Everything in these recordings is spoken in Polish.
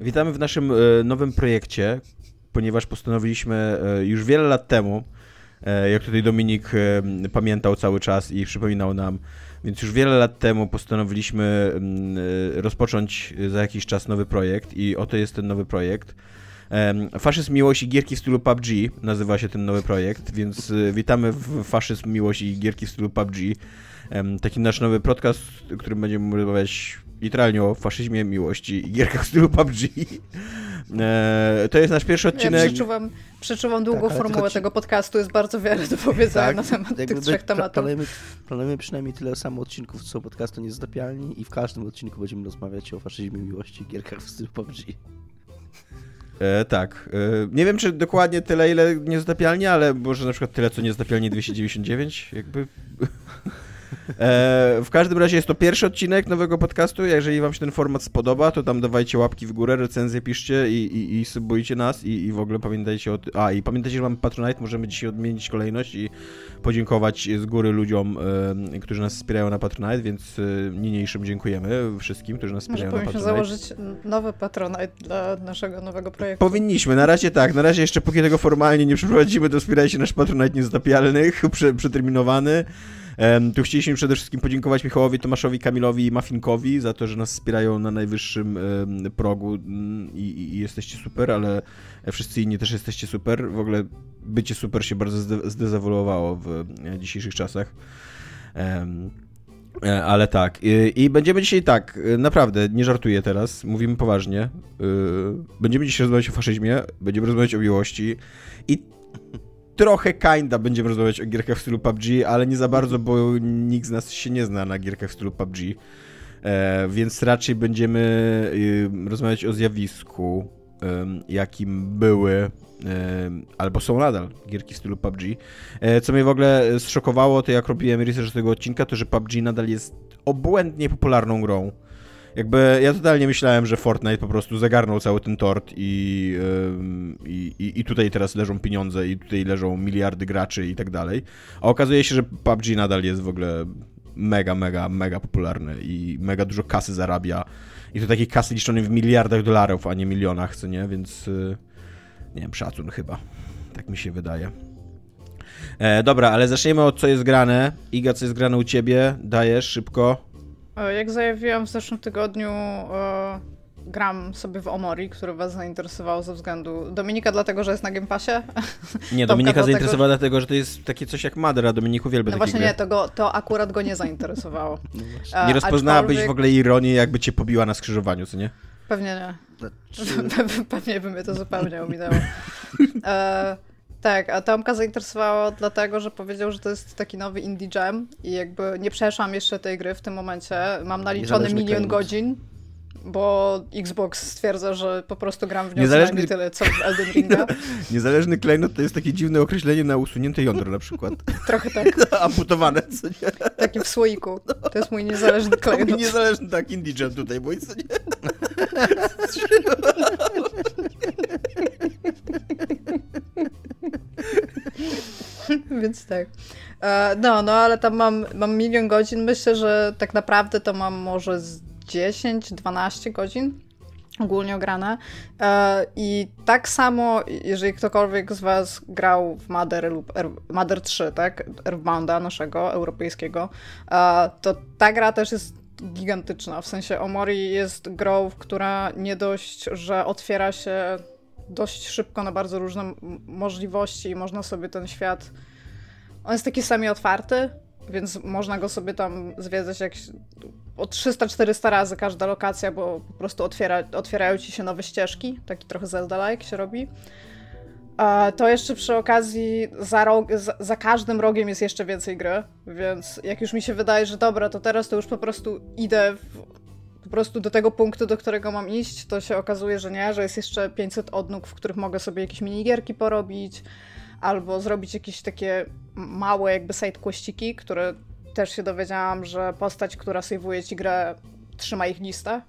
Witamy w naszym e, nowym projekcie, ponieważ postanowiliśmy e, już wiele lat temu, e, jak tutaj Dominik pamiętał cały czas i przypominał nam, więc już wiele lat temu postanowiliśmy mm, rozpocząć za jakiś czas nowy projekt i oto jest ten nowy projekt. Faszyzm Miłości Gierki w stylu PUBG nazywa się ten nowy projekt, więc witamy w Faszyzm Miłości Gierki w stylu PUBG. Taki nasz nowy podcast, w którym będziemy rozmawiać literalnie o faszyzmie, miłości i gierkach w stylu PUBG. E, to jest nasz pierwszy odcinek. Ja przeczuwam, przeczuwam długą tak, formułę tego podcastu, jest bardzo wiele do powiedzenia tak, na temat tych trzech tematów. Planujemy, planujemy przynajmniej tyle samo odcinków, co podcastu Niezatapialni i w każdym odcinku będziemy rozmawiać o faszyzmie, miłości i gierkach w stylu PUBG. E, tak. E, nie wiem, czy dokładnie tyle, ile niezatapialnie, ale może na przykład tyle, co niezatapialnie 299, jakby... E, w każdym razie jest to pierwszy odcinek nowego podcastu. Jeżeli wam się ten format spodoba, to tam dawajcie łapki w górę, recenzje piszcie i, i, i subujcie nas i, i w ogóle pamiętajcie o... A, i pamiętajcie, że mamy Patronite, możemy dzisiaj odmienić kolejność i podziękować z góry ludziom, którzy nas wspierają na Patronite, więc e, niniejszym dziękujemy wszystkim, którzy nas wspierają Może na Patronite. założyć nowy Patronite dla naszego nowego projektu. Powinniśmy, na razie tak, na razie jeszcze póki tego formalnie nie przeprowadzimy, to wspierajcie nasz Patronite niezatapialnych, przeterminowany. Tu chcieliśmy przede wszystkim podziękować Michałowi, Tomaszowi, Kamilowi i Mafinkowi za to, że nas wspierają na najwyższym progu mm, i, i jesteście super, ale wszyscy inni też jesteście super. W ogóle bycie super się bardzo zdezawolowało w e, dzisiejszych czasach. E, ale tak. I, będziemy dzisiaj tak, e, naprawdę, nie żartuję teraz, mówimy poważnie. Będziemy dzisiaj rozmawiać o faszyzmie, będziemy rozmawiać o miłości i trochę kinda będziemy rozmawiać o gierkach w stylu PUBG, ale nie za bardzo, bo nikt z nas się nie zna na gierkach w stylu PUBG. E, więc raczej będziemy y, rozmawiać o zjawisku, y, jakim były albo są nadal gierki w stylu PUBG. E, co mnie w ogóle zszokowało, to jak robiłem research tego odcinka, to że PUBG nadal jest obłędnie popularną grą. Jakby ja totalnie myślałem, że Fortnite po prostu zagarnął cały ten tort i, i, i, tutaj teraz leżą pieniądze i tutaj leżą miliardy graczy i tak dalej. A okazuje się, że PUBG nadal jest w ogóle mega, mega, mega popularny i mega dużo kasy zarabia. I to takiej kasy liczonej w miliardach dolarów, a nie milionach, co nie? Więc y, nie wiem, szacun chyba. Tak mi się wydaje. E, dobra, ale zaczniemy od co jest grane. Iga, co jest grane u ciebie? Dajesz szybko. E, jak zajawiłam w zeszłym tygodniu, e, gram sobie w Omori, który was zainteresował ze względu Dominika dlatego, że jest na Game Passie. Nie, Dominika zainteresowała dlatego, dlatego, że to jest takie coś jak Madra, Dominik uwielbia No właśnie gry. nie, to, go, to akurat go nie zainteresowało. No nie rozpoznałabyś aczkolwiek... w ogóle ironii, jakby cię pobiła na skrzyżowaniu, co nie? Pewnie nie. Znaczy- Pewnie by mnie to zupełnie ominęło. E, tak, a Tomka zainteresowało dlatego, że powiedział, że to jest taki nowy indie jam i jakby nie przeszłam jeszcze tej gry w tym momencie. Mam naliczony milion godzin, bo Xbox stwierdza, że po prostu gram w nią Niezależny... tyle, co w Elden Ringa. Niezależny klejnot to jest takie dziwne określenie na usunięte jądro na przykład. Trochę tak. Amputowane, co nie? Taki w słoiku. To jest mój niezależny klejnot. Mój niezależny, tak, indie jam tutaj, bo co nie? Więc tak. E, no, no, ale tam mam, mam milion godzin. Myślę, że tak naprawdę to mam może z 10-12 godzin ogólnie ograne. E, I tak samo, jeżeli ktokolwiek z Was grał w Mother lub Mother 3, tak? Earthbounda naszego, europejskiego, e, to ta gra też jest gigantyczna. W sensie Omori jest grą, która nie dość, że otwiera się dość szybko na bardzo różne możliwości i można sobie ten świat. On jest taki sami otwarty, więc można go sobie tam zwiedzać jak o 300-400 razy każda lokacja, bo po prostu otwiera, otwierają ci się nowe ścieżki, taki trochę Zelda-like się robi. To jeszcze przy okazji za, rog, za, za, każdym rogiem jest jeszcze więcej gry, więc jak już mi się wydaje, że dobra, to teraz to już po prostu idę w, po prostu do tego punktu, do którego mam iść, to się okazuje, że nie, że jest jeszcze 500 odnóg, w których mogę sobie jakieś minigierki porobić, albo zrobić jakieś takie małe jakby sidequestiki, które też się dowiedziałam, że postać, która sejwuje ci grę, trzyma ich listę.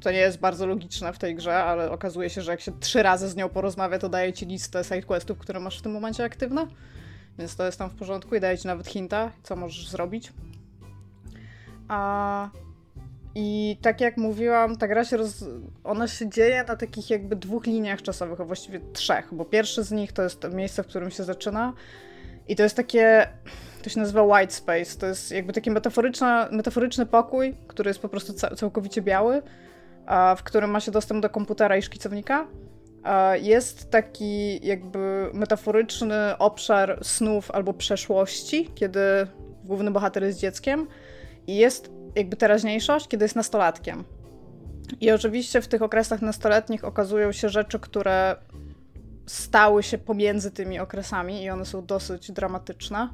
To nie jest bardzo logiczne w tej grze, ale okazuje się, że jak się trzy razy z nią porozmawia, to daje ci listę sidequestów, które masz w tym momencie aktywne. Więc to jest tam w porządku i daje ci nawet hinta, co możesz zrobić. A I tak jak mówiłam, ta gra się roz... ona się dzieje na takich jakby dwóch liniach czasowych, a właściwie trzech, bo pierwszy z nich to jest to miejsce, w którym się zaczyna i to jest takie, to się nazywa white space, to jest jakby taki metaforyczny, pokój, który jest po prostu całkowicie biały, w którym ma się dostęp do komputera i szkicownika. Jest taki jakby metaforyczny obszar snów albo przeszłości, kiedy główny bohater jest dzieckiem i jest jakby teraźniejszość, kiedy jest nastolatkiem. I oczywiście w tych okresach nastoletnich okazują się rzeczy, które stały się pomiędzy tymi okresami i one są dosyć dramatyczne.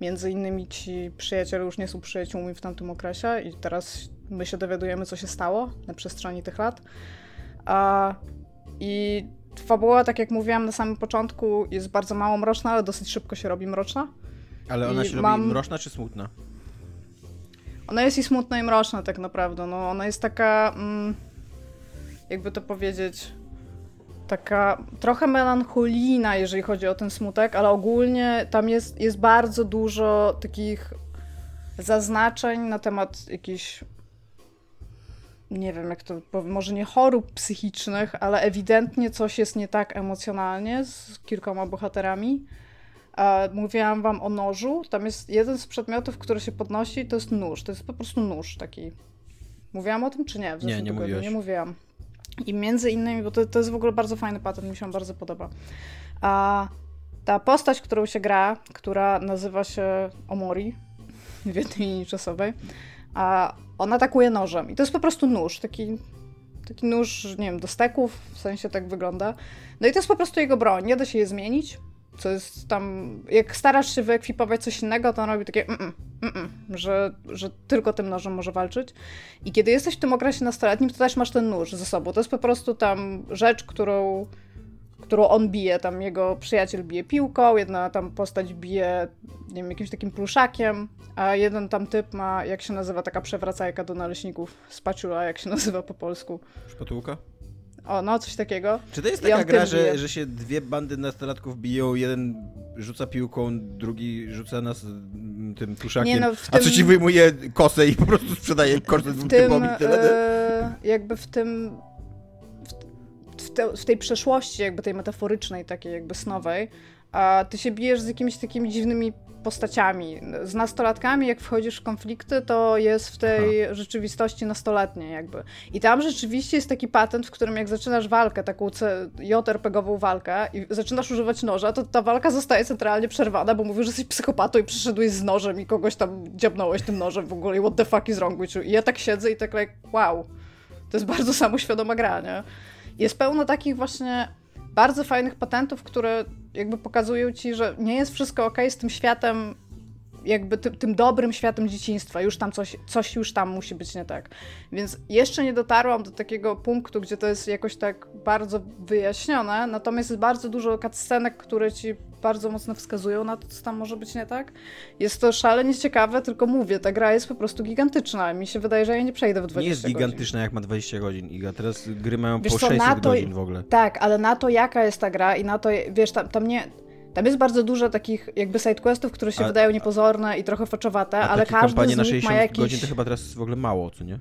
Między innymi ci przyjaciele już nie są przyjaciółmi w tamtym okresie i teraz my się dowiadujemy, co się stało na przestrzeni tych lat. A, I fabuła, tak jak mówiłam na samym początku, jest bardzo mało mroczna, ale dosyć szybko się robi mroczna. Ale ona I się mam... robi mroczna czy smutna? Ona jest i smutna i mroczna tak naprawdę. No, ona jest taka, mm, jakby to powiedzieć, taka trochę melancholijna, jeżeli chodzi o ten smutek, ale ogólnie tam jest, jest bardzo dużo takich zaznaczeń na temat jakichś nie wiem jak to może nie chorób psychicznych, ale ewidentnie coś jest nie tak emocjonalnie z kilkoma bohaterami. Mówiłam wam o nożu. Tam jest jeden z przedmiotów, który się podnosi, to jest nóż. To jest po prostu nóż taki. Mówiłam o tym, czy nie? W nie, nie mówiłaś. Nie mówiłam. I między innymi, bo to, to jest w ogóle bardzo fajny patent, mi się bardzo podoba. A ta postać, którą się gra, która nazywa się Omori w jednej linii czasowej, a ona atakuje nożem. I to jest po prostu nóż, taki, taki nóż, nie wiem, do steków, w sensie tak wygląda. No i to jest po prostu jego broń, nie da się je zmienić co jest tam, jak starasz się wyekwipować coś innego, to on robi takie mm, -mm, mm że, że tylko tym nożem może walczyć. I kiedy jesteś w tym okresie nastoletnim, to też masz ten nóż ze sobą. To jest po prostu tam rzecz, którą, którą on bije. Tam jego przyjaciel bije piłką, jedna tam postać bije, nie wiem, jakimś takim pluszakiem, a jeden tam typ ma, jak się nazywa, taka przewracajka do naleśników, spatula, jak się nazywa po polsku. Szpatułka? O, no, coś takiego. Czy to jest taka gra, że, że się dwie bandy nastolatków biją, jeden rzuca piłką, drugi rzuca nas tym tuszakiem, Nie, no, tym... a trzeci wyjmuje kosę i po prostu sprzedaje kosę dwóm typom i tyle? Yy, jakby w tym... W, w, te, w tej przeszłości, jakby tej metaforycznej, takiej jakby snowej, a ty się bijesz z jakimiś takimi dziwnymi postaciami. Z nastolatkami, jak wchodzisz w konflikty, to jest w tej Aha. rzeczywistości nastoletniej jakby. I tam rzeczywiście jest taki patent, w którym jak zaczynasz walkę, taką JRPG-ową walkę i zaczynasz używać noża, to ta walka zostaje centralnie przerwana, bo mówisz, że jesteś psychopatą i przyszedłeś z nożem i kogoś tam dziabnąłeś tym nożem w ogóle i what the fuck is wrong with you? I ja tak siedzę i tak like, wow, to jest bardzo samoświadoma gra, nie? Jest pełno takich właśnie bardzo fajnych patentów, które jakby pokazują ci, że nie jest wszystko ok z tym światem, jakby ty, tym dobrym światem dzieciństwa. Już tam coś, coś już tam musi być nie tak. Więc jeszcze nie dotarłam do takiego punktu, gdzie to jest jakoś tak bardzo wyjaśnione, natomiast jest bardzo dużo cutscenek, które ci bardzo mocno wskazują na to, co tam może być nie tak. Jest to szalenie ciekawe, tylko mówię, ta gra jest po prostu gigantyczna. Mi się wydaje, że ja nie przejdę w 20 godzin. Nie jest gigantyczna, godzin. jak ma 20 godzin, Iga. Teraz gry mają wiesz po co, 600 to, godzin w ogóle. Tak, ale na to, jaka jest ta gra i na to, wiesz, tam, tam nie... Tam jest bardzo dużo takich jakby sidequestów, które się a, wydają niepozorne i trochę foczowate, ale każdy z nich na 60 ma jakiś... godzin to chyba teraz w ogóle mało, co nie?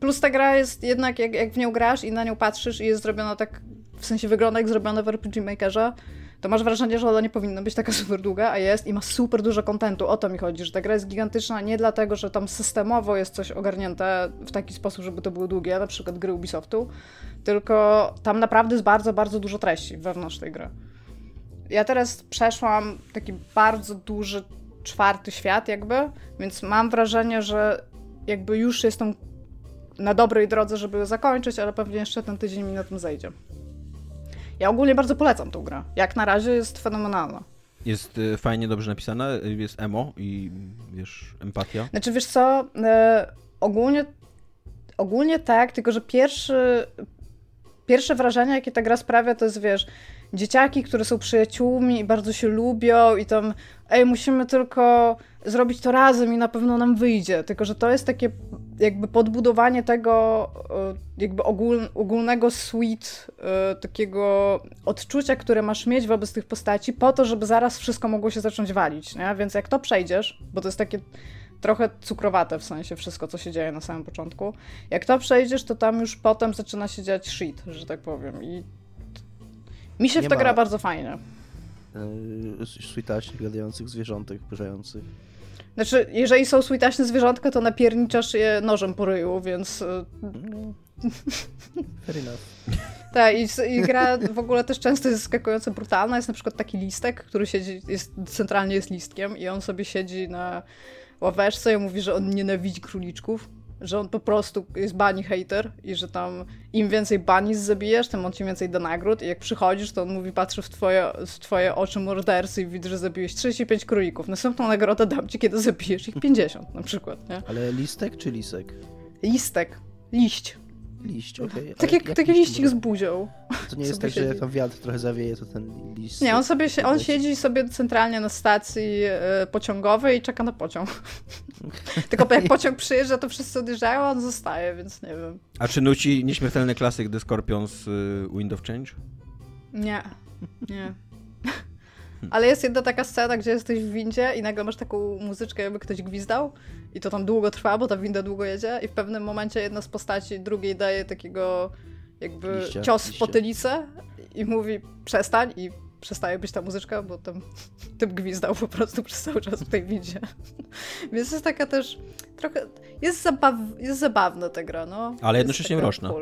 Plus ta gra jest jednak, jak, jak w nią grasz i na nią patrzysz i jest zrobiona tak w sensie wygląda jak zrobione w RPG Makerze, to masz wrażenie, że ona nie powinna być taka super długa, a jest i ma super dużo kontentu. O to mi chodzi, że ta gra jest gigantyczna nie dlatego, że tam systemowo jest coś ogarnięte w taki sposób, żeby to było długie, na przykład gry Ubisoftu, tylko tam naprawdę jest bardzo, bardzo dużo treści wewnątrz tej gry. Ja teraz przeszłam taki bardzo duży czwarty świat jakby, więc mam wrażenie, że jakby już jestem na dobrej drodze, żeby zakończyć, ale pewnie jeszcze ten tydzień mi na tym zejdzie. Ja ogólnie bardzo polecam tą grę. Jak na razie jest fenomenalna. Jest y, fajnie, dobrze napisana, y, jest emo i wiesz, empatia. Znaczy wiesz co, y, ogólnie, ogólnie tak, tylko że pierwszy, pierwsze wrażenie, jakie ta gra sprawia, to jest wiesz, dzieciaki, które są przyjaciółmi i bardzo się lubią i tam ej, musimy tylko zrobić to razem i na pewno nam wyjdzie. Tylko, że to jest takie jakby podbudowanie tego e, jakby ogól, ogólnego sweet, takiego odczucia, które masz mieć wobec tych postaci po to, żeby zaraz wszystko mogło się zacząć walić, nie? Więc jak to przejdziesz, bo to jest takie trochę cukrowate w sensie wszystko, co się dzieje na samym początku. Jak to przejdziesz, to tam już potem zaczyna się dziać shit, że tak powiem. I mi się w to gra bardzo fajnie. Yy, Switaśnie gadających zwierzątek, burzających. Znaczy, jeżeli są sweetaśne zwierzątka, to napierniczasz je nożem po ryju, więc... y, Fair enough. Tak, i, i gra w ogóle też często jest zaskakująco brutalna. Jest na przykład taki listek, który siedzi, jest, centralnie jest listkiem i on sobie siedzi na ławeczce i mówi, że on nienawidzi króliczków, że on po prostu jest bani hater i że tam im więcej banis zabijesz, tym on ci więcej da nagród i jak przychodzisz, to on mówi, patrzy w twoje, w twoje oczy mordercy i widzi, że zabiłeś 35 królików. Następną nagrodę dam ci, kiedy zabijesz ich 50 na przykład, nie? Ale listek czy lisek? Listek. Liść. Liść, okej. Tak Ale jak, taki liść liścik z buzią. To nie jest tak, że siedzi. jak tam wiatr trochę zawieje, to ten liść... Nie, on sobie się, on siedzi sobie centralnie na stacji e, pociągowej i czeka na pociąg. Tylko jak pociąg przyjeżdża, to wszyscy odjeżdżają, a on zostaje, więc nie wiem. A czy nuci nieśmiertelny klasyk The Scorpions y, Wind of Change? Nie, nie. Ale jest jedna taka scena, gdzie jesteś w windzie i nagle masz taką muzyczkę, jakby ktoś gwizdał i to tam długo trwa, bo ta winda długo jedzie i w pewnym momencie jedna z postaci drugiej daje takiego jakby Liścia, cios w liścia. potylicę i mówi przestań i przestaje być ta muzyczka, bo tam typ gwizdał po prostu przez cały czas w tej windzie. Więc jest taka też trochę, jest, zabaw, jest zabawna ta gra, no. Ale jednocześnie mroczna.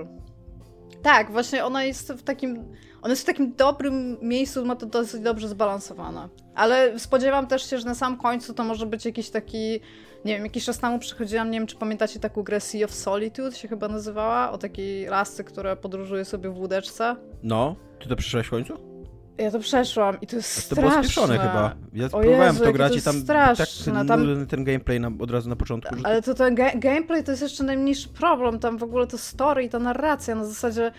Tak, właśnie ona jest w takim. Ona jest w takim dobrym miejscu, ma to dosyć dobrze zbalansowane. Ale spodziewam też się, że na sam końcu to może być jakiś taki. Nie wiem, jakiś czas temu przychodziłam, nie wiem czy pamiętacie taką grę Sea of Solitude się chyba nazywała, o takiej lasce, która podróżuje sobie w łódeczce. No, ty to przeszłeś w końcu? Ja to przeszłam i to jest To było straszne. spieszone chyba. Ja O próbowałem Jezu, to grać to i tam jest tak straszne, tam- ten gameplay na, od razu na początku. Ale to ten ga- gameplay to jest jeszcze najmniejszy problem. Tam w ogóle to story i ta narracja na zasadzie.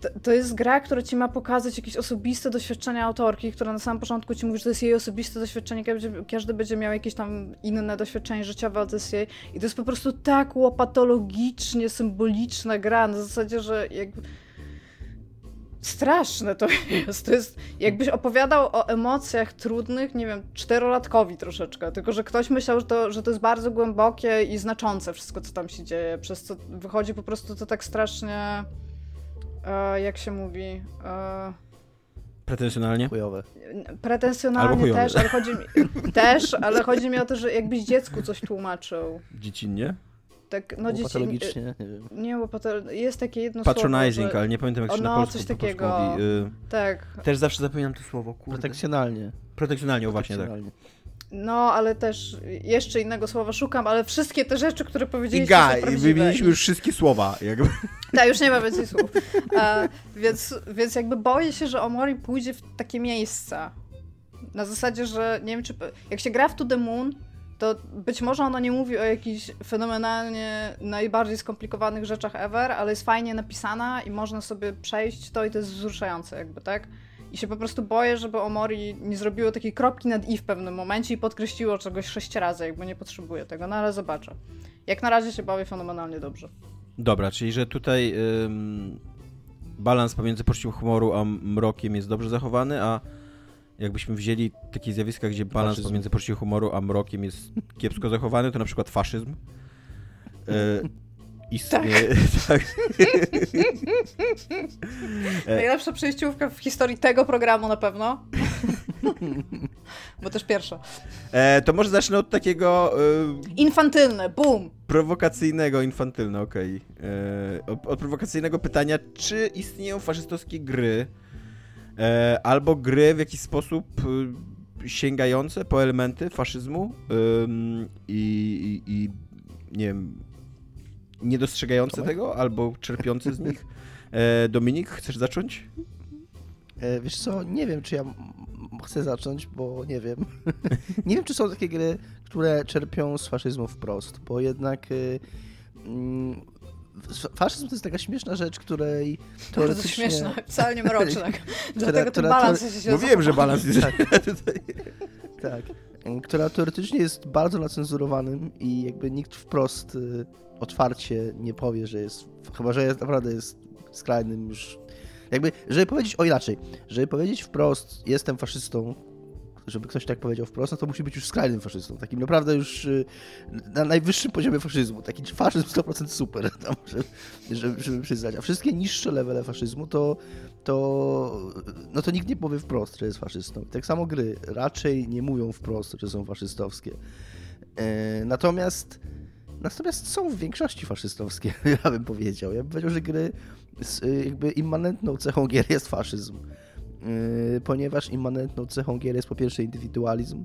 To, to jest gra, która ci ma pokazać jakieś osobiste doświadczenia autorki, która na samym początku ci mówi, że to jest jej osobiste doświadczenie, każdy, będzie miał jakieś tam inne doświadczenie życiowe, ale to jest jej. I to jest po prostu tak łopatologicznie symboliczna gra, na zasadzie, że jakby. Straszne to jest. To jest. Jakbyś opowiadał o emocjach trudnych, nie wiem, czterolatkowi troszeczkę. Tylko, że ktoś myślał, że to, że to jest bardzo głębokie i znaczące wszystko, co tam się dzieje. Przez co wychodzi po prostu to tak strasznie. E, jak się mówi? E, Pretensjonalnie? Chujowe. Pretensjonalnie też, ale chodzi mi, też, ale chodzi mi o to, że jakbyś dziecku coś tłumaczył. Dziecinnie? Tak, no dzieci. Patologicznie, nie wiem. Nie, bo patolo- jest takie jedno Patronizing, słowo. Że, ale nie pamiętam jak się O, na no, polsku coś po polsku takiego. mówi. Y, tak. Też zawsze zapominam to słowo, kurde. Protekcjonalnie. Protekcjonalnie, o właśnie tak. No, ale też jeszcze innego słowa szukam, ale wszystkie te rzeczy, które powiedzieliście są i prawdziwe. wymieniliśmy już wszystkie słowa. Jakby. Tak, już nie ma więcej słów. E, więc, więc jakby boję się, że Omori pójdzie w takie miejsca. Na zasadzie, że nie wiem, czy... Jak się gra w To The Moon, to być może ona nie mówi o jakichś fenomenalnie najbardziej skomplikowanych rzeczach ever, ale jest fajnie napisana i można sobie przejść to i to jest wzruszające jakby, tak? I się po prostu boję, żeby Omori nie zrobiło takiej kropki nad i w pewnym momencie i podkreśliło czegoś sześć razy, jakby nie potrzebuje tego, no ale zobaczę. Jak na razie się bawię fenomenalnie dobrze. Dobra, czyli że tutaj ym, balans pomiędzy poczuciem humoru a mrokiem jest dobrze zachowany, a jakbyśmy wzięli takie zjawiska, gdzie balans Faszyzm. pomiędzy poczuciem humoru a mrokiem jest kiepsko zachowany, to na przykład faszyzm. Y, istnieje, tak. E. Najlepsza przejściówka w historii tego programu na pewno. Bo też pierwsza. E, to może zacznę od takiego y, Infantylne, boom! prowokacyjnego, infantylne, okej. E, Od, od prowokacyjnego pytania, czy istnieją faszystowskie gry, e, albo gry w jakiś sposób y, sięgające po elementy faszyzmu i, i, i nie wiem, nie dostrzegające Tomek? tego, albo czerpiące z nich. E, Dominik, chcesz zacząć? E, wiesz co, nie wiem, czy ja chcę zacząć, bo nie wiem. nie wiem, czy są takie gry, które czerpią z faszyzmu wprost, bo jednak y, mm, faszyzm to jest taka śmieszna rzecz, której Bardzo teoretycznie... śmieszne, wcale nie mroczne. Dlatego ten która- balans która- się Mówiłem, że zachował. balans jest Tak. tutaj. Tak. Która teoretycznie jest bardzo nacenzurowanym i jakby nikt wprost y, otwarcie nie powie, że jest, chyba że jest, naprawdę jest skrajnym już, jakby, żeby powiedzieć, o inaczej, żeby powiedzieć wprost, jestem faszystą, żeby ktoś tak powiedział wprost, no to musi być już skrajnym faszystą. Takim naprawdę już y, na najwyższym poziomie faszyzmu. Taki faszyzm 100% super, tam, żeby, żeby przyznać. A wszystkie niższe levele faszyzmu to, to, no to nikt nie powie wprost, że jest faszystą. tak samo gry raczej nie mówią wprost, że są faszystowskie. E, natomiast Natomiast są w większości faszystowskie, ja bym powiedział. Ja bym powiedział, że gry jakby immanentną cechą gier jest faszyzm. Yy, ponieważ immanentną cechą gier jest po pierwsze indywidualizm,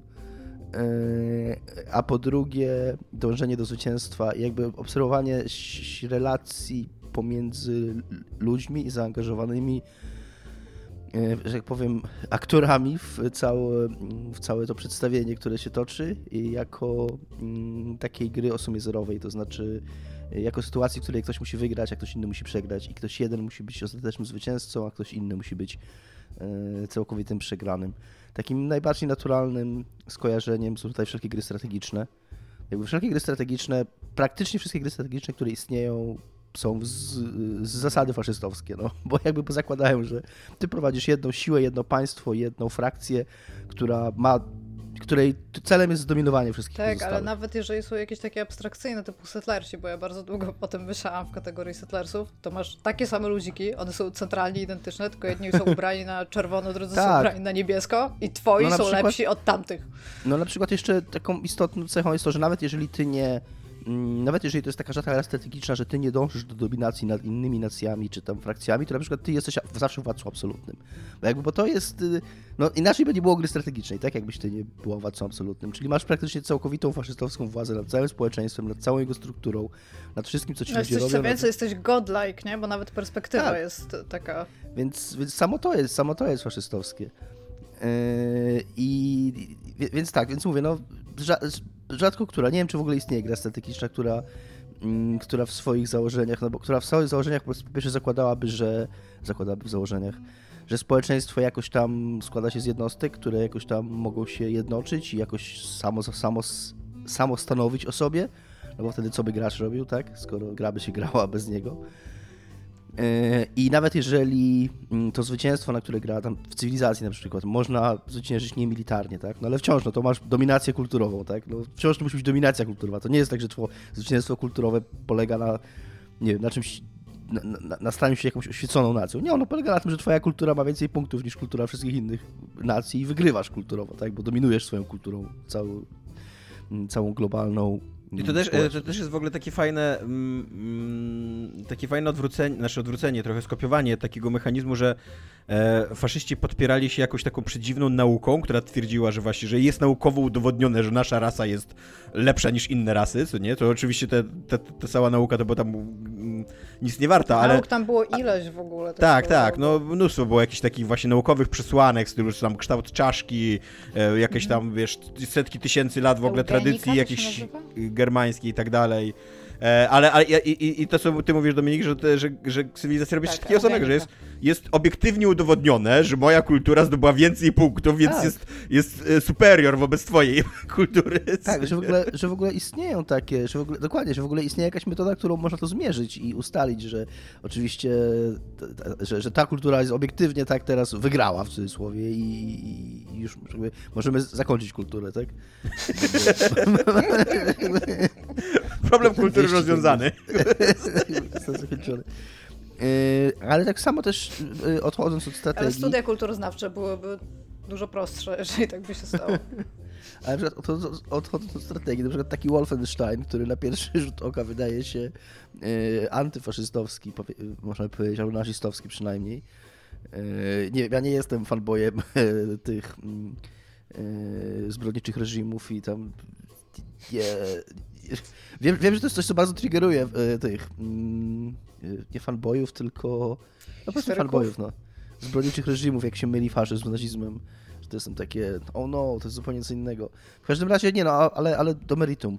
yy, a po drugie dążenie do zwycięstwa, jakby obserwowanie relacji pomiędzy ludźmi zaangażowanymi, yy, że tak powiem, aktorami w całe, w całe to przedstawienie, które się toczy, jako mm, takiej gry o sumie zerowej, to znaczy jako sytuacji, w której ktoś musi wygrać, a ktoś inny musi przegrać i ktoś jeden musi być ostatecznym zwycięzcą, a ktoś inny musi być E, całkowitym przegranym. Takim najbardziej naturalnym skojarzeniem są tutaj wszelkie gry strategiczne. Jakby wszelkie gry strategiczne, praktycznie wszystkie gry strategiczne, które istnieją, są z, z zasady faszystowskie, no. bo jakby zakładają, że ty prowadzisz jedną siłę, jedno państwo, jedną frakcję, która ma której celem jest zdominowanie wszystkich Tak, ale nawet jeżeli są jakieś takie abstrakcyjne typu settlersi, bo ja bardzo długo potem myślałam w kategorii settlersów, to masz takie same ludziki, one są centralnie identyczne, tylko jedni są ubrani na czerwono, drudzy tak. są ubrani na niebiesko i twoi no są przykład, lepsi od tamtych. No na przykład jeszcze taką istotną cechą jest to, że nawet jeżeli ty nie nawet jeżeli to jest taka żadna strategiczna, że ty nie dążysz do dominacji nad innymi nacjami czy tam frakcjami, to na przykład ty jesteś zawsze władcą absolutnym. Bo jakby, bo to jest, y, no inaczej by nie było gry strategicznej, tak jakbyś ty nie była władcą absolutnym. Czyli masz praktycznie całkowitą faszystowską władzę nad całym społeczeństwem, nad całą jego strukturą, nad wszystkim, co ci no, ludzie robią. Co więcej, nad... jesteś godlike, nie? Bo nawet perspektywa tak. jest taka... Więc, więc samo to jest, samo to jest faszystowskie. Yy, I więc tak, więc mówię, no rzadko która, nie wiem czy w ogóle istnieje gra strategiczna, która, mm, która w swoich założeniach, no bo która w swoich założeniach po pierwsze zakładałaby, że zakładałaby w założeniach, że społeczeństwo jakoś tam składa się z jednostek, które jakoś tam mogą się jednoczyć i jakoś samo, samo, samo stanowić o sobie, no bo wtedy co by gracz robił, tak? Skoro gra by się grała bez niego. E, I nawet jeżeli mm, to zwycięstwo, na które gra tam w cywilizacji na przykład, można zwyciężyć niemilitarnie, tak? No ale wciąż, no to masz dominację kulturową, tak? No wciąż to musi być dominacja kulturowa. To nie jest tak, że twoje zwycięstwo kulturowe polega na, nie wiem, na czymś, na, na, na staniu się jakąś oświeconą nacją. Nie, ono polega na tym, że twoja kultura ma więcej punktów niż kultura wszystkich innych nacji i wygrywasz kulturowo, tak? Bo dominujesz swoją kulturą całą, mm, całą globalną i to też, e, to też jest w ogóle takie fajne, mm, mm, takie fajne odwrócenie, znaczy odwrócenie, trochę skopiowanie takiego mechanizmu, że e, faszyści podpierali się jakąś taką przedziwną nauką, która twierdziła, że właśnie, że jest naukowo udowodnione, że nasza rasa jest lepsza niż inne rasy, co nie? To oczywiście te, te, ta cała nauka to była tam mm, nic nie warta, ale... Nauk tam było ileś w ogóle. Tak, tak, no mnóstwo było jakichś takich właśnie naukowych przesłanek, stylu, że tam kształt czaszki, e, jakieś mhm. tam, wiesz, setki tysięcy lat w ogóle tradycji, jakichś germańskiej i tak dalej. E, ale, ale i, i, to, co ty mówisz, Dominik, że, że, że cywilizacja robi tak, wszystkiego samego, że jest, jest obiektywnie udowodnione, że moja kultura zdobyła więcej punktów, więc tak. jest, jest e, superior wobec twojej kultury. Tak, że w, ogóle, że w ogóle istnieją takie, że w ogóle, dokładnie, że w ogóle istnieje jakaś metoda, którą można to zmierzyć i ustalić, że oczywiście, że, że ta kultura jest obiektywnie tak teraz wygrała w cudzysłowie i, i już możemy zakończyć kulturę, tak? Problem kultury rozwiązany. Yy, ale tak samo też yy, odchodząc od strategii... Ale studia kulturoznawcze byłyby dużo prostsze, jeżeli tak by się stało. Ale na przykład odchodząc od strategii, na przykład taki Wolfenstein, który na pierwszy rzut oka wydaje się yy, antyfaszystowski, powie, można powiedzieć, albo nazistowski przynajmniej. nie ja nie jestem fanboyem tych zbrodniczych reżimów i tam nie, Wiem, wiem, że to jest coś, co bardzo triggeruje e, tych mm, e, nie fanboyów, tylko no po prostu fanboyów, no. Zbrodniczych reżimów, jak się myli faszyzm z nazizmem. Że to są takie, oh no, to jest zupełnie co innego. W każdym razie nie no, ale, ale do meritum.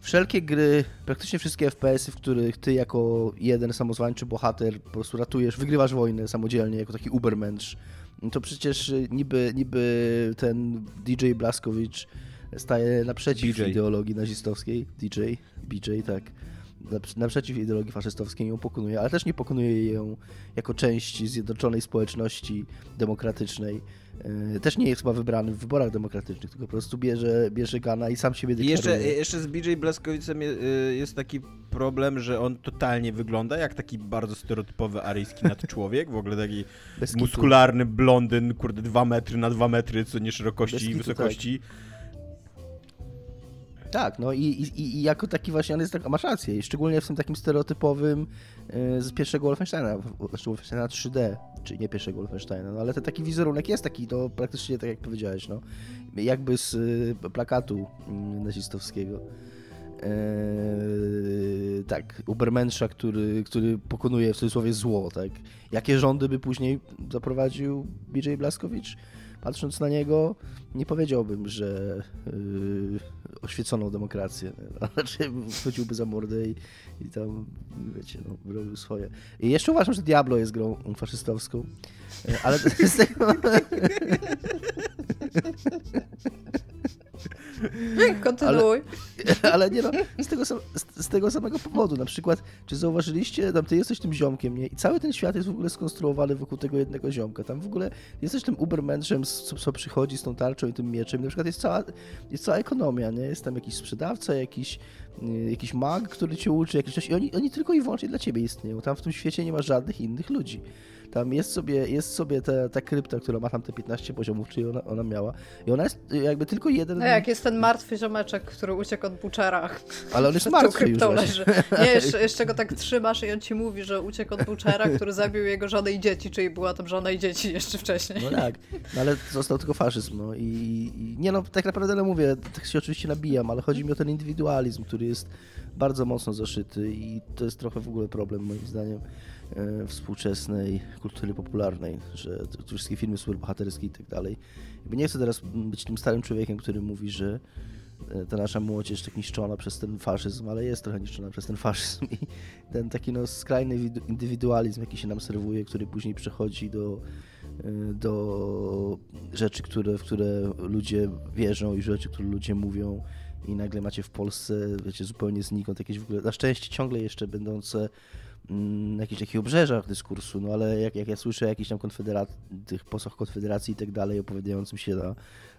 Wszelkie gry, praktycznie wszystkie FPS-y, w których ty jako jeden samozwańczy bohater po prostu ratujesz, wygrywasz wojnę samodzielnie, jako taki ubermensch, to przecież niby, niby ten DJ Blaskowicz staje naprzeciw BJ. ideologii nazistowskiej. DJ, BJ, tak. naprzeciw ideologii faszystowskiej ją pokonuje, ale też nie pokonuje ją jako część zjednoczonej społeczności demokratycznej. E, też nie jest chyba wybrany w wyborach demokratycznych, tylko po prostu bierze, bierze Gana i sam siebie deklaruje. jeszcze, jeszcze z BJ Blaskowicem jest taki problem, że on totalnie wygląda jak taki bardzo stereotypowy aryjski nadczłowiek, w ogóle taki muskularny blondyn, kurde, dwa metry na dwa metry, co nie szerokości i wysokości. Tak. Tak, no i, i, i jako taki właśnie on jest tak, masz rację, szczególnie w tym takim stereotypowym y, z pierwszego Wolfensteina, znaczy Wolfensteina 3D, czy nie pierwszego Wolfensteina, no ale ten taki wizerunek jest taki, to praktycznie tak jak powiedziałeś, no, jakby z y, plakatu y, nazistowskiego. Eee, tak, Ubermensza, który, który pokonuje w cudzysłowie zło, tak. Jakie rządy by później zaprowadził BJ Blaskowicz? Patrząc na niego, nie powiedziałbym, że yy, oświeconą demokrację. Raczej chodziłby za mordę i, i tam, wiecie, no, robił swoje. I jeszcze uważam, że Diablo jest grą faszystowską, yy, ale z tego... Kontynuuj. Ale, ale, nie no, z tego, z, tego samego powodu. Na przykład, czy zauważyliście, tam ty jesteś tym ziomkiem, nie? I cały ten świat jest w ogóle skonstruowany wokół tego jednego ziomka. Tam w ogóle jesteś tym ubermenszem, co, co przychodzi z tą tarczą i tym mieczem. Na przykład jest cała, jest cała ekonomia, nie? Jest tam jakiś sprzedawca, jakiś, jakiś mag, który cię uczy, jakieś coś. I oni, oni tylko i wyłącznie dla ciebie istnieją. Tam w tym świecie nie ma żadnych innych ludzi. Tam jest sobie, jest sobie ta, ta krypta, która ma tam te 15 poziomów, czyli ona, ona miała. I ona jest jakby tylko jeden... No jak jest ten martwy ziomeczek, który uciekł od Butchera. Ale on jest martwy już leży. Nie, jeszcze, jeszcze go tak trzymasz i on ci mówi, że uciekł od Butchera, który zabił jego żonę i dzieci, czyli była tam żona i dzieci jeszcze wcześniej. No tak, no ale został tylko faszyzm. No i, i nie no, tak naprawdę no mówię, tak się oczywiście nabijam, ale chodzi mi o ten indywidualizm, który jest bardzo mocno zaszyty i to jest trochę w ogóle problem moim zdaniem. E, współczesnej kultury popularnej, że te wszystkie filmy superbohaterskie i tak dalej. Nie chcę teraz być tym starym człowiekiem, który mówi, że e, ta nasza młodzież tak niszczona przez ten faszyzm, ale jest trochę niszczona przez ten faszyzm i ten taki no skrajny indywidualizm, jaki się nam serwuje, który później przechodzi do, e, do rzeczy, które, w które ludzie wierzą i rzeczy, które ludzie mówią i nagle macie w Polsce, wiecie, zupełnie znikąd jakieś w ogóle, na szczęście ciągle jeszcze będące jakichś takich obrzeżach dyskursu, no ale jak, jak ja słyszę jakiś tam konfederat, tych posłach konfederacji i tak dalej, opowiadającym się za,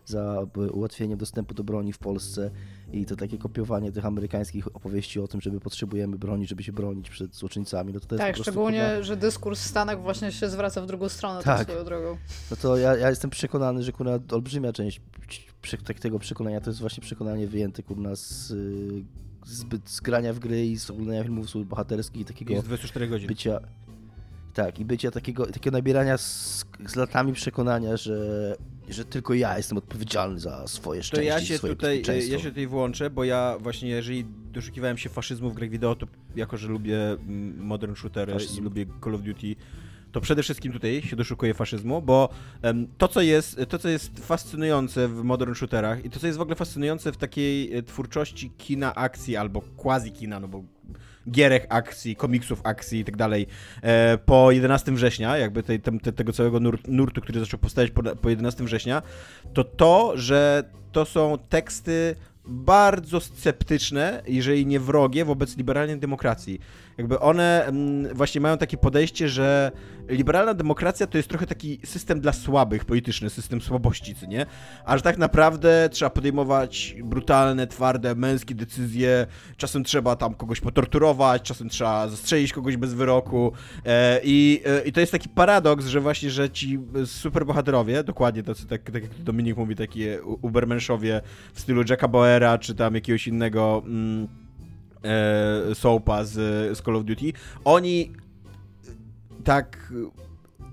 za ułatwieniem dostępu do broni w Polsce i to takie kopiowanie tych amerykańskich opowieści o tym, żeby potrzebujemy broni, żeby się bronić przed złoczyńcami, no to, to jest Tak, szczególnie, kurwa... że dyskurs w Stanach właśnie się zwraca w drugą stronę tak. swoją drogą. No to ja, ja jestem przekonany, że kurwa olbrzymia część tego przekonania to jest właśnie przekonanie wyjęte kurna z y, zbyt zgrania w gry i z oglądania filmów bohaterskich i takiego... Jest 24 godzin. Bycia, tak, i bycia takiego, takiego nabierania z, z latami przekonania, że, że tylko ja jestem odpowiedzialny za swoje szczęście to ja się swoje tutaj, Ja się tutaj włączę, bo ja właśnie, jeżeli doszukiwałem się faszyzmu w grach wideo, to jako, że lubię mm, modern shootery Faszyzm. i lubię Call of Duty, to przede wszystkim tutaj się doszukuje faszyzmu, bo to, co jest, to, co jest fascynujące w modern shooterach i to, co jest w ogóle fascynujące w takiej e, twórczości kina akcji albo quasi kina, no bo gierek akcji, komiksów akcji i tak dalej e, po 11 września, jakby tej, te, tego całego nur, nurtu, który zaczął powstawać po, po 11 września, to to, że to są teksty bardzo sceptyczne, jeżeli nie wrogie, wobec liberalnej demokracji. Jakby one mm, właśnie mają takie podejście, że liberalna demokracja to jest trochę taki system dla słabych, polityczny system słabości, co nie? A że tak naprawdę trzeba podejmować brutalne, twarde, męskie decyzje, czasem trzeba tam kogoś potorturować, czasem trzeba zastrzelić kogoś bez wyroku e, i, e, i to jest taki paradoks, że właśnie, że ci superbohaterowie, dokładnie to, tak, tak jak Dominik mówi, takie ubermenszowie w stylu Jacka Bauera, czy tam jakiegoś innego... Mm, e, Soapa z, z Call of Duty, oni tak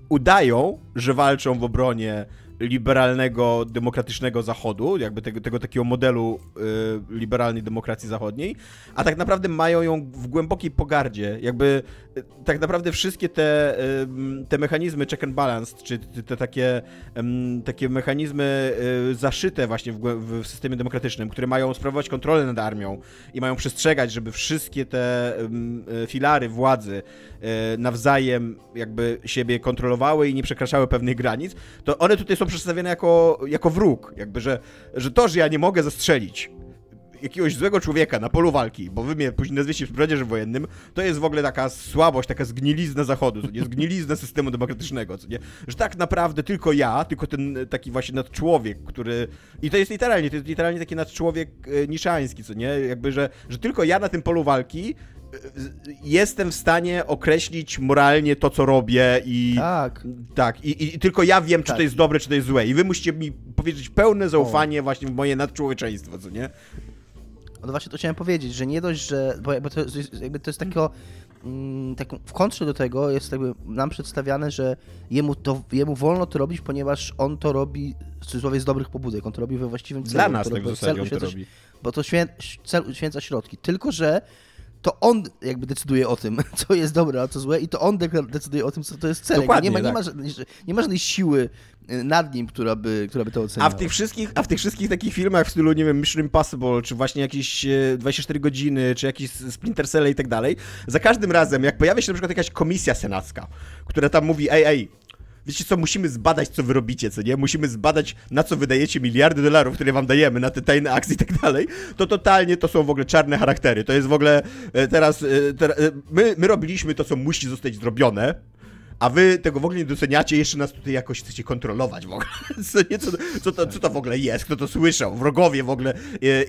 udają, że walczą w obronie liberalnego, demokratycznego Zachodu, jakby tego, tego takiego modelu y, liberalnej demokracji zachodniej, a tak naprawdę mają ją w głębokiej pogardzie. Jakby tak naprawdę wszystkie te, te mechanizmy check and balance, czy te, takie, takie mechanizmy y, zaszyte właśnie w, w, systemie demokratycznym, które mają sprawować kontrolę nad armią i mają przestrzegać, żeby wszystkie te y, filary władzy y, nawzajem jakby siebie kontrolowały i nie przekraczały pewnych granic, to one tutaj są przedstawione jako, jako wróg, jakby, że, że to, że ja nie mogę zastrzelić jakiegoś złego człowieka na polu walki, bo wy mnie później nazwiecie zbrodniarzem wojennym, to jest w ogóle taka słabość, taka zgnilizna Zachodu, co nie? Zgnilizna systemu demokratycznego, co nie? Że tak naprawdę tylko ja, tylko ten taki właśnie nadczłowiek, który... I to jest literalnie, to jest literalnie taki nadczłowiek e, niszański, co nie? Jakby, że, że tylko ja na tym polu walki jestem w stanie określić moralnie to, co robię i... Tak. Tak, i, i tylko ja wiem, czy Tak. to jest dobre, czy to jest złe. I wy musicie mi powiedzieć pełne zaufanie właśnie w moje nadczłowieczeństwo, co nie? No właśnie to chciałem powiedzieć, że nie dość, że. Bo jakby to jest, jakby to jest takiego. Mm, tak, w kontrze do tego jest jakby nam przedstawiane, że jemu, to, jemu wolno to robić, ponieważ on to robi w cudzysłowie z dobrych pobudek. On to robi we właściwym celu. Dla nas tak w robi- zasadzie cel on to robi. Bo to świę, cel uświęca środki. Tylko, że to on jakby decyduje o tym, co jest dobre, a co złe i to on decyduje o tym, co to jest cel. Dokładnie, nie, ma, nie, tak. ma, żadnej- nie ma żadnej siły nad nim, która by, która by to A oceniała. w tych wszystkich, a w tych wszystkich takich filmach w stylu, nie wiem, Mission Impossible, czy właśnie jakieś e, 24 godziny, czy jakieś Splinter Cell i tak dalej, za każdym razem, jak pojawia się na przykład jakaś komisja senacka, która tam mówi, ej, ej, wiecie co, musimy zbadać, co wy robicie, co nie? Musimy zbadać, na co wydajecie miliardy dolarów, które wam dajemy, na te tajne akcje i tak dalej, to totalnie to są w ogóle czarne charaktery. To jest w ogóle e, teraz, e, tera, e, my, my robiliśmy to, co musi zostać zrobione, a wy tego w ogóle nie doceniacie, jeszcze nas tutaj jakoś chcecie kontrolować w ogóle. Co, co, to, co to w ogóle jest? Kto to słyszał? Wrogowie w ogóle.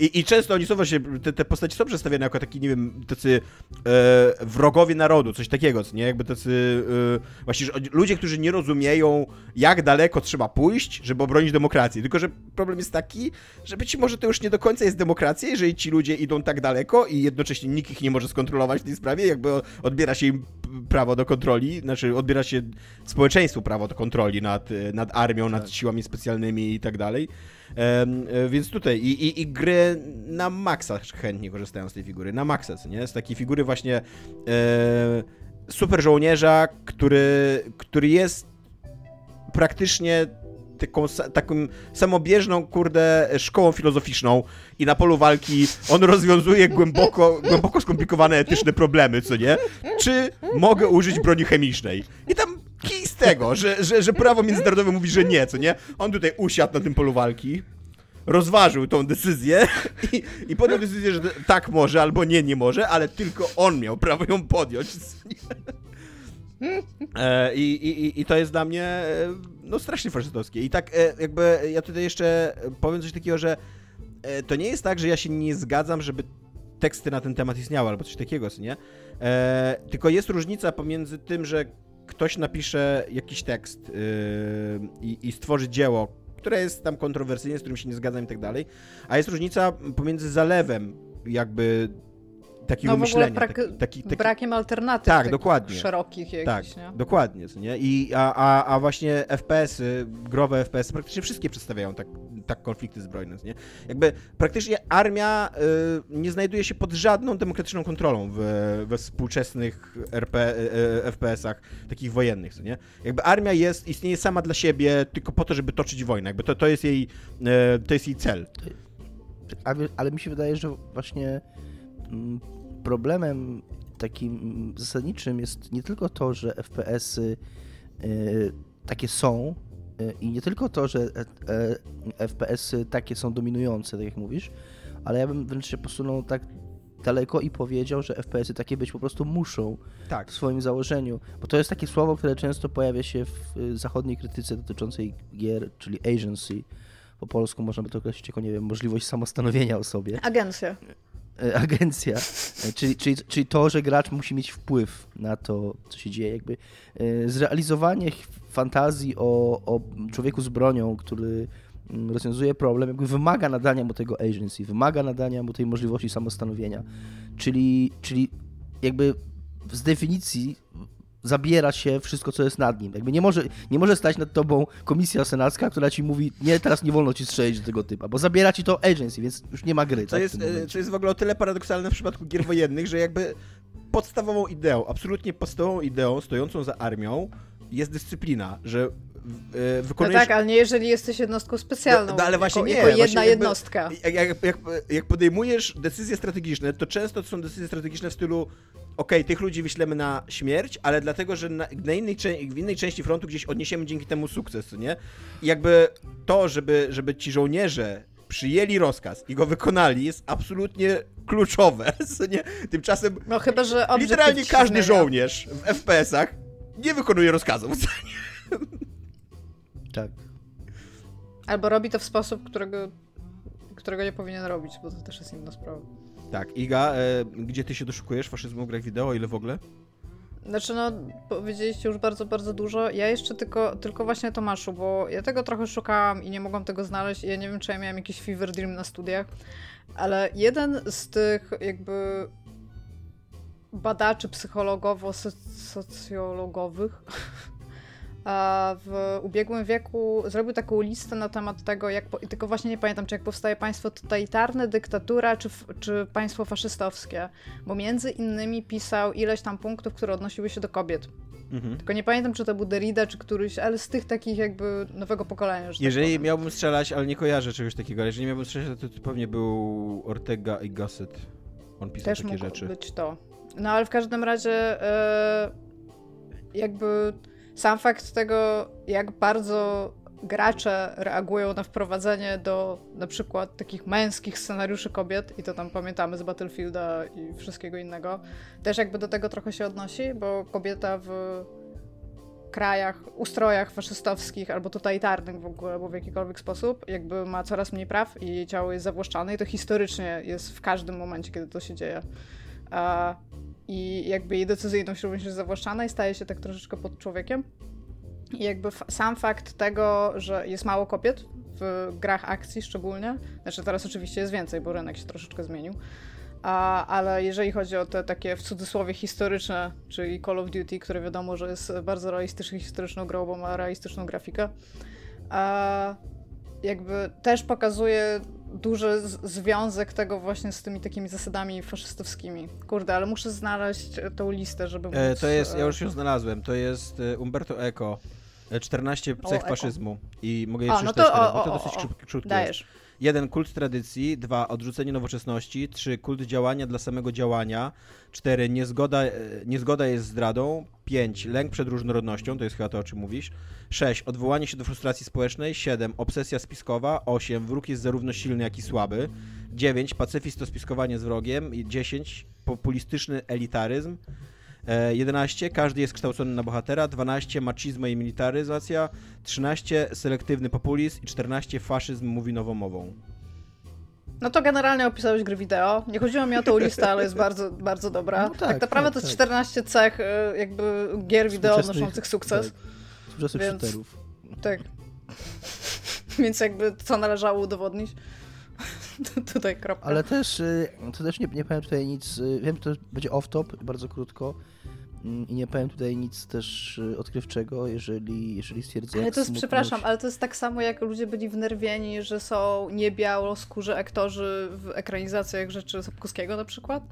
I, i, często oni są właśnie, te, te postaci są przedstawiane jako taki, nie wiem, tacy e, wrogowie narodu, coś takiego, nie? Jakby tacy e, właśnie ludzie, którzy nie rozumieją, jak daleko trzeba pójść, żeby obronić demokrację. Tylko, że problem jest taki, że być może to już nie do końca jest demokracja, jeżeli ci ludzie idą tak daleko i jednocześnie nikt ich nie może skontrolować w tej sprawie, jakby odbiera się im prawo do kontroli, znaczy odbiera się społeczeństwu prawo do kontroli nad, e, nad armią, nad siłami specjalnymi i tak dalej. E, więc tutaj i, i, i gry na maksa chętnie korzystają z tej figury, na maksa, nie? Z takiej figury właśnie e, super żołnierza, który, który jest praktycznie taką, taką samobieżną, kurde, szkołą filozoficzną i na polu walki on rozwiązuje głęboko, głęboko skomplikowane etyczne problemy, co nie? Czy mogę użyć broni chemicznej? I tam kij z tego, że, że, że prawo międzynarodowe mówi, że nie, co nie? On tutaj usiadł na tym polu walki, rozważył tą decyzję i, i podjął decyzję, że tak może albo nie, nie może, ale tylko on miał prawo ją podjąć. E, i, i, I to jest dla mnie e, no strasznie faszystowskie. I tak e, jakby ja tutaj jeszcze powiem coś takiego, że e, to nie jest tak, że ja się nie zgadzam, żeby teksty na ten temat istniały albo coś takiego, nie? E, tylko jest różnica pomiędzy tym, że ktoś napisze jakiś tekst yy, i, i stworzy dzieło, które jest tam kontrowersyjne, z którym się nie zgadzam i tak dalej, a jest różnica pomiędzy zalewem jakby takiego No myślenia. brak, taki, taki, taki, brakiem alternatyw Tak, dokładnie. szerokich tak, jakichś, nie? dokładnie, co nie? I, a, a, a właśnie FPS-y, growe FPS-y, praktycznie wszystkie przedstawiają tak, tak konflikty zbrojne, co nie? Jakby praktycznie armia y, nie znajduje się pod żadną demokratyczną kontrolą w, we współczesnych RP, y, y, FPS-ach takich wojennych, co nie? Jakby armia jest, istnieje sama dla siebie tylko po to, żeby toczyć wojnę, jakby to, to jest jej, y, to jest jej cel. A wie- Ale mi się wydaje, że właśnie problemem takim mm, zasadniczym jest nie tylko to, że FPS-y y, takie są y, i nie tylko to, że e, e, FPS-y takie są dominujące, tak jak mówisz, ale ja bym wręcz się posunął tak daleko i powiedział, że FPS-y takie być po prostu muszą Tak. w swoim założeniu, bo to jest takie słowo, które często pojawia się w y, zachodniej krytyce dotyczącej gier, czyli agency. Po polsku można by to określić jako, nie wiem, możliwość samostanowienia o sobie. Agencja. E, Agencja, E, czyli, czyli, czyli to, że gracz musi mieć wpływ na to, co się dzieje. Jakby e, zrealizowanie fantazji o, o człowieku z bronią, który mm, rozwiązuje problem, jakby wymaga nadania mu tego agency, wymaga nadania mu tej możliwości samostanowienia. Czyli, czyli jakby z definicji zabiera się wszystko, co jest nad nim. Jakby nie może, nie może stać nad tobą komisja senacka, która ci mówi, nie, teraz nie wolno ci strzelić do tego typa, bo zabiera ci to agency, więc już nie ma gry. To tak, jest, to jest w ogóle o tyle paradoksalne w przypadku gier wojennych, że jakby podstawową ideą, absolutnie podstawową ideą stojącą za armią jest dyscyplina, że e, No wykonujesz... tak, ale nie jeżeli jesteś jednostką specjalną. No, no, ale właśnie jako, nie, jako właśnie jedna jakby- jednostka. Jak, jak, jak, jak podejmujesz decyzje strategiczne, to często to są decyzje strategiczne w stylu okej, tych ludzi wyślemy na śmierć, ale dlatego, że na, na innej, w innej części frontu gdzieś odniesiemy dzięki temu sukces, nie? I jakby to, żeby, żeby ci żołnierze przyjęli rozkaz i go wykonali, jest absolutnie kluczowe. Nie? Tymczasem No chyba, że literalnie każdy żołnierz w FPS-ach nie wykonuje rozkazów. Tak. Albo robi to w sposób, którego, którego nie powinien robić, bo to też jest inna sprawa. Tak, Iga, e, gdzie ty się doszukujesz faszyzmu w grach wideo, ile w ogóle? Znaczy, no, powiedzieliście już bardzo, bardzo dużo. Ja jeszcze tylko, tylko właśnie Tomaszu, bo ja tego trochę szukałam i nie mogłam tego znaleźć. Ja nie wiem, czy ja miałam jakiś fever dream na studiach, ale jeden z tych jakby badaczy psychologowo-socjologowych w ubiegłym wieku zrobił taką listę na temat tego, jak, po, tylko właśnie nie pamiętam, czy jak powstaje państwo totalitarne, dyktatura, czy, czy państwo faszystowskie, bo między innymi pisał ileś tam punktów, które odnosiły się do kobiet. Mhm. Tylko nie pamiętam, czy to był Derrida, czy któryś, ale z tych takich jakby nowego pokolenia, że tak Jeżeli powiem. miałbym strzelać, ale nie kojarzę czegoś takiego, ale jeżeli miałbym strzelać, to, to pewnie był Ortega i Gasset. On pisał Też takie rzeczy. być to. No ale w każdym razie e, jakby sam fakt tego, jak bardzo gracze reagują na wprowadzenie do na przykład takich męskich scenariuszy kobiet i to tam pamiętamy z Battlefielda i wszystkiego innego, też jakby do tego trochę się odnosi, bo kobieta w krajach, ustrojach faszystowskich albo totalitarnych w ogóle, albo w jakikolwiek sposób, jakby ma coraz mniej praw i jej ciało jest zawłaszczane i to historycznie jest w każdym momencie, kiedy to się dzieje. A, I jakby jej decyzyjność również jest zawłaszczana i staje się tak troszeczkę pod człowiekiem. I jakby sam fakt tego, że jest mało kobiet w grach akcji szczególnie, znaczy teraz oczywiście jest więcej, bo rynek się troszeczkę zmienił, a, ale jeżeli chodzi o te takie w cudzysłowie historyczne, czyli Call of Duty, które wiadomo, że jest bardzo realistyczną, historyczną grą, bo ma realistyczną grafikę, a jakby też pokazuje duży związek tego właśnie z tymi takimi zasadami faszystowskimi. Kurde, ale muszę znaleźć e, tą listę, żeby móc... E, to jest, ja e, już ją znalazłem, to jest e, Umberto Eco. e, 14 O, cech Eco. faszyzmu. I mogę je no przeczytać to teraz, o, bo to o, dosyć o, o. krótkie krótkie jest. Dajesz. Jeden, kult tradycji. Dwa, odrzucenie nowoczesności. Trzy, kult działania dla samego działania. Cztery, niezgoda, e, niezgoda jest zdradą. Pięć, lęk przed różnorodnością, to jest chyba to, o czym mówisz. Sześć, odwołanie się do frustracji społecznej. Siedem, obsesja spiskowa. Osiem, wróg jest zarówno silny, jak i słaby. Dziewięć, pacyfizm to spiskowanie z wrogiem. I dziesięć, populistyczny elitaryzm. E, 11. Każdy jest kształcony na bohatera. 12. Macizmo i militaryzacja. 13. Selektywny populizm. I 14. Faszyzm mówi nową mową. No to generalnie opisałeś gry wideo. Nie chodziło mi o tą listę, ale jest bardzo, bardzo dobra. No tak, tak, naprawdę tak, to jest tak. 14 cech e, jakby gier wideo odnoszących sukces. Tak, współczesnych Więc- shooterów. Tak. Więc jakby co należało udowodnić. Tutaj kropka. Ale też, y, to też nie, nie powiem tutaj nic, y, wiem, że to będzie off-top, bardzo krótko i nie powiem tutaj nic też y, odkrywczego, jeżeli, jeżeli stwierdzę, Ale to jest, smutność- przepraszam, ale to jest tak samo jak ludzie byli wnerwieni, że są niebiałoskórzy aktorzy w ekranizacjach rzeczy Sapkowskiego na przykład.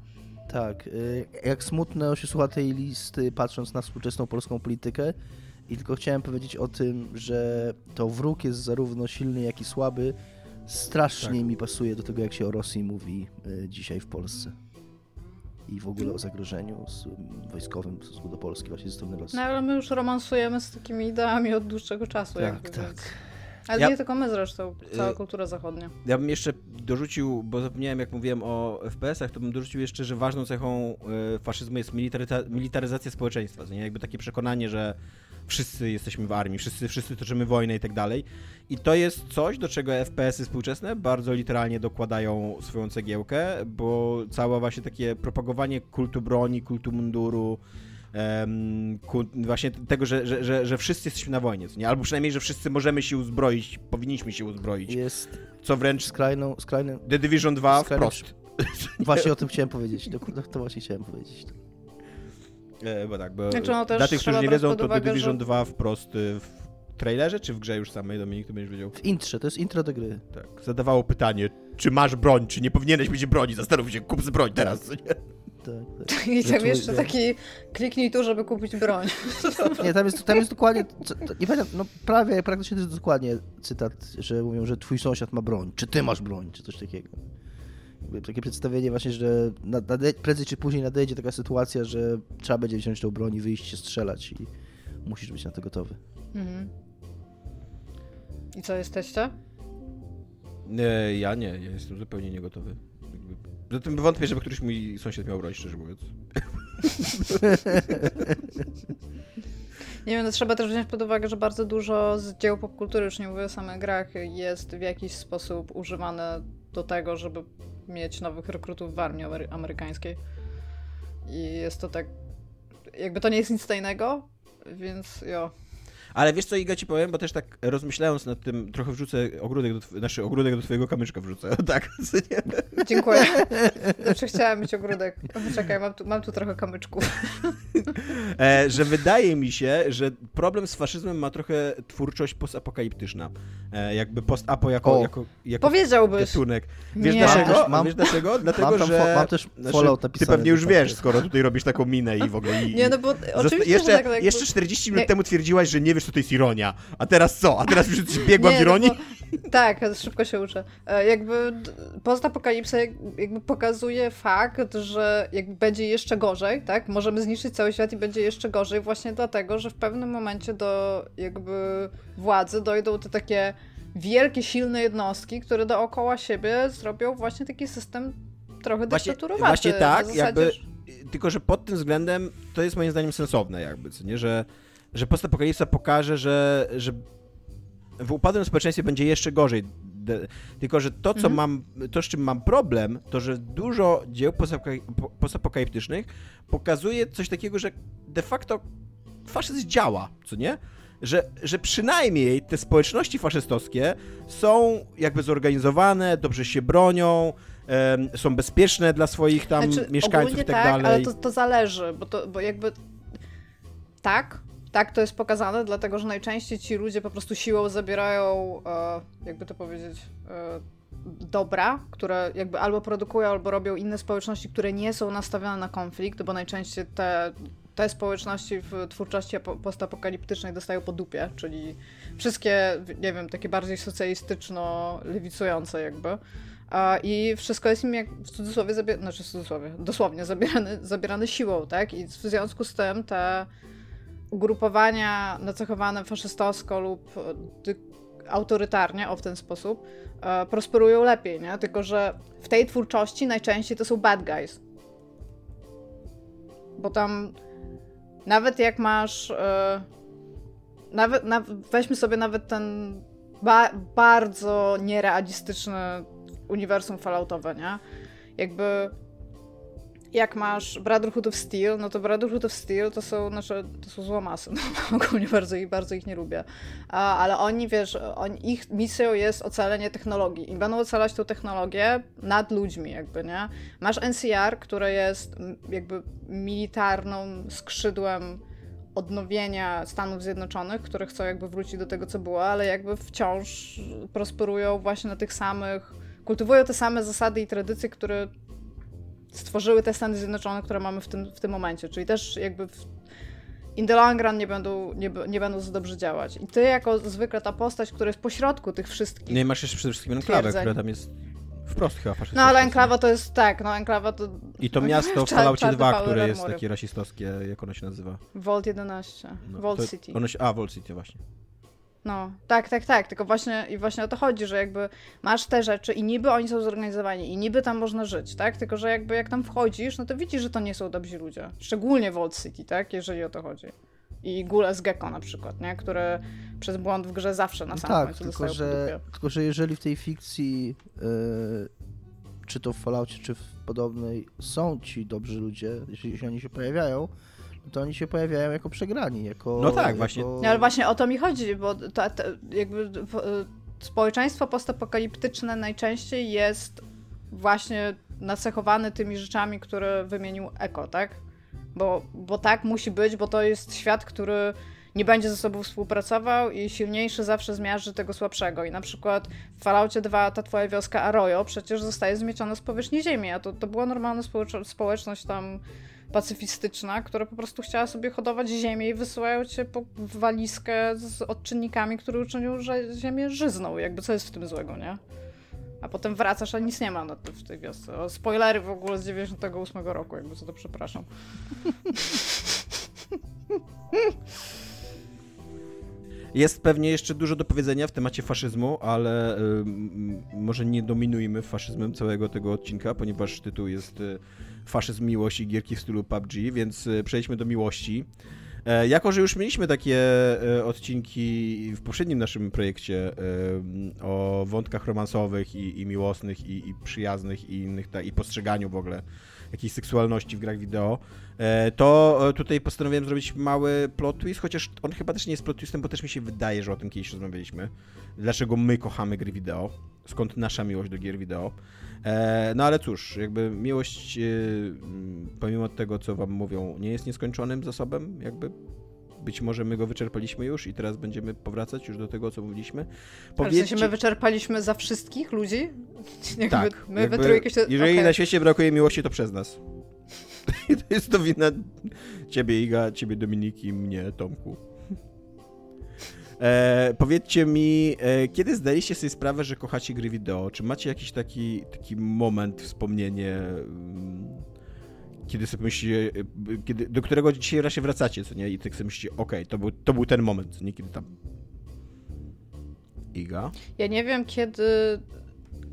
Tak, y, jak smutno się słucha tej listy, patrząc na współczesną polską politykę i tylko chciałem powiedzieć o tym, że to wróg jest zarówno silny, jak i słaby, strasznie Tak. mi pasuje do tego, jak się o Rosji mówi y, dzisiaj w Polsce. I w ogóle o zagrożeniu z, wojskowym w stosunku do Polski właśnie ze strony Rosji. No ale my już romansujemy z takimi ideami od dłuższego czasu. Tak, jakby, tak. Więc... Ale Ja- nie tylko my zresztą, cała Y- kultura zachodnia. Ja bym jeszcze dorzucił, bo zapomniałem jak mówiłem o FPS-ach, to bym dorzucił jeszcze, że ważną cechą e, faszyzmu jest militaryza- militaryzacja społeczeństwa. To nie jakby takie przekonanie, że wszyscy jesteśmy w armii, wszyscy, wszyscy toczymy wojnę i tak dalej. I to jest coś, do czego FPS-y współczesne bardzo literalnie dokładają swoją cegiełkę, bo całe właśnie takie propagowanie kultu broni, kultu munduru, em, ku, właśnie tego, że, że, że, że wszyscy jesteśmy na wojnie, co nie? albo przynajmniej, że wszyscy możemy się uzbroić, powinniśmy się uzbroić, Jest co wręcz skrajną, skrajną... The Division 2 Skrajnym wprost. Właśnie o tym chciałem powiedzieć, dokładnie to właśnie chciałem powiedzieć. E, bo tak, bo Znaczy, no też dla tych, którzy nie wiedzą, pod to uwagę, The Division że- 2 wprost y, w trailerze, czy w grze już samej, Dominik, ty będziesz wiedział? W intrze, to jest intro do gry. Tak, zadawało pytanie, czy masz broń, czy nie powinieneś mieć broni, zastanów się, kup z broń teraz, nie? Tak, tak. I tam jeszcze taki kliknij tu, żeby kupić broń. Nie, tam jest, tam jest dokładnie, nie pamiętam, no prawie, praktycznie to jest dokładnie cytat, że mówią, że twój sąsiad ma broń, czy ty masz broń, czy coś takiego. Takie przedstawienie właśnie, że nade, prędzej czy później nadejdzie taka sytuacja, że trzeba będzie wziąć tą broń i wyjść się strzelać i musisz być na to gotowy. Mhm. I co, jesteście? E, ja nie, ja jestem zupełnie niegotowy. Zatem wątpię, żeby któryś mój sąsiad miał broń, szczerze mówiąc. Nie wiem, no trzeba też wziąć pod uwagę, że bardzo dużo z dzieł popkultury, już nie mówię o samych grach, jest w jakiś sposób używane do tego, żeby mieć nowych rekrutów w armii amerykańskiej. I jest to tak. Jakby to nie jest nic tajnego, więc jo. Ale wiesz co, Iga, ci powiem, bo też tak rozmyślając nad tym, trochę wrzucę ogródek do, znaczy ogródek do twojego kamyczka wrzucę, tak. Dziękuję. Znaczy chciałam mieć ogródek. Czekaj, mam tu, mam tu trochę kamyczków. E, że wydaje mi się, że problem z faszyzmem ma trochę twórczość postapokaliptyczna. E, jakby post-apo jako, jako, jako Powiedziałbyś. gatunek. Wiesz Nie. dlaczego? Mam, wiesz dlaczego? Dlatego, mam że... Mam też znaczy, Ty pewnie już wiesz, skoro tutaj robisz taką minę i w ogóle... I, nie, no bo oczywiście, jeszcze, tak, tak, jeszcze 40 minut nie. temu twierdziłaś, że nie wiesz, co to jest ironia. A teraz co? A teraz już biegła w no ironii? No bo, tak, szybko się uczę. E, jakby postapokalipsa jakby pokazuje fakt, że jakby będzie jeszcze gorzej, tak? Możemy zniszczyć cały świat i będzie jeszcze gorzej właśnie dlatego, że w pewnym momencie do jakby władzy dojdą te takie wielkie, silne jednostki, które dookoła siebie zrobią właśnie taki system trochę właśnie, Właśnie tak, zasadzie, jakby, tylko że pod tym względem to jest moim zdaniem sensowne jakby, co nie, że, że postapokalipsa pokaże, że, że w upadłym społeczeństwie będzie jeszcze gorzej. Tylko, że to, co mhm. mam, to z czym mam problem, to, że dużo dzieł postapokaliptycznych pokazuje coś takiego, że de facto faszyzm działa, co nie? że, że przynajmniej te społeczności faszystowskie są jakby zorganizowane, dobrze się bronią, um, są bezpieczne dla swoich tam znaczy, mieszkańców i tak, tak dalej. ale to, to zależy, bo, to, bo jakby tak, tak to jest pokazane, dlatego że najczęściej ci ludzie po prostu siłą zabierają, e, jakby to powiedzieć, e, dobra, które jakby albo produkują, albo robią inne społeczności, które nie są nastawione na konflikt, bo najczęściej te te społeczności w twórczości postapokaliptycznej dostają po dupie, czyli wszystkie, nie wiem, takie bardziej socjalistyczno-lewicujące jakby. I wszystko jest im jak w cudzysłowie, znaczy w cudzysłowie, dosłownie zabierane, zabierane siłą, tak? I w związku z tym te ugrupowania nacechowane faszystowsko lub autorytarnie, o w ten sposób, e, prosperują lepiej, nie? Tylko, że w tej twórczości najczęściej to są bad guys. Bo tam nawet jak masz. Yy, nawet, na, weźmy sobie nawet ten ba bardzo nierealistyczny uniwersum falloutowe, nie? Jakby jak masz Brotherhood of Steel, no to Brotherhood of Steel to są, znaczy, to są złomasy, no ogólnie bardzo ich, bardzo ich nie lubię. A, ale oni, wiesz, oni, ich misją jest ocalenie technologii i będą ocalać tą technologię nad ludźmi jakby, nie? Masz NCR, które jest jakby militarną skrzydłem odnowienia Stanów Zjednoczonych, które chcą jakby wrócić do tego, co było, ale jakby wciąż prosperują właśnie na tych samych, kultywują te same zasady i tradycje, które stworzyły te Stany Zjednoczone, które mamy w tym, w tym momencie. Czyli też jakby w, in the long run nie będą, nie, nie będą za dobrze działać. I ty jako zwykle ta postać, która jest pośrodku tych wszystkich Nie, masz jeszcze przede wszystkim enklawę, która tam jest wprost chyba faszystowska. No ale enklawa to jest, tak, no enklawa to... I to miasto w Falloutie 2, które jest takie rasistowskie, jak ono się nazywa? Vault 11. No, Vault City. Ono się, a, Vault City właśnie. No, tak, tak, tak. Tylko właśnie i właśnie o to chodzi, że jakby masz te rzeczy i niby oni są zorganizowani i niby tam można żyć, tak? Tylko że jakby jak tam wchodzisz, no to widzisz, że to nie są dobrzy ludzie. Szczególnie w Old City, tak? Jeżeli o to chodzi. I Gule z Gecko na przykład, nie? Które przez błąd w grze zawsze na samym tak, końcu tylko, że, tylko że jeżeli w tej fikcji yy, czy to w Falloutie, czy w podobnej są ci dobrzy ludzie, jeśli oni się pojawiają, to oni się pojawiają jako przegrani, jako... No tak, jako... właśnie. No, ale właśnie o to mi chodzi, bo to, to jakby społeczeństwo postapokaliptyczne najczęściej jest właśnie nacechowane tymi rzeczami, które wymienił Eko, tak? Bo, bo tak musi być, bo to jest świat, który nie będzie ze sobą współpracował i silniejszy zawsze zmiażdży tego słabszego. I na przykład w Falloutie 2 ta twoja wioska Arroyo przecież zostaje zmieciona z powierzchni ziemi, a to, to była normalna społeczność tam pacyfistyczna, która po prostu chciała sobie hodować ziemię i wysyłają cię po walizkę z odczynnikami, które uczynią, że ziemię żyzną. Jakby co jest w tym złego, nie? A potem wracasz, a nic nie ma w tej wiosce. O, spoilery w ogóle z 98 roku, jakby co to przepraszam. Jest pewnie jeszcze dużo do powiedzenia w temacie faszyzmu, ale y, może nie dominujmy faszyzmem całego tego odcinka, ponieważ tytuł jest y, Faszyzm, miłość i gierki w stylu PUBG, więc y, przejdźmy do miłości. E, jako, że już mieliśmy takie e, odcinki w poprzednim naszym projekcie e, o wątkach romansowych i, i miłosnych, i, i, przyjaznych, i innych, ta, i postrzeganiu w ogóle jakiejś seksualności w grach wideo, to tutaj postanowiłem zrobić mały plot twist, chociaż on chyba też nie jest plot twistem, bo też mi się wydaje, że o tym kiedyś rozmawialiśmy. Dlaczego my kochamy gry wideo? Skąd nasza miłość do gier wideo? E, no ale cóż, jakby miłość, e, pomimo tego, co wam mówią, nie jest nieskończonym zasobem, jakby być może my go wyczerpaliśmy już i teraz będziemy powracać już do tego, co mówiliśmy. Powiedzcie... W sensie my wyczerpaliśmy za wszystkich ludzi? Jakby tak. My jakby, we się... Jeżeli okay. na świecie brakuje miłości, to przez nas. to jest to wina ciebie, Iga, ciebie, Dominiki, mnie, Tomku. E, powiedzcie mi, e, kiedy zdaliście sobie sprawę, że kochacie gry wideo? Czy macie jakiś taki, taki moment, wspomnienie, mm, kiedy sobie myślicie, e, kiedy, do którego dzisiaj się wracacie, co nie? I tak sobie myślicie, okej, okay, to, był, to był ten moment, nie? Kiedy tam... Iga? Ja nie wiem, kiedy,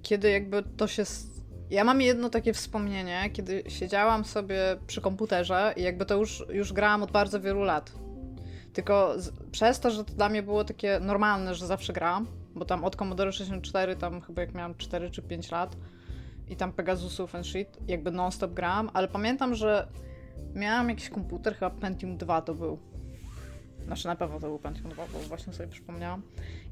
kiedy jakby to się... Ja mam jedno takie wspomnienie, kiedy siedziałam sobie przy komputerze i jakby to już, już grałam od bardzo wielu lat tylko z, przez to, że to dla mnie było takie normalne, że zawsze grałam, bo tam od Commodore 64, tam chyba jak miałam 4 czy 5 lat i tam Pegasusów and shit, jakby non-stop grałam, ale pamiętam, że miałam jakiś komputer, chyba Pentium 2 to był. Znaczy na pewno to był Pentium 2, bo właśnie sobie przypomniałam.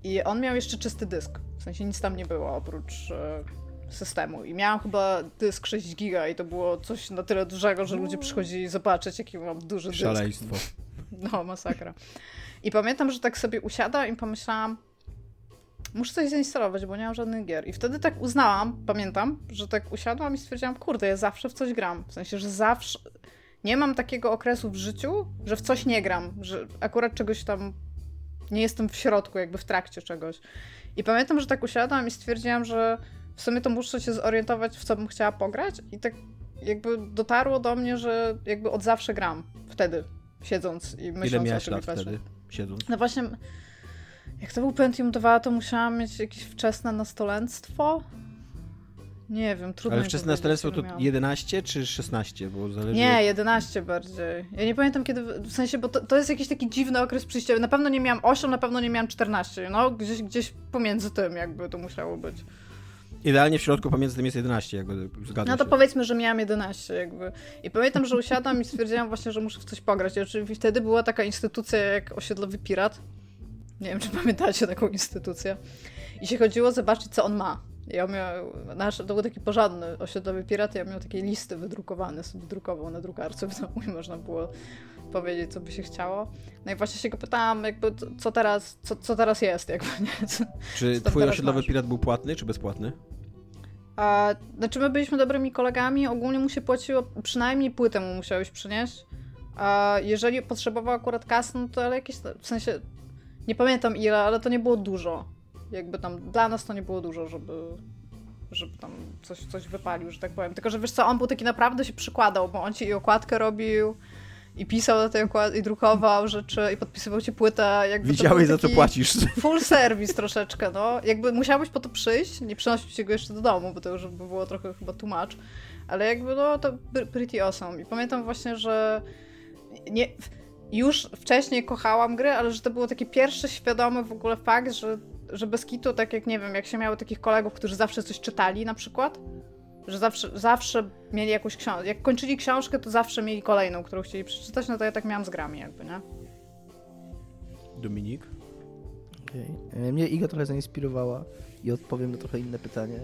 I on miał jeszcze czysty dysk, w sensie nic tam nie było oprócz e, systemu. I miałam chyba dysk 6 giga i to było coś na tyle dużego, że ludzie przychodzili zobaczyć, jaki mam duży dysk. Szaleństwo. No, masakra. I pamiętam, że tak sobie usiadłam i pomyślałam, muszę coś zainstalować, bo nie mam żadnych gier. I wtedy tak uznałam, pamiętam, że tak usiadłam i stwierdziłam, kurde, ja zawsze w coś gram. W sensie, że zawsze... Nie mam takiego okresu w życiu, że w coś nie gram, że akurat czegoś tam nie jestem w środku, jakby w trakcie czegoś. I pamiętam, że tak usiadłam i stwierdziłam, że w sumie to muszę się zorientować, w co bym chciała pograć i tak jakby dotarło do mnie, że jakby od zawsze gram. Wtedy, siedząc i myśląc Ile miałeś lat wtedy, siedząc? No właśnie, jak to był Pentium 2, to musiałam mieć jakieś wczesne nastolenstwo. Nie wiem, trudno Ale wczesne nastolenstwo to 11 czy 16? Bo zależy... Nie, 11 bardziej. Ja nie pamiętam kiedy, w sensie, bo to, to jest jakiś taki dziwny okres przyjściowy. Na pewno nie miałam 8, na pewno nie miałam 14. No, gdzieś, gdzieś pomiędzy tym jakby to musiało być. Idealnie w środku pomiędzy tym jest 11, jakby zgadzam No to się. powiedzmy, że miałam 11 jakby. I pamiętam, że usiadłam i stwierdziłam właśnie, że muszę w coś pograć. I oczywiście wtedy była taka instytucja jak Osiedlowy Pirat. Nie wiem, czy pamiętacie taką instytucję. I się chodziło zobaczyć, co on ma. Ja miał, nasz, to był taki porządny osiedlowy pirat, ja miał takie listy wydrukowane, sobie drukował na drukarce w domu i można było powiedzieć, co by się chciało. No i właśnie się go pytałam, jakby, co teraz, co, co teraz jest, jakby, nie? Co, czy twój osiedlowy masz? pirat był płatny, czy bezpłatny? A, znaczy my byliśmy dobrymi kolegami, ogólnie mu się płaciło, przynajmniej płytę mu musiałeś przynieść. A jeżeli potrzebował akurat kasy, no to ale jakieś, w sensie, nie pamiętam ile, ale to nie było dużo. Jakby tam, dla nas to nie było dużo, żeby, żeby tam coś, coś wypalił, że tak powiem. Tylko, że wiesz co, on był taki naprawdę się przykładał, bo on ci i okładkę robił, i pisał na tej okładce, i drukował rzeczy, i podpisywał ci płytę. Jakby Widziałeś, za co płacisz. Full service troszeczkę, no. Jakby musiałbyś po to przyjść, nie przynosić ci go jeszcze do domu, bo to już by było trochę chyba tłumacz, ale jakby, no, to pretty awesome. I pamiętam właśnie, że nie, już wcześniej kochałam gry, ale że to było taki pierwszy świadomy w ogóle fakt, że, że bez kitu, tak jak, nie wiem, jak się miało takich kolegów, którzy zawsze coś czytali na przykład, że zawsze, zawsze mieli jakąś książkę. Jak kończyli książkę, to zawsze mieli kolejną, którą chcieli przeczytać, no to ja tak miałam z grami jakby, nie? Dominik? Okay. E, mnie Iga trochę zainspirowała i odpowiem na trochę inne pytanie.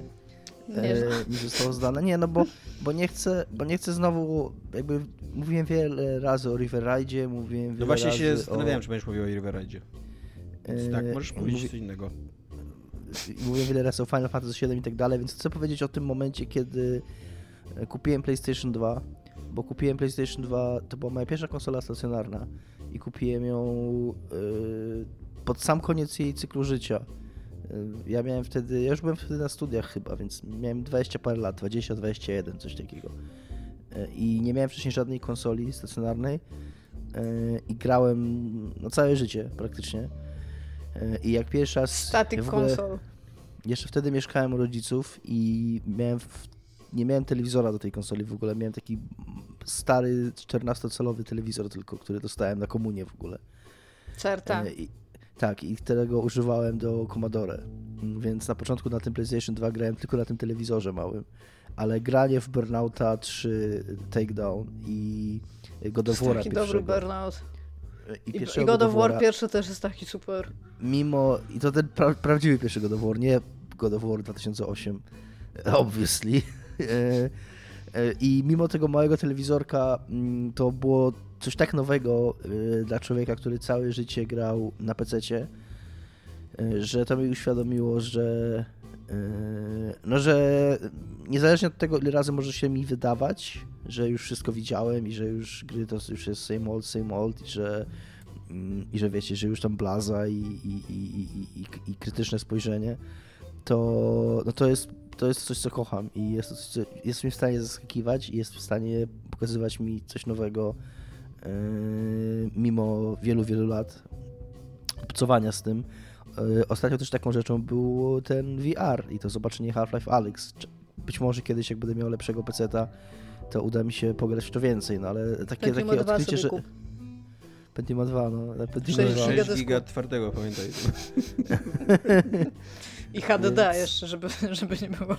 Nie, e, mi zostało zdane. Nie, no bo, bo nie chcę, bo nie chcę znowu, jakby mówiłem wiele razy o River Ride, mówiłem wiele No właśnie razy się zastanawiałem, o... czy będziesz mówił o River Ride. E, tak, możesz powiedzieć mówi... coś innego mówię wiele razy o Final Fantasy VII i tak dalej, więc chcę powiedzieć o tym momencie, kiedy e, kupiłem PlayStation 2, bo kupiłem PlayStation 2, to była moja pierwsza konsola stacjonarna i kupiłem ją yy, pod sam koniec jej cyklu życia. Ja miałem wtedy, ja już byłem wtedy na studiach chyba, więc miałem 20 parę lat, 20, 21, coś takiego. Yy, I nie miałem wcześniej żadnej konsoli stacjonarnej i grałem no, całe życie praktycznie E, I jak pierwszy raz... Static ogóle- console. Jeszcze wtedy mieszkałem u rodziców i miałem w, nie miałem telewizora do tej konsoli w ogóle. Miałem taki stary 14-calowy telewizor tylko, który dostałem na komunię w ogóle. CRT. E, I, tak, i którego używałem do Commodore. Mm, Więc na początku na tym PlayStation 2 grałem tylko na tym telewizorze małym. Ale granie w Burnouta 3 Takedown i God of War'a taki dobry pierwszego. burnout. I, I, pierwszego I God of War pierwszy też jest taki super. Mimo, i to ten pra, prawdziwy pierwszy God of War, nie God of War 2008, obviously. E, e, I mimo tego małego telewizorka, mm, to było coś tak nowego e, dla człowieka, który całe życie grał na PC-cie, e, że to mi uświadomiło, że e, no, że niezależnie od tego, ile razy może się mi wydawać, że już wszystko widziałem i że już gry to już jest same old, same old i że mm, i że wiecie, że już tam blaza i, i, i, i, i, krytyczne spojrzenie, to, no to, jest, to jest coś, co kocham i jest, jest mnie w stanie zaskakiwać i jest w stanie pokazywać mi coś nowego mimo wielu, wielu lat obcowania z tym. Yy, Ostatnio też taką rzeczą był ten VR i to zobaczenie Half-Life Alyx. Być może kiedyś, jak będę miał lepszego peceta, to uda mi się pograć w to więcej, no ale takie, Pentium takie 2 odkrycie, że... kup. Pentium 2, no. Pentium Sześć 2. giga 6 dysku. giga twardego, pamiętaj. I HDD Więc- jeszcze, żeby, żeby nie było.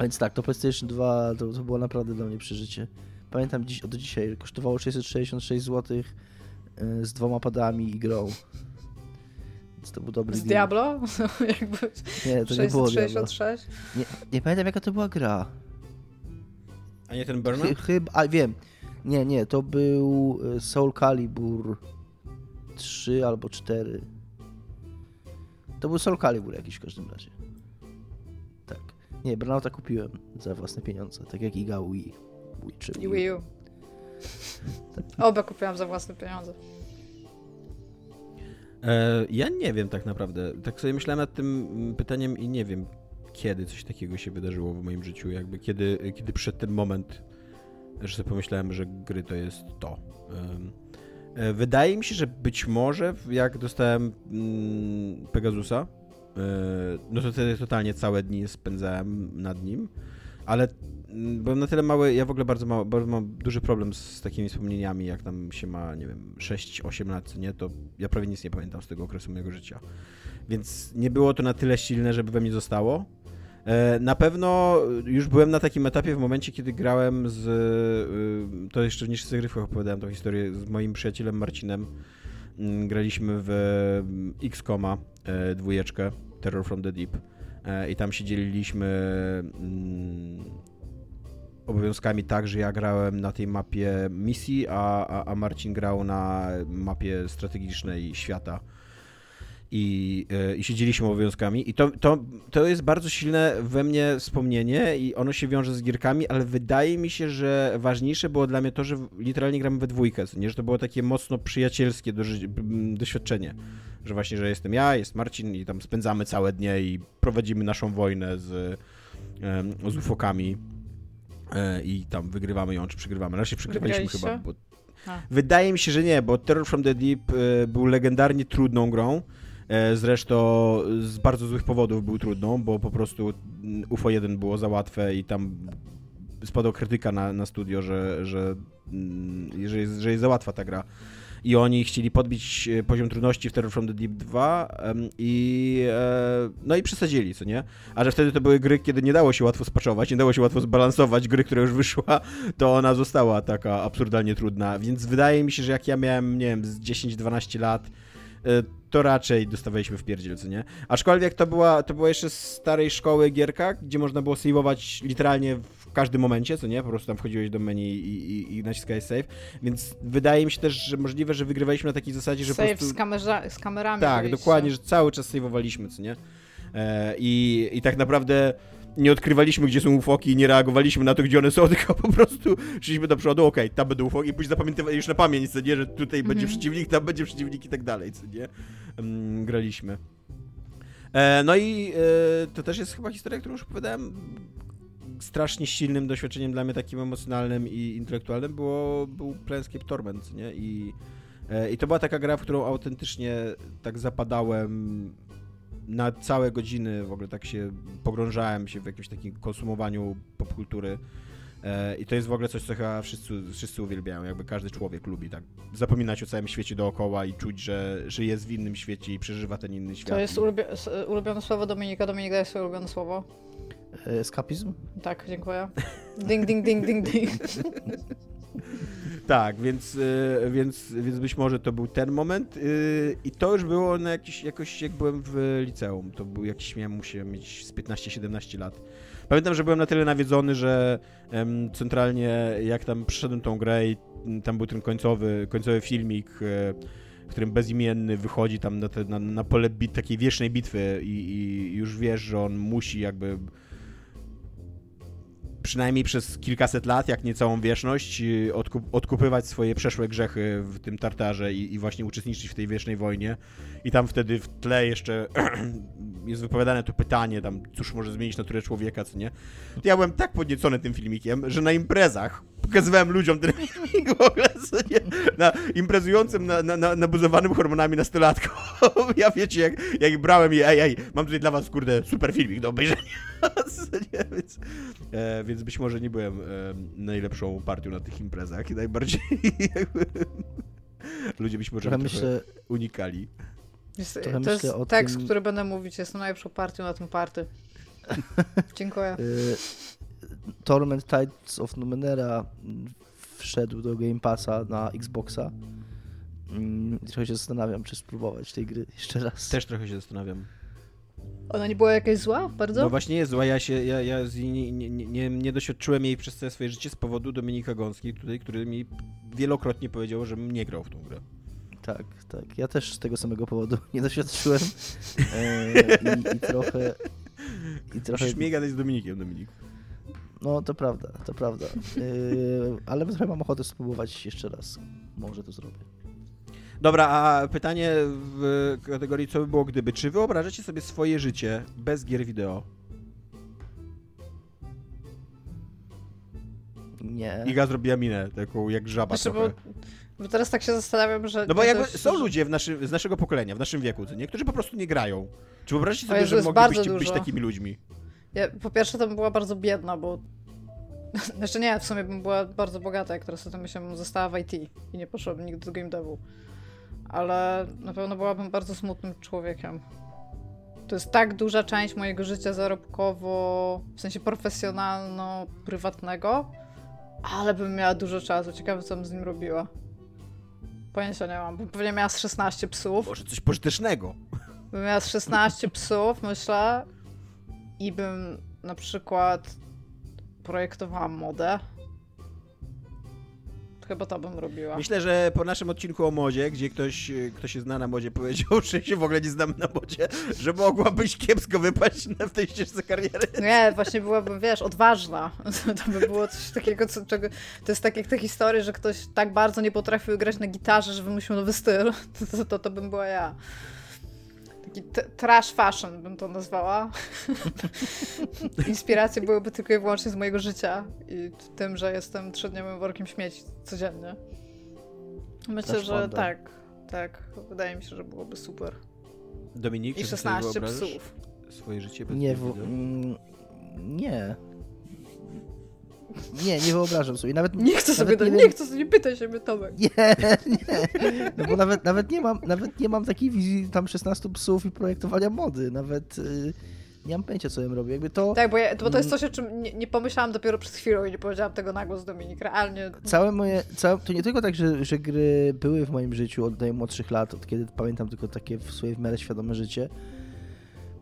Więc tak, to PlayStation 2 to, to było naprawdę dla mnie przeżycie. Pamiętam dziś, do dzisiaj kosztowało 666 zł y, z dwoma padami i grą. Więc to był dobry Z deal. Diablo? Jakby Nie, to nie było Diablo. 666? Nie, nie pamiętam jaka to była gra. A nie ten Chy, Burnout? chyba, a wiem. Nie, nie, to był y, Soul Calibur 3 albo 4. To był Soul Calibur jakiś w każdym razie. Tak. Nie, Burnouta kupiłem za własne pieniądze, tak jak Iga Wii. Wii czy I Wii U. Oba kupiłam za własne pieniądze. E, ja nie wiem tak naprawdę. Tak sobie myślałem nad tym mm, pytaniem i nie wiem, kiedy coś takiego się wydarzyło w moim życiu. Jakby kiedy, kiedy przyszedł ten moment, że sobie pomyślałem, że gry to jest to. E, Wydaje mi się, że być może jak dostałem mm, Pegasusa, e, no to wtedy totalnie całe dni spędzałem nad nim, ale mm, byłem na tyle mały, ja w ogóle bardzo, mało, bardzo mam duży problem z, takimi wspomnieniami, jak tam się ma, nie wiem, 6-8 lat, nie, to ja prawie nic nie pamiętam z tego okresu mojego życia. Więc nie było to na tyle silne, żeby we mnie zostało. E, Na pewno już byłem na takim etapie w momencie, kiedy grałem z. y, To jeszcze w niższych zagrywkach opowiadałem tą historię z moim przyjacielem Marcinem. Mm, Graliśmy w mm, X-Koma e, dwójeczkę, Terror from the Deep. E, I tam się dzieliliśmy mm, obowiązkami tak, że ja grałem na tej mapie misji, a, a, a Marcin grał na mapie strategicznej świata. I, e, i siedzieliśmy obowiązkami. I to, to, to jest bardzo silne we mnie wspomnienie i ono się wiąże z gierkami, ale wydaje mi się, że ważniejsze było dla mnie to, że literalnie gramy we dwójkę, nie? że to było takie mocno przyjacielskie m, doświadczenie. Że właśnie, że jestem ja, jest Marcin i tam spędzamy całe dnie i prowadzimy naszą wojnę z, z ufokami e, i tam wygrywamy ją, czy przegrywamy. Raczej przegrywaliśmy Wygraliście? chyba, bo. Wydaje mi się, że nie, bo Terror from the Deep e, był legendarnie trudną grą. E, Zresztą z bardzo złych powodów był trudną, bo po prostu UFO 1 było za łatwe i tam spadła krytyka na, na studio, że, że, mm, że, jest, że jest za łatwa ta gra. I oni chcieli podbić e, poziom trudności w Terror from the Deep 2 em, i e, no i przesadzili, co nie? A że wtedy to były gry, kiedy nie dało się łatwo spaczować, nie dało się łatwo zbalansować gry, która już wyszła, to ona została taka absurdalnie trudna. Więc wydaje mi się, że jak ja miałem, nie wiem, z 10-12 lat, to raczej dostawaliśmy w pierdziel, co nie? Aczkolwiek to była, to była jeszcze z starej szkoły gierka, gdzie można było saveować literalnie w każdym momencie, co nie? Po prostu tam wchodziłeś do menu i, i, i naciskałeś save, więc wydaje mi się też, że możliwe, że wygrywaliśmy na takiej zasadzie, że po Save prostu... z, kamerza- z kamerami. Tak, dokładnie, że cały czas saveowaliśmy, co nie? E, i, I tak naprawdę nie odkrywaliśmy, gdzie są ufoki, nie reagowaliśmy na to, gdzie one są, tylko po prostu szliśmy do przodu, okej, tam będą ufoki, i później zapamiętywali już na pamięć, co nie, że tutaj będzie Mhm. przeciwnik, tam będzie przeciwnik i tak dalej, co nie? Mm, graliśmy. E, no i e, to też jest chyba historia, którą już opowiadałem, strasznie silnym doświadczeniem dla mnie takim emocjonalnym i intelektualnym było, był Planescape Torment, nie? I E, I to była taka gra, w którą autentycznie tak zapadałem na całe godziny, w ogóle tak się pogrążałem się w jakimś takim konsumowaniu popkultury. E, I to jest w ogóle coś, co chyba wszyscy, wszyscy uwielbiają, jakby każdy człowiek lubi tak zapominać o całym świecie dookoła i czuć, że, że jest w innym świecie i przeżywa ten inny świat. To jest ulubio- ulubione słowo Dominika. Dominik, daj swoje ulubione słowo. Eskapizm? Tak, dziękuję. Ding, ding, ding, ding, ding. Tak, więc, y, więc, więc być może to był ten moment y, i to już było na jakiś, jakoś jak byłem w liceum, to był jakiś, miałem musiał mieć z 15-17 lat. Pamiętam, że byłem na tyle nawiedzony, że em, centralnie jak tam przyszedłem tą grę i tam był ten końcowy, końcowy filmik, e, w którym bezimienny wychodzi tam na, te, na, na pole bit, takiej wiecznej bitwy i, i już wiesz, że on musi jakby przynajmniej przez kilkaset lat, jak nie całą wieczność, y, odkup, odkupywać swoje przeszłe grzechy w tym tartarze i, i, właśnie uczestniczyć w tej wiecznej wojnie. I tam wtedy w tle jeszcze jest wypowiadane to pytanie, tam, cóż może zmienić naturę człowieka, co nie. To ja byłem tak podniecony tym filmikiem, że na imprezach pokazywałem ludziom ten filmik w ogóle, nie, na imprezującym, na, na, na, nabuzowanym hormonami nastolatką. ja wiecie, jak, jak brałem je, ej, ej, mam tutaj dla was, kurde, super filmik do obejrzenia. nie, więc, e, więc być może nie byłem e, najlepszą partią na tych imprezach i najbardziej jakby, ludzie być może myślę, unikali. Jest, to jest myślę o tekst, tym- który będę mówić. Jestem najlepszą partią na tym party. Dziękuję. Torment Tides of Numenera wszedł do Game Passa na Xboxa. Mm, Trochę się zastanawiam, czy spróbować tej gry jeszcze raz. Też trochę się zastanawiam. Ona nie była jakaś zła? Bardzo? No właśnie jest zła, ja się, ja, ja z, nie, nie, nie, nie doświadczyłem jej przez całe swoje życie z powodu Dominika Gąski tutaj, który mi wielokrotnie powiedział, żebym nie grał w tą grę. Tak, tak. Ja też z tego samego powodu nie doświadczyłem. E, i, I trochę. I trochę. Musisz mnie gadać z Dominikiem, Dominik. No to prawda, to prawda. E, ale trochę mam ochotę spróbować jeszcze raz. Może to zrobię. Dobra, a pytanie w kategorii co by było gdyby. Czy wyobrażacie sobie swoje życie bez gier wideo? Nie. Iga zrobiła minę, taką jak żaba Znaczy, trochę. bo, bo teraz tak się zastanawiam, że... No bo jakby są ludzie w naszym, z naszego pokolenia, w naszym wieku, co nie? którzy po prostu nie grają. Czy wyobraźcie O sobie, że moglibyście być takimi ludźmi? Ja, po pierwsze, to bym była bardzo biedna, bo... Znaczy nie, w sumie bym była bardzo bogata, jak teraz o tym myślę, bym została w IT i nie poszłabym nigdy do game devu. Ale na pewno byłabym bardzo smutnym człowiekiem. To jest tak duża część mojego życia zarobkowo, w sensie profesjonalno-prywatnego, ale bym miała dużo czasu. Ciekawe, co bym z nim robiła. Pojęcia nie mam. Bym pewnie miała z 16 psów. Może coś pożytecznego. Bym miała z 16 psów, myślę, i bym na przykład projektowała modę. Chyba to bym robiła. Myślę, że po naszym odcinku o modzie, gdzie ktoś, e, kto się zna na modzie, powiedział, że się w ogóle nie znamy na modzie, że mogłabyś kiepsko wypaść w tej ścieżce kariery. Nie, właśnie byłabym, wiesz, odważna. To by było coś takiego, co, czego... To jest tak jak te historie, że ktoś tak bardzo nie potrafił grać na gitarze, że wymyślił nowy styl. To, to, to, to bym była ja. Taki trash fashion bym to nazwała. Inspiracje byłyby tylko i wyłącznie z mojego życia i tym, że jestem trzydniowym workiem śmieci codziennie. Myślę, Trash że fandom. tak. Tak, wydaje mi się, że byłoby super. Dominik, I czy ty sobie 16 wyobrażasz psów. swoje życie bez Nie, w, mm, nie. Nie, nie wyobrażam sobie. Nawet, Nie chcę sobie, nie nie, wiem- chcę sobie, nie pytaj się mnie, Tomek. Nie, nie. No bo nawet, nawet, nie mam, nawet nie mam takiej wizji tam 16 psów i projektowania mody. Nawet y, nie mam pojęcia, co bym robił. Jakby to... Tak, bo, ja, bo to jest coś, o czym nie, nie pomyślałam dopiero przed chwilą i nie powiedziałam tego na głos Dominik. Realnie. Całe moje, całe, to nie tylko tak, że, że gry były w moim życiu od najmłodszych lat, od kiedy pamiętam tylko takie w swoje w miarę świadome życie,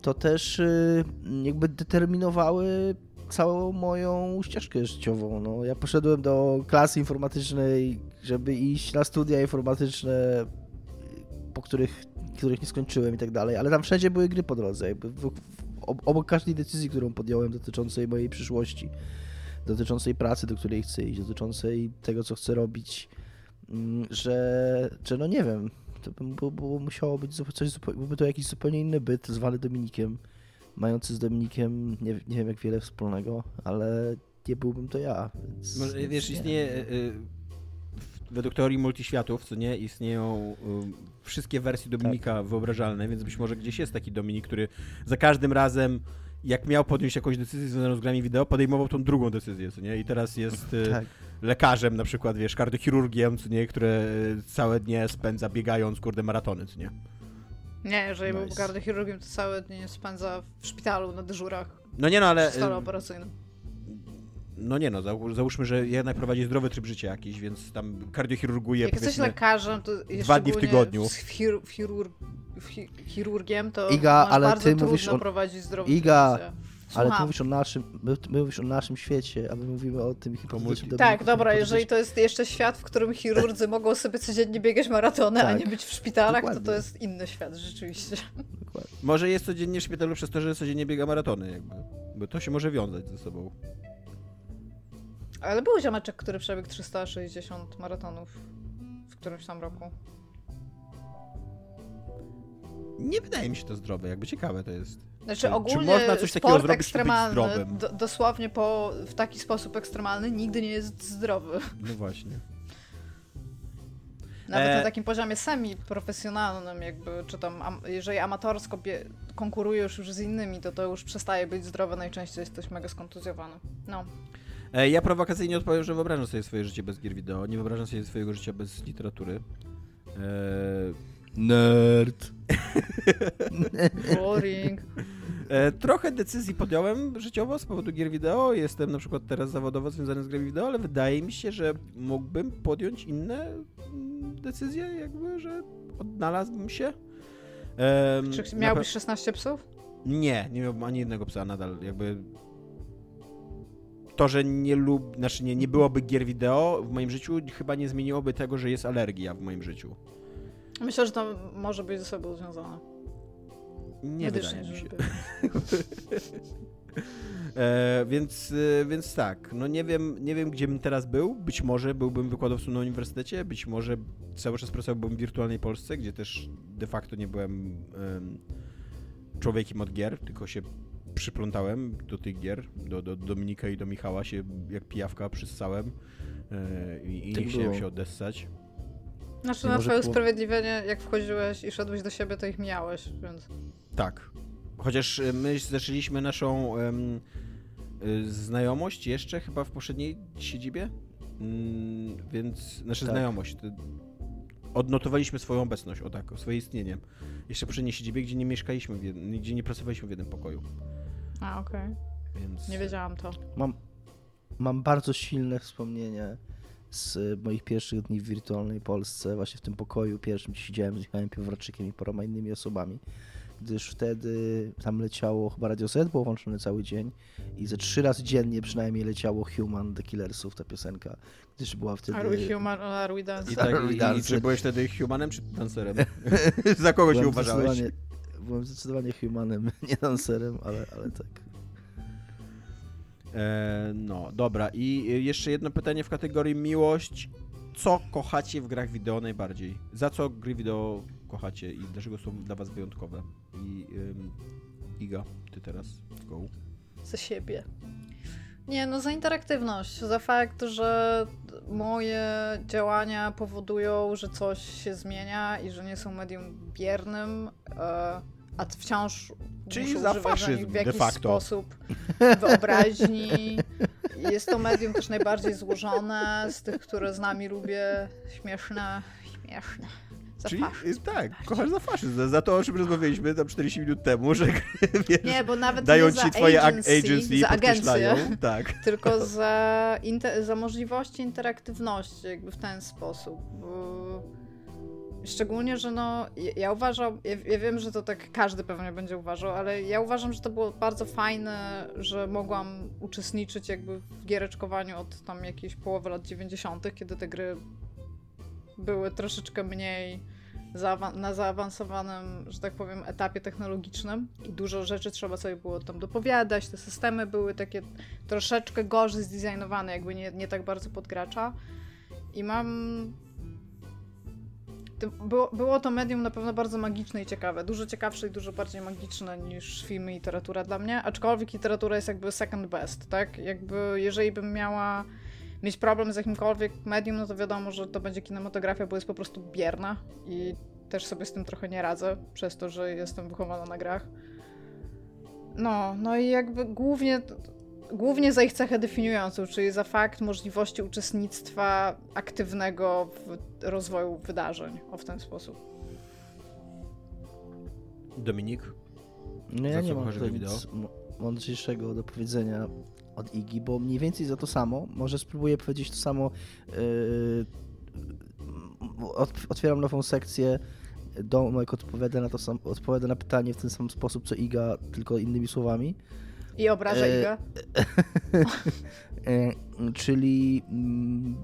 to też y, jakby determinowały całą moją ścieżkę życiową. No, ja poszedłem do klasy informatycznej, żeby iść na studia informatyczne, po których, których nie skończyłem i tak dalej, ale tam wszędzie były gry po drodze. Jakby obok każdej decyzji, którą podjąłem dotyczącej mojej przyszłości, dotyczącej pracy, do której chcę iść, dotyczącej tego, co chcę robić, mm, że, że no nie wiem, to by, było, było musiało być coś, byłby to jakiś zupełnie inny byt zwany Dominikiem, mający z Dominikiem nie, nie wiem jak wiele wspólnego, ale nie byłbym to ja. Więc, Może, więc wiesz, nie. istnieje y, w według teorii multiświatów, co nie, istnieją y, wszystkie wersje Dominika tak. wyobrażalne, więc być może gdzieś jest taki Dominik, który za każdym razem jak miał podjąć jakąś decyzję związaną z grami wideo, podejmował tą drugą decyzję, co nie? I teraz jest tak. lekarzem na przykład, wiesz, kardiochirurgiem, co nie? Które całe dnie spędza biegając, kurde, maratony, co nie? Nie, jeżeli nice. był kardiochirurgiem, to całe dnie spędza w szpitalu na dyżurach. No nie no, ale... W stole operacyjnym. No nie no, załóżmy, że jednak prowadzi zdrowy tryb życia jakiś, więc tam kardiochirurguje Jak jesteś lekarzem, to dwa dni w tygodniu. Z chir chirurg chirurgiem, to Iga, ale bardzo ty trudno mówisz o... prowadzić zdrowy Iga, tryb życia. Ale ty mówisz o naszym, my, my mówisz o naszym świecie, a my mówimy o tym hipotetycznym Tak, dobra, jeżeli to jest jeszcze świat, w którym chirurdzy mogą sobie codziennie biegać maratony, tak. a nie być w szpitalach, Dokładnie. to to jest inny świat, rzeczywiście. Dokładnie. Może jest codziennie w szpitalu przez to, że codziennie biega maratony, jakby. Bo to się może wiązać ze sobą. Ale był ziomeczek, który przebiegł 360 maratonów w którymś tam roku. Nie wydaje mi się to zdrowe, jakby ciekawe to jest. Znaczy ogólnie Czy można coś takiego zrobić, ekstremalny, do, dosłownie po, w taki sposób ekstremalny, nigdy nie jest zdrowy. No właśnie. Nawet e... na takim poziomie semi-profesjonalnym, jakby, czy tam, jeżeli amatorsko konkurujesz już z innymi, to to już przestaje być zdrowe, najczęściej jesteś mega skontuzjowany. No. E, ja prowokacyjnie odpowiem, że wyobrażam sobie swoje życie bez gier wideo, nie wyobrażam sobie swojego życia bez literatury. E Nerd. Boring. E, trochę decyzji podjąłem życiowo z powodu gier wideo. Jestem na przykład teraz zawodowo związany z grami wideo, ale wydaje mi się, że mógłbym podjąć inne mm, decyzje, jakby, że odnalazłbym się. Um, Czy miałbyś 16 psów? Nie, nie miałbym ani jednego psa nadal. Jakby to, że nie lub, znaczy nie, nie byłoby gier wideo w moim życiu, chyba nie zmieniłoby tego, że jest alergia w moim życiu. Myślę, że to może być ze sobą związane. Nie Medycznie, wydaje mi się. e, więc, e, więc tak, no nie wiem, nie wiem, gdzie bym teraz był. Być może byłbym wykładowcą na uniwersytecie, być może cały czas pracowałbym w wirtualnej Polsce, gdzie też de facto nie byłem człowiekiem od gier, tylko się przyplątałem do tych gier, do, do Dominika i do Michała się jak pijawka przyssałem e, i, i tak nie chciałem się odessać. Znaczy, na twoje usprawiedliwienie, jak wchodziłeś i szedłeś do siebie, to ich miałeś, więc... Tak. Chociaż y, my zaczęliśmy naszą um, znajomość jeszcze chyba w poprzedniej siedzibie, mm, więc nasza tak. znajomość. Odnotowaliśmy swoją obecność, o tak, swoje istnienie. Jeszcze w poprzedniej siedzibie, gdzie nie mieszkaliśmy, gdzie nie pracowaliśmy w jednym pokoju. A, okej. Okay. Więc... Nie wiedziałam to. Mam, mam bardzo silne wspomnienie z moich pierwszych dni w wirtualnej Polsce, właśnie w tym pokoju pierwszym, gdzie siedziałem z Michałem i paroma innymi osobami, gdyż wtedy tam leciało, chyba Radio Z było włączone cały dzień i ze trzy razy dziennie przynajmniej leciało Human The Killersów, ta piosenka, gdyż była wtedy... Are we human or are we dancer? I, tak, i, i, czy byłeś wtedy humanem czy dancerem? Za kogo się uważałeś? Byłem zdecydowanie humanem, nie dancerem, ale, ale tak. E, no, dobra. I jeszcze jedno pytanie w kategorii miłość. Co kochacie w grach wideo najbardziej? Za co gry wideo kochacie i dlaczego są dla was wyjątkowe? I ym, Iga, ty teraz go. Za siebie. Nie, no za interaktywność, za fakt, że moje działania powodują, że coś się zmienia i że nie są medium biernym. E, a wciąż Czyli za faszyzm, w jakiś de facto. sposób wyobraźni. Jest to medium też najbardziej złożone z tych, które z nami lubię. Śmieszne, śmieszne. Za Czyli faszyzm, tak, kochasz za faszyzm. Za to, o czym rozmawialiśmy tam 40 minut temu, że wiesz, nie, bo nawet dają nie ci twoje agency, agency za agencję, tak. tylko za, za możliwości interaktywności, jakby w ten sposób. Szczególnie, że no, ja uważam, ja, ja, wiem, że to tak każdy pewnie będzie uważał, ale ja uważam, że to było bardzo fajne, że mogłam uczestniczyć jakby w giereczkowaniu od tam jakiejś połowy lat 90., kiedy te gry były troszeczkę mniej na zaawansowanym, że tak powiem, etapie technologicznym i dużo rzeczy trzeba sobie było tam dopowiadać, te systemy były takie troszeczkę gorzej zdesignowane, jakby nie, nie tak bardzo pod gracza. I mam było, było to medium na pewno bardzo magiczne i ciekawe. Dużo ciekawsze i dużo bardziej magiczne niż filmy i literatura dla mnie. Aczkolwiek literatura jest jakby second best, tak? Jakby jeżeli bym miała mieć problem z jakimkolwiek medium, no to wiadomo, że to będzie kinematografia, bo jest po prostu bierna i też sobie z tym trochę nie radzę, przez to, że jestem wychowana na grach. No, no i jakby głównie, głównie za ich cechę definiującą, czyli za fakt możliwości uczestnictwa aktywnego w rozwoju wydarzeń, o w ten sposób. Dominik? No ja nie mam nic mądrzejszego do powiedzenia od Igi, bo mniej więcej za to samo, może spróbuję powiedzieć to samo, yy, otwieram nową sekcję, Domek odpowiada na, to sam, odpowiada na pytanie w ten sam sposób co Iga, tylko innymi słowami. I obraża e, Iga. e, czyli mm,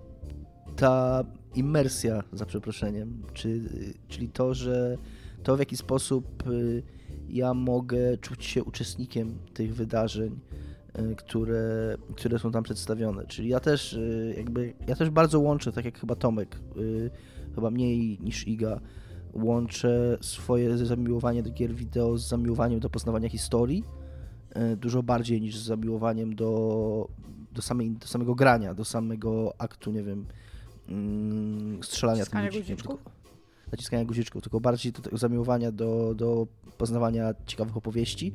ta immersja, za przeproszeniem, czy, czyli to, że to w jaki sposób y, ja mogę czuć się uczestnikiem tych wydarzeń, y, które, które są tam przedstawione. Czyli ja też y, jakby, ja też bardzo łączę, tak jak chyba Tomek, chyba mniej niż Iga, łączę swoje zamiłowanie do gier wideo z zamiłowaniem do poznawania historii, dużo bardziej niż z zamiłowaniem do, do, samej, do samego grania, do samego aktu, nie wiem, mm, strzelania tym ludzikiem naciskania guziczków, tylko bardziej do tego zamiłowania do, do poznawania ciekawych opowieści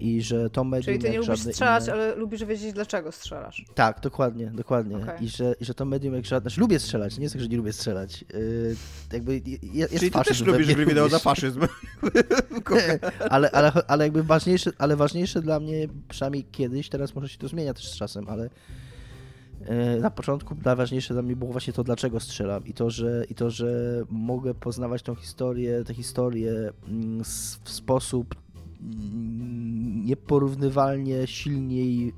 i że to medium... Czyli ty nie lubisz strzelać, inne... ale lubisz wiedzieć, dlaczego strzelasz. Tak, dokładnie, dokładnie. Okay. I, że, I że to medium jak żadne... Znaczy lubię strzelać, nie jest tak, że nie lubię strzelać. Yy, jakby jest Czyli ty też lubisz gry wideo za faszyzm. ale, ale, ale jakby ważniejsze, ale ważniejsze dla mnie, przynajmniej kiedyś, teraz może się to zmienia też z czasem, ale E, na początku najważniejsze dla mnie było właśnie to, dlaczego strzelam i to, że, i to, że mogę poznawać tą historię, tę historię mm, w sposób nieporównywalnie silniej, e,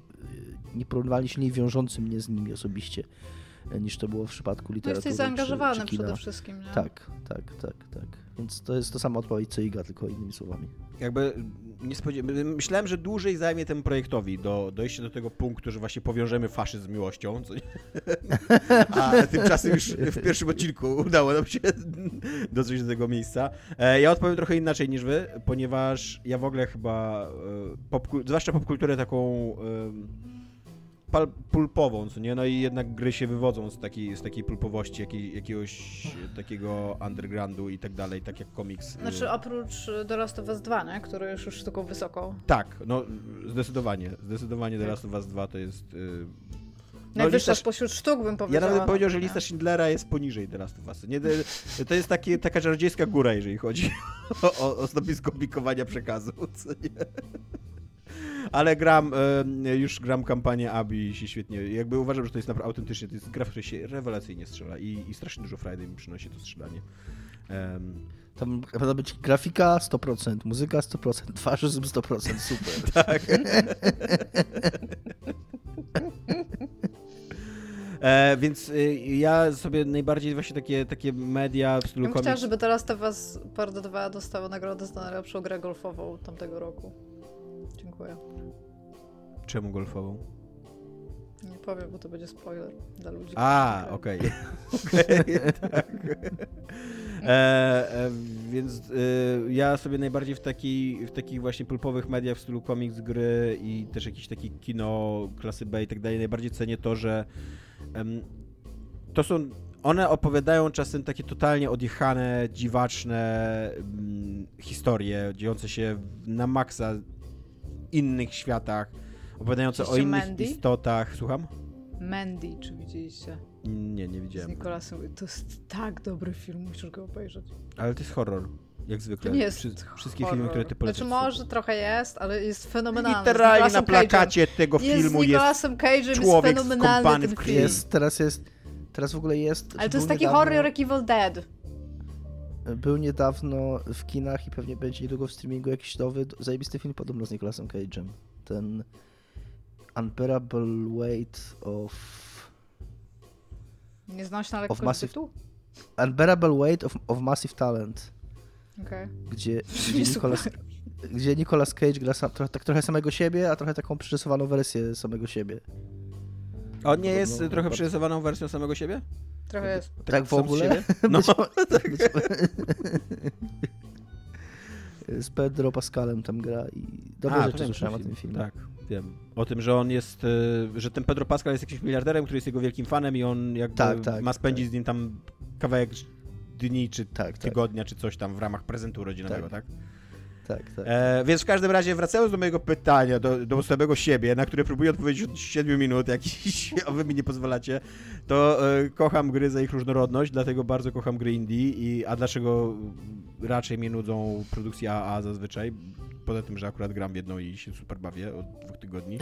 nieporównywalnie silniej wiążący mnie z nimi osobiście niż to było w przypadku literatury. No jesteś zaangażowany czy, czy przede wszystkim, nie? Tak, tak, tak, tak. Więc to jest to sama odpowiedź co Iga, tylko innymi słowami. Jakby nie spodziewałem, myślałem, że dłużej zajmie temu projektowi do dojścia do tego punktu, że właśnie powiążemy faszyzm z miłością, co nie? a tymczasem już w pierwszym odcinku udało nam się dotrzeć do tego miejsca. E, ja odpowiem trochę inaczej niż wy, ponieważ ja w ogóle chyba, e, pop, zwłaszcza popkulturę taką pulpową, co nie? No i jednak gry się wywodzą z takiej, z takiej pulpowości, jakiej, jakiegoś takiego undergroundu i tak dalej, tak jak komiks. Y. Znaczy oprócz The Last of Us 2, nie? Który już już sztuką wysoką. Tak, no zdecydowanie. Zdecydowanie The Last of Us 2 to jest... Yy... No, Najwyższa lista... spośród sztuk bym powiedział. Ja nawet bym powiedział, że lista Schindlera jest poniżej The Last of Us. Nie, to jest taki, taka czarodziejska góra, jeżeli chodzi o, o, o stopień skomplikowania przekazu. Co nie? Ale gram, e, już gram kampanię Abi i się świetnie, jakby uważam, że to jest naprawdę autentycznie, to jest gra, w której się rewelacyjnie strzela i, i strasznie dużo frajdy mi przynosi to strzelanie. Um, tam powinna być grafika 100%, muzyka 100%, twarzyzm 100%, super. tak. E, więc y, ja sobie najbardziej właśnie takie, takie media w stylu ja bym żeby teraz te was Part 2 dostało nagrodę za najlepszą grę golfową tamtego roku. Dziękuję. Czemu golfową? Nie powiem, bo to będzie spoiler dla ludzi. A, okej. Okay. okay, tak. E, e, więc e, ja sobie najbardziej w, taki, w takich właśnie pulpowych mediach w stylu komiks, gry i też jakieś takie kino klasy B i tak dalej, najbardziej cenię to, że to są one opowiadają czasem takie totalnie odjechane, dziwaczne mm, historie, dziejące się na maksa innych światach, opowiadające o innych Mandy? istotach. Słucham? Mandy, czy widzieliście? Nie, nie widziałem. Z Nicolasem. To jest tak dobry film, musisz go obejrzeć. Ale to jest horror. Jak zwykle. To nie jest Wszy wszystkie horror. filmy, które ty polecasz. Znaczy może trochę jest, ale jest fenomenalny. Literalnie na plakacie tego jest filmu jest Cage'em człowiek jest fenomenalny ten film. Jest, teraz jest, teraz w ogóle jest... Ale to jest taki niedawno... horror jak Evil Dead. Był niedawno w kinach i pewnie będzie niedługo w streamingu jakiś nowy, zajebisty film podobno z Nicolasem Cage'em. Ten Unbearable Weight of... Nieznośna lekkość massive... Unbearable Weight of, of Massive Talent. Okay. Gdzie, gdzie, Nicolas, gdzie Nicolas Cage gra sam, trochę, tak trochę samego siebie, a trochę taką przyrysowaną wersję samego siebie. On nie jest trochę bardzo... przyrysowaną wersją samego siebie? Trochę jest. Tak, tak w ogóle? No, tak. Z Pedro Pascalem tam gra i dobrze rzeczy słyszałem o tym filmie. Tak. Wiem. O tym, że on jest, e, że ten Pedro Pascal jest jakimś miliarderem, który jest jego wielkim fanem i on jakby Tak, tak, ma spędzić tak. z nim tam kawałek dni czy Tak, tak. tygodnia czy coś tam w ramach prezentu urodzinowego, tak? Tak, tak. E, więc w każdym razie, wracając do mojego pytania, do, do samego siebie, na które próbuję odpowiedzieć od 7 minut, jak a wy mi nie pozwalacie, to e, kocham gry za ich różnorodność, dlatego bardzo kocham gry indie, i, a dlaczego raczej mnie nudzą produkcje AA zazwyczaj, poza tym, że akurat gram w jedną i się super bawię od dwóch tygodni.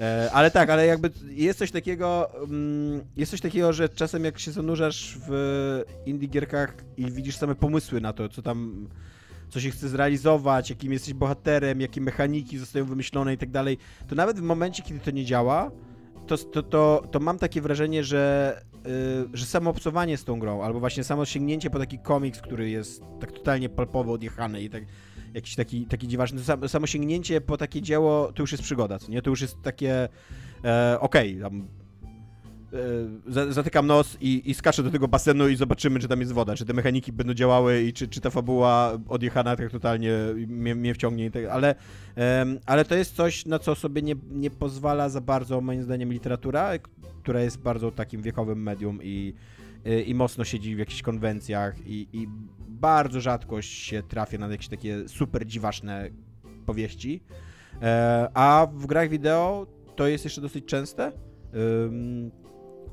E, ale tak, ale jakby jest coś takiego, mm, jest coś takiego, że czasem jak się zanurzasz w indie gierkach i widzisz same pomysły na to, co tam co się chce zrealizować, jakim jesteś bohaterem, jakie mechaniki zostają wymyślone i tak dalej, to nawet w momencie, kiedy to nie działa, to, to, to, to mam takie wrażenie, że, yy, że samo obcowanie z tą grą, albo właśnie samo sięgnięcie po taki komiks, który jest tak totalnie palpowo odjechany i tak jakiś taki, taki dziwaczny, to sam- samo sięgnięcie po takie dzieło, to już jest przygoda, co nie? To już jest takie, e, okej, za- zatykam nos i, i skaczę do tego basenu i zobaczymy, czy tam jest woda, czy te mechaniki będą działały i czy, czy ta fabuła odjechana tak totalnie mnie, mnie wciągnie. tak- Ale, ale to jest coś, na co sobie nie, nie pozwala za bardzo, moim zdaniem, literatura, która jest bardzo takim wiekowym medium i, i mocno siedzi w jakichś konwencjach i, i bardzo rzadko się trafia na jakieś takie super dziwaczne powieści. E, a w grach wideo to jest jeszcze dosyć częste.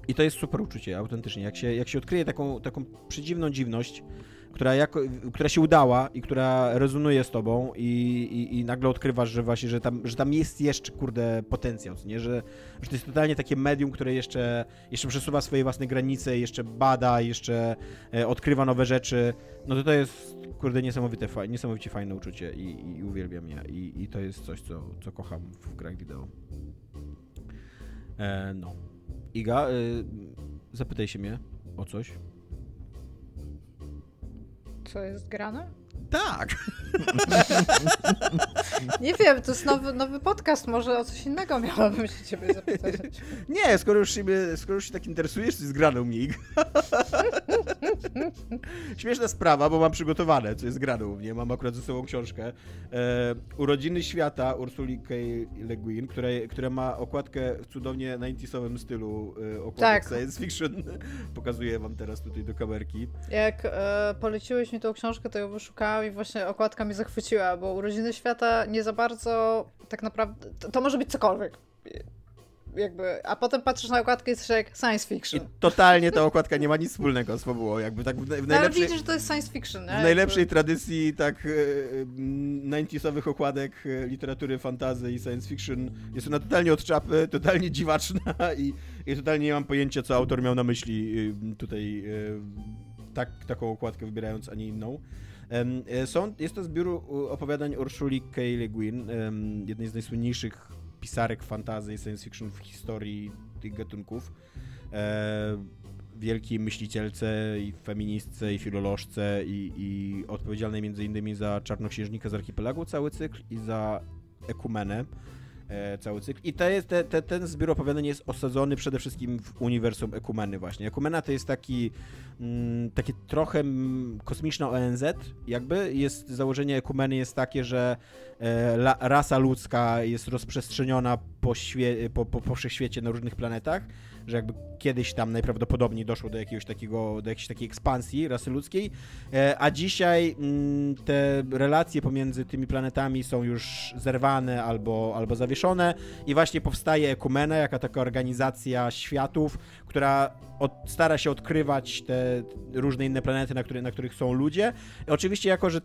I to jest super uczucie, autentycznie. Jak się, jak się odkryje taką, taką przedziwną dziwność, która, jako, która się udała i która rezonuje z tobą i, i, i nagle odkrywasz, że właśnie, że tam, że tam jest jeszcze, kurde, potencjał, nie? Że, że to jest totalnie takie medium, które jeszcze, jeszcze przesuwa swoje własne granice, jeszcze bada, jeszcze e, odkrywa nowe rzeczy, no to to jest, kurde, niesamowite, fa- niesamowicie fajne uczucie i, i uwielbiam je i, i to jest coś, co, co kocham w grach wideo. E, no. Iga, y, zapytaj się mnie o coś. Co jest grane? Tak! Nie wiem, to jest nowy, nowy podcast, może o coś innego miałabym się ciebie zapytać. Nie, skoro już, się, skoro już się tak interesujesz, to jest mnie. Iga. Śmieszna sprawa, bo mam przygotowane, co jest grane u mnie. Mam akurat ze sobą książkę. E, Urodziny świata Ursuli K. Le Guin, która, która ma okładkę w cudownie 90-owym stylu e, okładek Tak. science fiction. Pokazuję wam teraz tutaj do kamerki. Jak e, poleciłeś mi tą książkę, to ją wyszukałam i właśnie okładka mnie zachwyciła, bo Urodziny Świata nie za bardzo tak naprawdę... To, to może być cokolwiek. Jakby, a potem patrzysz na okładkę i jesteś jak science I fiction. totalnie ta okładka nie ma nic wspólnego z fabułą. Jakby tak w, w No, ale najlepszej... widzisz, że to jest science fiction, nie? W najlepszej tradycji tak e, 90-owych okładek e, literatury fantazy i science fiction jest ona totalnie od czapy, totalnie dziwaczna i, i totalnie nie mam pojęcia, co autor miał na myśli e, tutaj e, tak, taką okładkę wybierając, a nie inną. E, Są, jest to zbiór opowiadań Ursuli K. Le Guin, jednej z najsłynniejszych pisarek fantazy i science fiction w historii tych gatunków. E, wielkiej myślicielce i feministce i filolożce i, i odpowiedzialnej między innymi za Czarnoksiężnika z Archipelagu cały cykl i za Ekumenę cały cykl. I to jest, te, te, ten zbiór opowiadań jest osadzony przede wszystkim w uniwersum Ekumeny właśnie. Ekumena to jest taki, mm, trochę mm, kosmiczna ONZ jakby. Jest, założenie Ekumeny jest takie, że e, la, rasa ludzka jest rozprzestrzeniona po, świe, po, po, po wszechświecie na różnych planetach, że jakby kiedyś tam najprawdopodobniej doszło do jakiegoś takiego, do jakiejś takiej ekspansji rasy ludzkiej, e, a dzisiaj mm, te relacje pomiędzy tymi planetami są już zerwane albo, albo zawieszone i właśnie powstaje Ekumena, jaka taka organizacja światów, która od, stara się odkrywać te różne inne planety, na, które, na których są ludzie. Oczywiście jako, że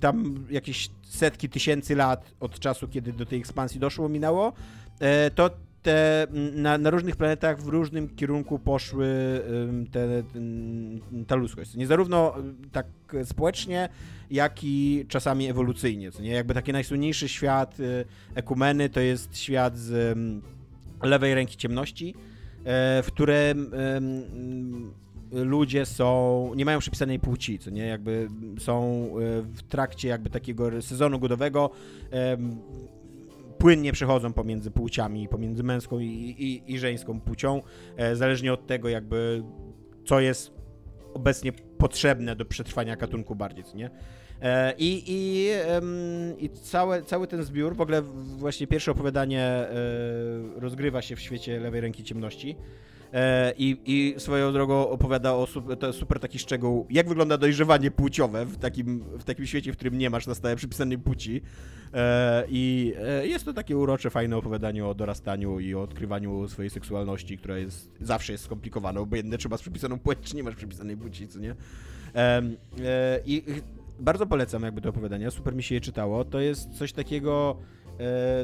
tam jakieś setki tysięcy lat od czasu, kiedy do tej ekspansji doszło, minęło, e, to te, na, na różnych planetach w różnym kierunku poszły te, ta ludzkość. Nie zarówno y, tak społecznie, jak i czasami ewolucyjnie. Co nie? Jakby taki najsłynniejszy świat y, ekumeny to jest świat z lewej ręki ciemności, e, w którym ym, ludzie są, nie mają przypisanej płci, co nie, jakby są e, w trakcie jakby takiego sezonu godowego płynnie przechodzą pomiędzy płciami, pomiędzy męską i, i, i żeńską płcią, e, zależnie od tego jakby co jest obecnie potrzebne do przetrwania gatunku bardziej, nie? E, I, i, i całe, cały ten zbiór, w ogóle właśnie pierwsze opowiadanie e, rozgrywa się w świecie lewej ręki ciemności. E, I, I swoją drogą opowiada o super, super taki szczegół, jak wygląda dojrzewanie płciowe w takim, w takim świecie, w którym nie masz na stałe przypisanej płci. I jest to takie urocze, fajne opowiadanie o dorastaniu i o odkrywaniu swojej seksualności, która jest zawsze jest skomplikowana, bo jedne trzeba z przypisaną płeć, czy nie masz przypisanej płci, co nie? I bardzo polecam jakby to opowiadanie, super mi się je czytało. To jest coś takiego, e,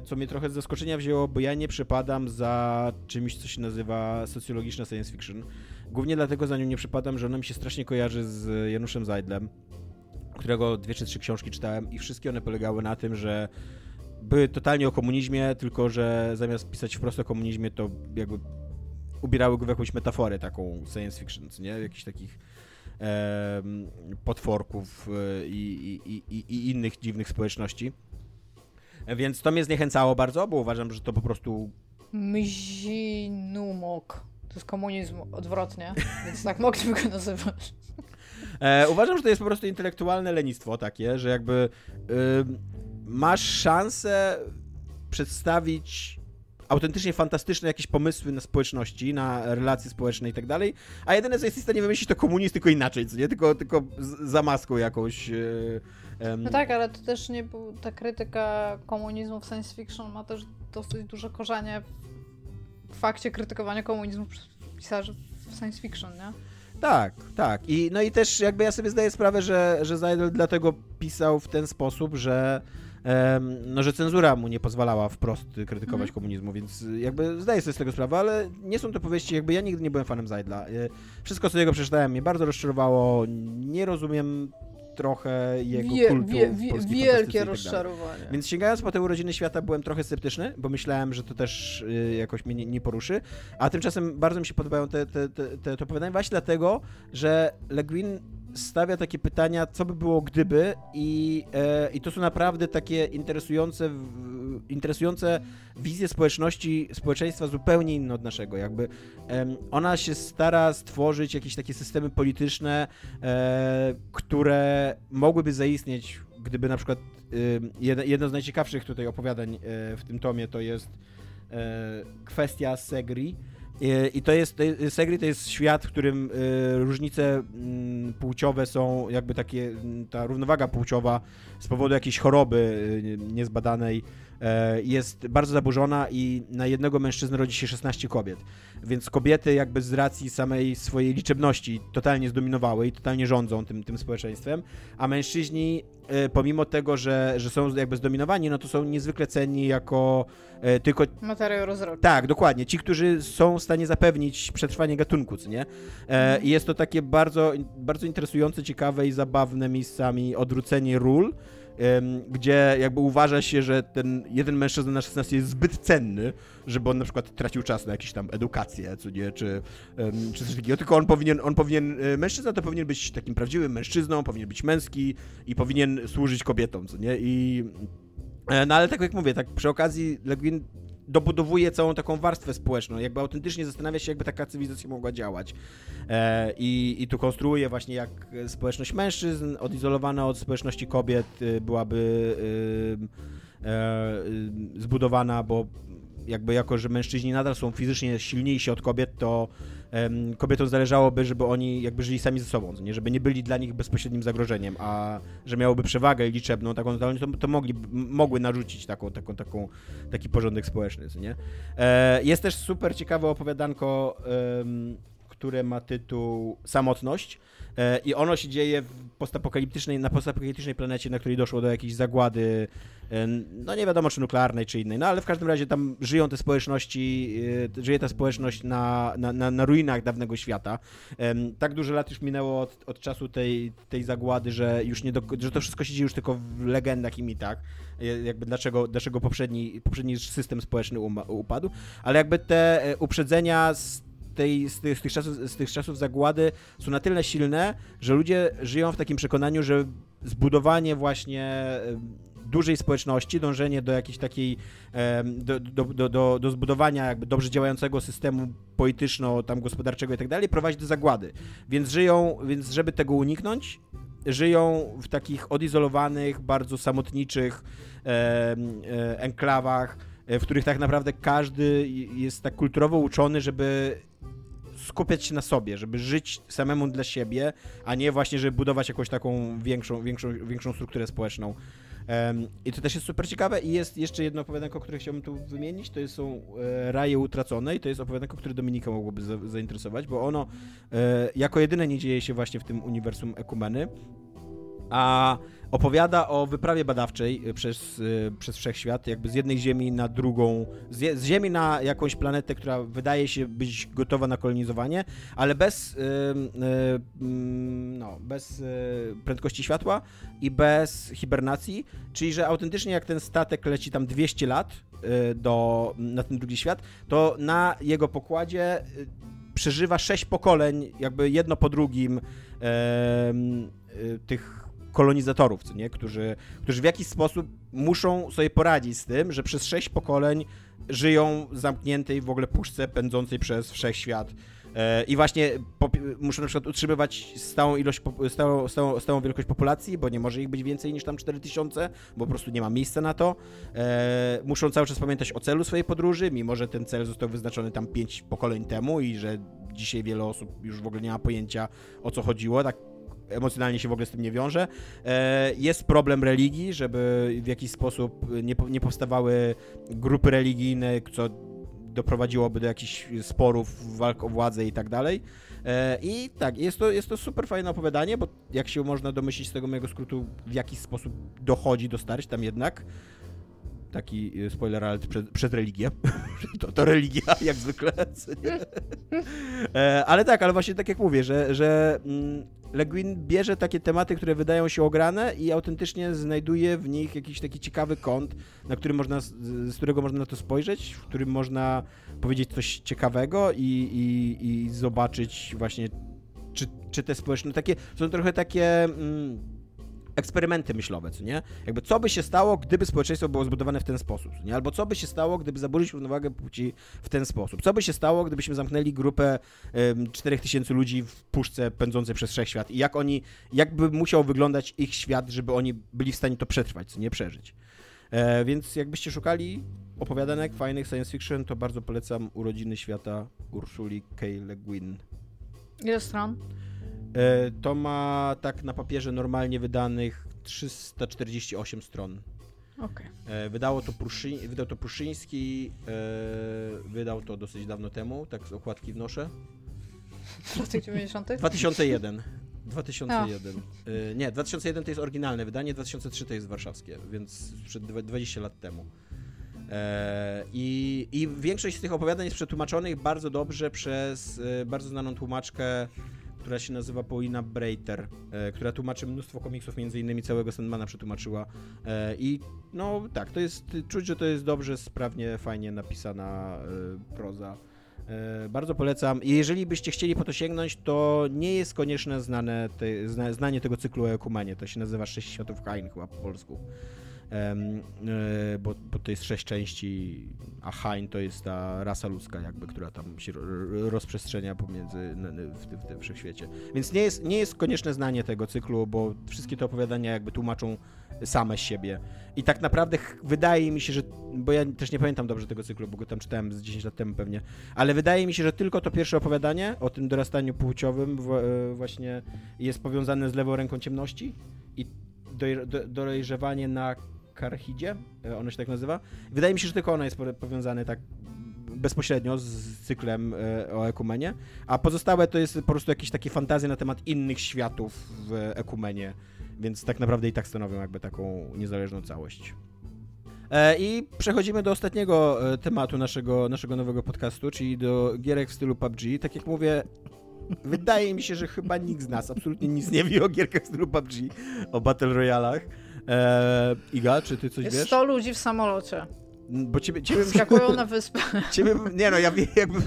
co mnie trochę z zaskoczenia wzięło, bo ja nie przypadam za czymś, co się nazywa socjologiczna science fiction. Głównie dlatego za nią nie przypadam, że ona mi się strasznie kojarzy z Januszem Zajdlem, którego dwie czy trzy książki czytałem i wszystkie one polegały na tym, że były totalnie o komunizmie, tylko że zamiast pisać wprost o komunizmie, to jakby ubierały go w jakąś metaforę taką science fiction, nie? Jakichś takich potworków e, i, i, i, i innych dziwnych społeczności. Więc to mnie zniechęcało bardzo, bo uważam, że to po prostu. Mzinumok. To jest komunizm odwrotnie, więc tak mogliby go nazywać. E, uważam, że to jest po prostu intelektualne lenistwo takie, że jakby y, masz szansę przedstawić autentycznie fantastyczne jakieś pomysły na społeczności, na relacje społeczne i tak dalej, a jedyne co jesteś w stanie wymyślić to komunizm, tylko inaczej, co nie? Tylko, tylko za maską jakąś. um... No tak, ale to też nie był, ta krytyka komunizmu w science fiction ma też dosyć duże korzenie w fakcie krytykowania komunizmu przez pisarzy w science fiction, nie? Tak, tak. I, no i też jakby ja sobie zdaję sprawę, że, że Zajdel dlatego pisał w ten sposób, że no, że cenzura mu nie pozwalała wprost krytykować mm. komunizmu, więc jakby zdaję sobie z tego sprawę, ale nie są to powieści, jakby ja nigdy nie byłem fanem Zajdla. E, wszystko, co jego przeczytałem, mnie bardzo rozczarowało, nie rozumiem trochę jego wie, kultu wie, wie, Wielkie tak rozczarowanie. Więc sięgając po te urodziny świata byłem trochę sceptyczny, bo myślałem, że to też y, jakoś mnie nie, nie, poruszy, a tymczasem bardzo mi się podobają te, te, te, te, te opowiadania właśnie dlatego, że Le Guin stawia takie pytania, co by było gdyby i, e, i to są naprawdę takie interesujące, w, interesujące wizje społeczności, społeczeństwa zupełnie inne od naszego. Jakby e, ona się stara stworzyć jakieś takie systemy polityczne, e, które mogłyby zaistnieć, gdyby na przykład jedno, z najciekawszych tutaj opowiadań e, w tym tomie to jest e, kwestia Segri, i to jest, Segri to jest świat, w którym y, różnice mm, płciowe są jakby takie, ta równowaga płciowa z powodu jakiejś choroby y, niezbadanej jest bardzo zaburzona i na jednego mężczyznę rodzi się 16 kobiet. Więc kobiety jakby z racji samej swojej liczebności totalnie zdominowały i totalnie rządzą tym, tym społeczeństwem, a mężczyźni e, pomimo tego, że, że są jakby zdominowani, no to są niezwykle cenni jako e, tylko... Materiał rozrodczy. Tak, dokładnie. Ci, którzy są w stanie zapewnić przetrwanie gatunku, co nie? I jest to takie bardzo, bardzo interesujące, ciekawe i zabawne miejscami odwrócenie ról, gdzie jakby uważa się, że ten jeden mężczyzna na 16 jest zbyt cenny, żeby on na przykład tracił czas na jakąś tam edukację, co nie, czy, czy coś takiego, tylko on powinien, on powinien, e, mężczyzna to powinien być takim prawdziwym mężczyzną, powinien być męski i powinien służyć kobietom, co nie, i e, no ale tak jak mówię, tak przy okazji Le Guin dobudowuje całą taką warstwę społeczną, jakby autentycznie zastanawia się, jakby taka cywilizacja mogła działać. E, i, I tu konstruuje właśnie, jak społeczność mężczyzn odizolowana od społeczności kobiet y, byłaby y, y, zbudowana, bo jakby jako, że mężczyźni nadal są fizycznie silniejsi od kobiet, to um, kobietom zależałoby, żeby oni jakby żyli sami ze sobą, nie? żeby nie byli dla nich bezpośrednim zagrożeniem, a że miałoby przewagę liczebną, taką, to, to mogli, mogły narzucić taką, taką, taką, taki porządek społeczny. Nie? E, jest też super ciekawe opowiadanko, um, które ma tytuł Samotność. E, I ono się dzieje postapokaliptycznej, na postapokaliptycznej planecie, na której doszło do jakiejś zagłady, e, no nie wiadomo czy nuklearnej, czy innej, no ale w każdym razie tam żyją te społeczności, e, żyje ta społeczność na, na, na, na ruinach dawnego świata. Tak dużo lat już minęło od, od czasu tej, tej zagłady, że już nie do, że to wszystko się dzieje już tylko w legendach i mitach, jakby dlaczego, dlaczego poprzedni, poprzedni system społeczny upadł, ale jakby te uprzedzenia z tej, z, tych, z, tych czasów, z tych czasów zagłady są na tyle silne, że ludzie żyją w takim przekonaniu, że zbudowanie właśnie dużej społeczności, dążenie do jakiejś takiej, do, do, do, do, do zbudowania jakby dobrze działającego systemu polityczno, tam gospodarczego i tak dalej, prowadzi do zagłady. Więc żyją, więc żeby tego uniknąć, żyją w takich odizolowanych, bardzo samotniczych e, enklawach, w których tak naprawdę każdy jest tak kulturowo uczony, żeby skupiać się na sobie, żeby żyć samemu dla siebie, a nie właśnie, żeby budować jakąś taką większą, większą, większą strukturę społeczną. Um, I to też jest super ciekawe. I jest jeszcze jedno opowiadanko, które chciałbym tu wymienić, to są e, Raje Utracone i to jest opowiadanko, które Dominika mogłoby za, zainteresować, bo ono e, jako jedyne nie dzieje się właśnie w tym uniwersum Ekumeny, a opowiada o wyprawie badawczej y, przez, y, przez wszechświat, jakby z jednej Ziemi na drugą, z, z, Ziemi na jakąś planetę, która wydaje się być gotowa na kolonizowanie, ale bez, yy, no, bez prędkości światła i bez hibernacji, czyli że autentycznie jak ten statek leci tam 200 lat do, na ten drugi świat, to na jego pokładzie przeżywa sześć pokoleń, jakby jedno po drugim tych kolonizatorów, co nie? Którzy, którzy w jakiś sposób muszą sobie poradzić z tym, że przez sześć pokoleń żyją zamkniętej w ogóle puszce pędzącej przez wszechświat. E, I właśnie muszą na przykład utrzymywać stałą ilość, stałą, stałą, stałą wielkość populacji, bo nie może ich być więcej niż tam 4000, bo po prostu nie ma miejsca na to. E, muszą cały czas pamiętać o celu swojej podróży, mimo że ten cel został wyznaczony tam 5 pokoleń temu i że dzisiaj wiele osób już w ogóle nie ma pojęcia o co chodziło. Tak emocjonalnie się w ogóle z tym nie wiąże. E, jest problem religii, żeby w jakiś sposób nie, powstawały grupy religijne, co doprowadziłoby do jakichś sporów, walk o władzę i tak dalej. E, I tak, jest to, jest to super fajne opowiadanie, bo jak się można domyślić z tego mojego skrótu, w jakiś sposób dochodzi do starć tam jednak. Taki e, spoiler ale przed, przed religię. to, to religia, jak zwykle. ale tak, ale właśnie tak jak mówię, że, że mm, Le Guin bierze takie tematy, które wydają się ograne i autentycznie znajduje w nich jakiś taki ciekawy kąt, na który można, z którego można na to spojrzeć, w którym można powiedzieć coś ciekawego i, i, i zobaczyć właśnie, czy, czy te społeczne, takie, są trochę takie... Mm, eksperymenty myślowe, co nie? Jakby co by się stało, gdyby społeczeństwo było zbudowane w ten sposób, nie? Albo co by się stało, gdyby zaburzyć równowagę płci w ten sposób? Co by się stało, gdybyśmy zamknęli grupę um, 4000 ludzi w puszce pędzącej przez wszechświat i jak oni, jakby musiał wyglądać ich świat, żeby oni byli w stanie to przetrwać, co nie przeżyć? E, więc jakbyście szukali opowiadanek fajnych science fiction, to bardzo polecam Urodziny Świata Ursuli K. Le Guin. Ile stron? E, to ma tak na papierze normalnie wydanych 348 stron. Okay. E, wydało to Pruszy, wydał to Pruszyński, e, wydał to dosyć dawno temu, tak z okładki wnoszę. W latach 90. 2001. 2001. Nie, 2001 to jest oryginalne wydanie, 2003 to jest warszawskie, więc przed 20 lat temu. I, I większość z tych opowiadań jest przetłumaczonych bardzo dobrze przez bardzo znaną tłumaczkę która się nazywa Paulina Breiter, e, która tłumaczy mnóstwo komiksów, między innymi całego Sandmana przetłumaczyła. E, I no tak, to jest, czuć, że to jest dobrze, sprawnie, fajnie napisana e, proza. Bardzo polecam. Jeżeli byście chcieli po to sięgnąć, to nie jest konieczne znane te, zna, znanie tego cyklu o Ekumenie. To się nazywa Sześć Światów Hain chyba po polsku. E, bo, bo, to jest sześć części, a Hain to jest ta rasa ludzka jakby, która tam się rozprzestrzenia pomiędzy w tym, w tym wszechświecie. Więc nie jest, nie jest konieczne znanie tego cyklu, bo wszystkie te opowiadania jakby tłumaczą same siebie. I tak naprawdę wydaje mi się, że, bo ja też nie pamiętam dobrze tego cyklu, bo go tam czytałem z 10 lat temu pewnie, ale wydaje mi się, że tylko to pierwsze opowiadanie o tym dorastaniu płciowym e, właśnie jest powiązane z lewą ręką ciemności i dojrzewanie na Karchidzie, e, ono się tak nazywa. Wydaje mi się, że tylko ono jest powiązane tak bezpośrednio z cyklem e, o ekumenie, a pozostałe to jest po prostu jakieś takie fantazje na temat innych światów w ekumenie, więc tak naprawdę i tak stanowią jakby taką niezależną całość. E, I przechodzimy do ostatniego tematu naszego, naszego nowego podcastu, czyli do gierek w stylu PUBG. Tak jak mówię, wydaje mi się, że chyba nikt z nas absolutnie nic nie wie o gierkach w stylu PUBG, o Battle Royalach. Eee, Iga, czy ty coś Jest wiesz? 100 ludzi w samolocie. Bo ciebie, ciebie Skakują na wyspę. Ciebie, nie no, ja wiem, jakby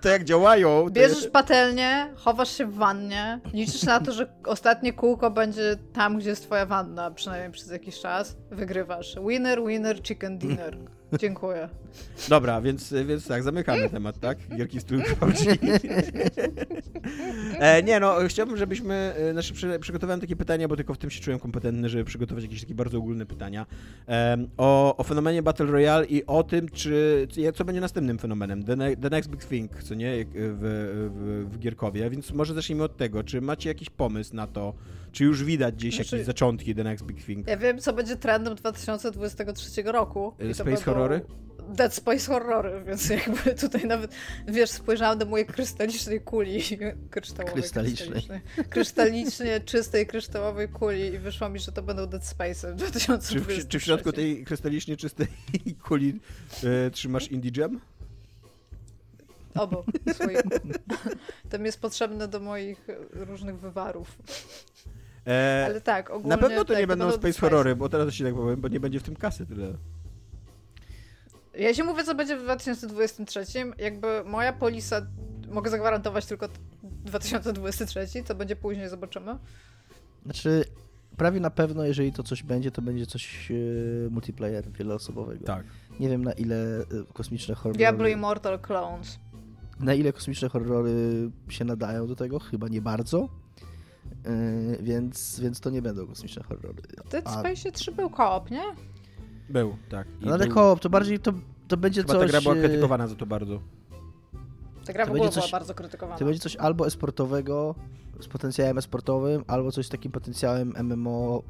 to jak działają... Bierzesz jest... patelnię, chowasz się w wannie, liczysz na to, że ostatnie kółko będzie tam, gdzie jest twoja wanna, przynajmniej przez jakiś czas. Wygrywasz. Winner, winner, chicken dinner. Dziękuję. Dobra, więc, więc tak, zamykamy temat, tak? Gierki stylu PUBG. e, nie no, chciałbym, żebyśmy, e, znaczy przy, przygotowałem takie pytania, bo tylko w tym się czułem kompetentny, żeby przygotować jakieś takie bardzo ogólne pytania. E, o, o fenomenie Battle Royale i o tym, czy, co będzie następnym fenomenem, the, ne the next big thing, co nie, w, w, w Gierkowie, więc może zacznijmy od tego, czy macie jakiś pomysł na to, czy już widać gdzieś Znaczy- jakieś zaczątki the next big thing? Ja wiem, co będzie trendem 2023 roku. i to Space horrory? Dead Space horrory, więc jakby tutaj nawet, wiesz, spojrzałam do mojej krystalicznej kuli, kryształowej, Krystalicznej. krystalicznej, krystalicznie czystej kryształowej kuli i wyszło mi, że to będą Dead Space w Czy 2023. w, czy w środku tej krystalicznie czystej kuli e, trzymasz Indie Jam? Obok słoiku. To mi jest potrzebne do moich różnych wywarów. E, Ale tak, ogólnie... na pewno to tak, nie będą Dead space horrory, bo teraz ci tak powiem, bo nie będzie w tym kasy tyle. Ja ci mówię, co będzie w 2023. Jakby moja polisa, mogę zagwarantować tylko 2023, co będzie później, zobaczymy. Znaczy, prawie na pewno, jeżeli to coś będzie, to będzie coś e, multiplayer wieloosobowego. Tak. Nie wiem na ile e, kosmiczne horrory... Diablo Immortal Clones. Na ile kosmiczne horrory się nadają do tego? Chyba nie bardzo. E, więc, więc to nie będą kosmiczne horrory. W Dead A- Space 3 był koop, nie? Był, tak. I No ale był- koop, to bardziej to, to będzie Chyba coś... ta gra była e, krytykowana za to bardzo. Ta gra To w ogóle będzie była coś- bardzo krytykowana. To będzie coś albo esportowego, z potencjałem esportowym, albo coś z takim potencjałem MMO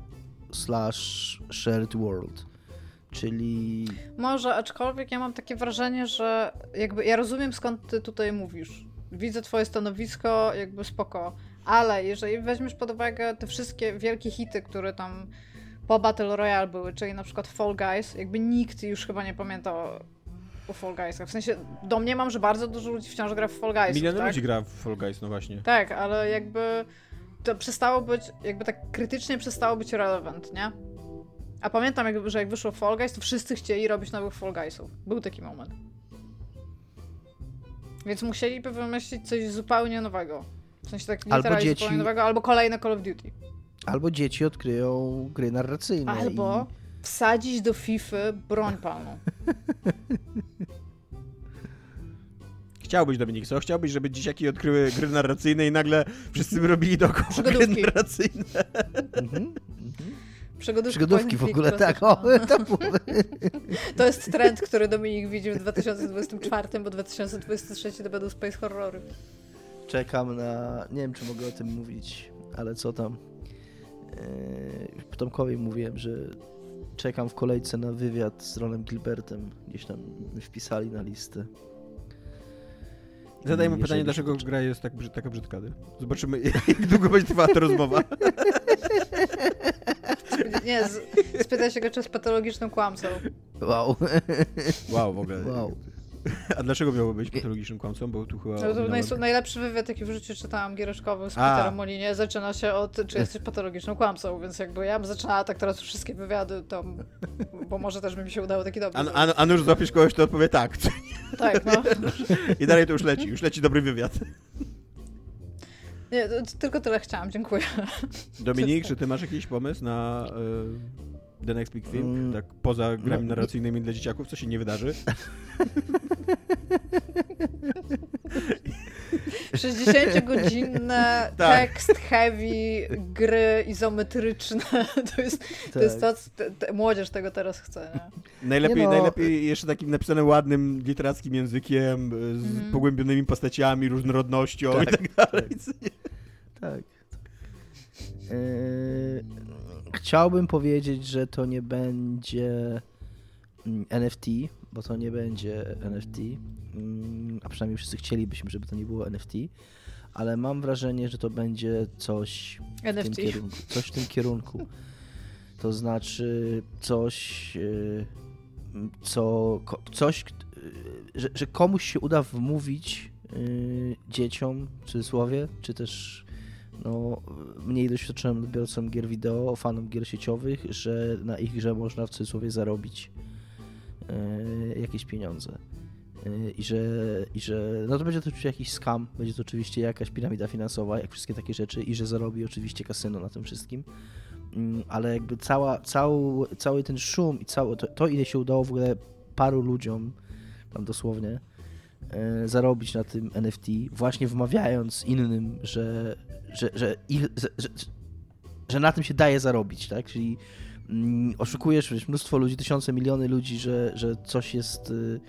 slash shared world. Czyli Może, aczkolwiek ja mam takie wrażenie, że jakby ja rozumiem skąd ty tutaj mówisz. Widzę twoje stanowisko, jakby spoko. Ale jeżeli weźmiesz pod uwagę te wszystkie wielkie hity, które tam po Battle Royale były, czyli na przykład Fall Guys, jakby nikt już chyba nie pamięta o, o Fall Guysach. W sensie domniemam, że bardzo dużo ludzi wciąż gra w Fall Guys. Miliony tak? ludzi gra w Fall Guys, no właśnie. Tak, ale jakby to przestało być, jakby tak krytycznie przestało być relevant, nie? A pamiętam, jakby, że jak wyszło Fall Guys, to wszyscy chcieli robić nowych Fall Guysów. Był taki moment. Więc musieliby wymyślić coś zupełnie nowego. W sensie tak Albo literalnie dzieci- nowego, albo kolejne Call of Duty. albo dzieci odkryją gry narracyjne. Albo wsadzić do FIFA broń palną. Chciałbyś, Dominik, co? Chciałbyś, żeby dzieciaki odkryły gry narracyjne i nagle wszyscy by robili dookoła gry Przygodówki. narracyjne. I... Mhm. Przygodówki, Przygodówki w ogóle, tak. O, to To jest trend, który Dominik widzi w 2024, bo 2023 to będą space horrory. Czekam na... Nie wiem, czy mogę o tym mówić, ale co tam. Yy, Tomkowi mówiłem, że czekam w kolejce na wywiad z Ronem Gilbertem. Gdzieś tam wpisali na listę. Zadajmy Jeżeli pytanie, dlaczego to- gra jest tak, taka brzydka. Zobaczymy, jak długo będzie trwała ta rozmowa. Nie, z, spytaj się go, czy jest patologicznym kłamcą. Wow. Wow, w ogóle. Wow. A dlaczego miałoby być patologicznym kłamcą? Bo tu chyba... No, to najlepszy wywiad, jaki w życiu czytałam giereczkowy z A. Peterem Molinie, zaczyna się od, czy jesteś patologicznym kłamcą, więc jakby ja bym zaczynała tak teraz wszystkie wywiady, to, bo może też by mi się udało taki dobry. A, zrobić. a, a nóż złapiesz kogoś, to odpowie tak. Tak, no. I dalej to już leci. Już leci dobry wywiad. Nie, to, to tylko tyle chciałam, dziękuję. Dominik, czy ty masz jakiś pomysł na y, The Next Big Thing? Mm. Tak poza grami No. narracyjnymi dla dzieciaków, co się nie wydarzy? 60-godzinne Tak. tekst heavy, gry izometryczne. To jest to, jest to co te, te, młodzież tego teraz chce. Nie? Najlepiej, Nie no. najlepiej jeszcze takim napisanym ładnym, literackim językiem, y, z Mhm. pogłębionymi postaciami, różnorodnością Tak, i tak dalej. Tak. Yy, chciałbym powiedzieć, że to nie będzie mm, NFT, bo to nie będzie NFT. Mm, A przynajmniej wszyscy chcielibyśmy, żeby to nie było NFT. Ale mam wrażenie, że to będzie coś w tym NFT. kierunku. Coś w tym kierunku. To znaczy coś, yy, co, coś, yy, że, że komuś się uda wmówić yy, dzieciom, w cudzysłowie, czy też no, mniej doświadczonym odbiorcom gier wideo, fanom gier sieciowych, że na ich grze można w cudzysłowie zarobić jakieś pieniądze. y, i że, i że no to będzie to oczywiście jakiś scam, będzie to oczywiście jakaś piramida finansowa, jak wszystkie takie rzeczy i że zarobi oczywiście kasyno na tym wszystkim. Mm, ale jakby cała, cały, cały ten szum i całe to, to, ile się udało w ogóle paru ludziom, tam dosłownie, e, zarobić na tym NFT, właśnie wmawiając innym, że, że, że, ich, że, że, że na tym się daje zarobić, tak? Czyli oszukujesz wiesz, mnóstwo ludzi, tysiące, miliony ludzi, że, że coś jest, y,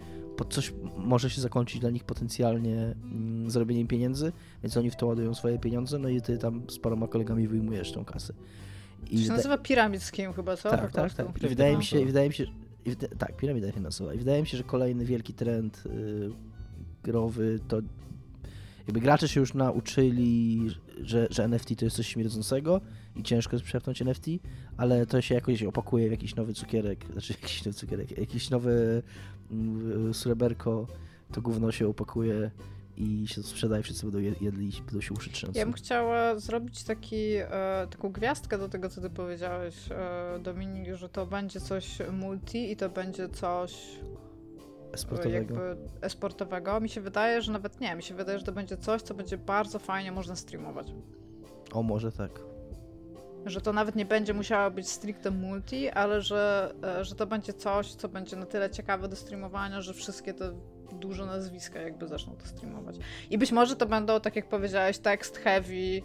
coś może się zakończyć dla nich potencjalnie mm, zarobieniem pieniędzy, więc oni w to ładują swoje pieniądze, no i ty tam z paroma kolegami wyjmujesz tą kasę. I to się nazywa Pyramid Scheme chyba, co? Tak, tak, tak. I wydaje mi się, wydaje mi się, tak, piramida finansowa. I wydaje mi się, że kolejny wielki trend yy, growy to jakby gracze się już nauczyli, że, że NFT to jest coś śmierdzącego i ciężko jest przepnąć NFT, ale to się jakoś opakuje w jakiś nowy cukierek, znaczy jakiś nowy cukierek, jakiś nowy yy, sreberko, to gówno się opakuje i się sprzedaje, wszyscy będą jedli i będą się uszy Ja bym chciała zrobić taki, e, taką gwiazdkę do tego, co ty powiedziałeś, e, Dominik, że to będzie coś multi i to będzie coś esportowego. esportowego. Mi się wydaje, że nawet nie, mi się wydaje, że to będzie coś, co będzie bardzo fajnie można streamować. O, może tak. Że to nawet nie będzie musiało być stricte multi, ale że, e, że to będzie coś, co będzie na tyle ciekawe do streamowania, że wszystkie te duże nazwiska jakby zaczną to streamować. I być może to będą, tak jak powiedziałeś, tekst heavy,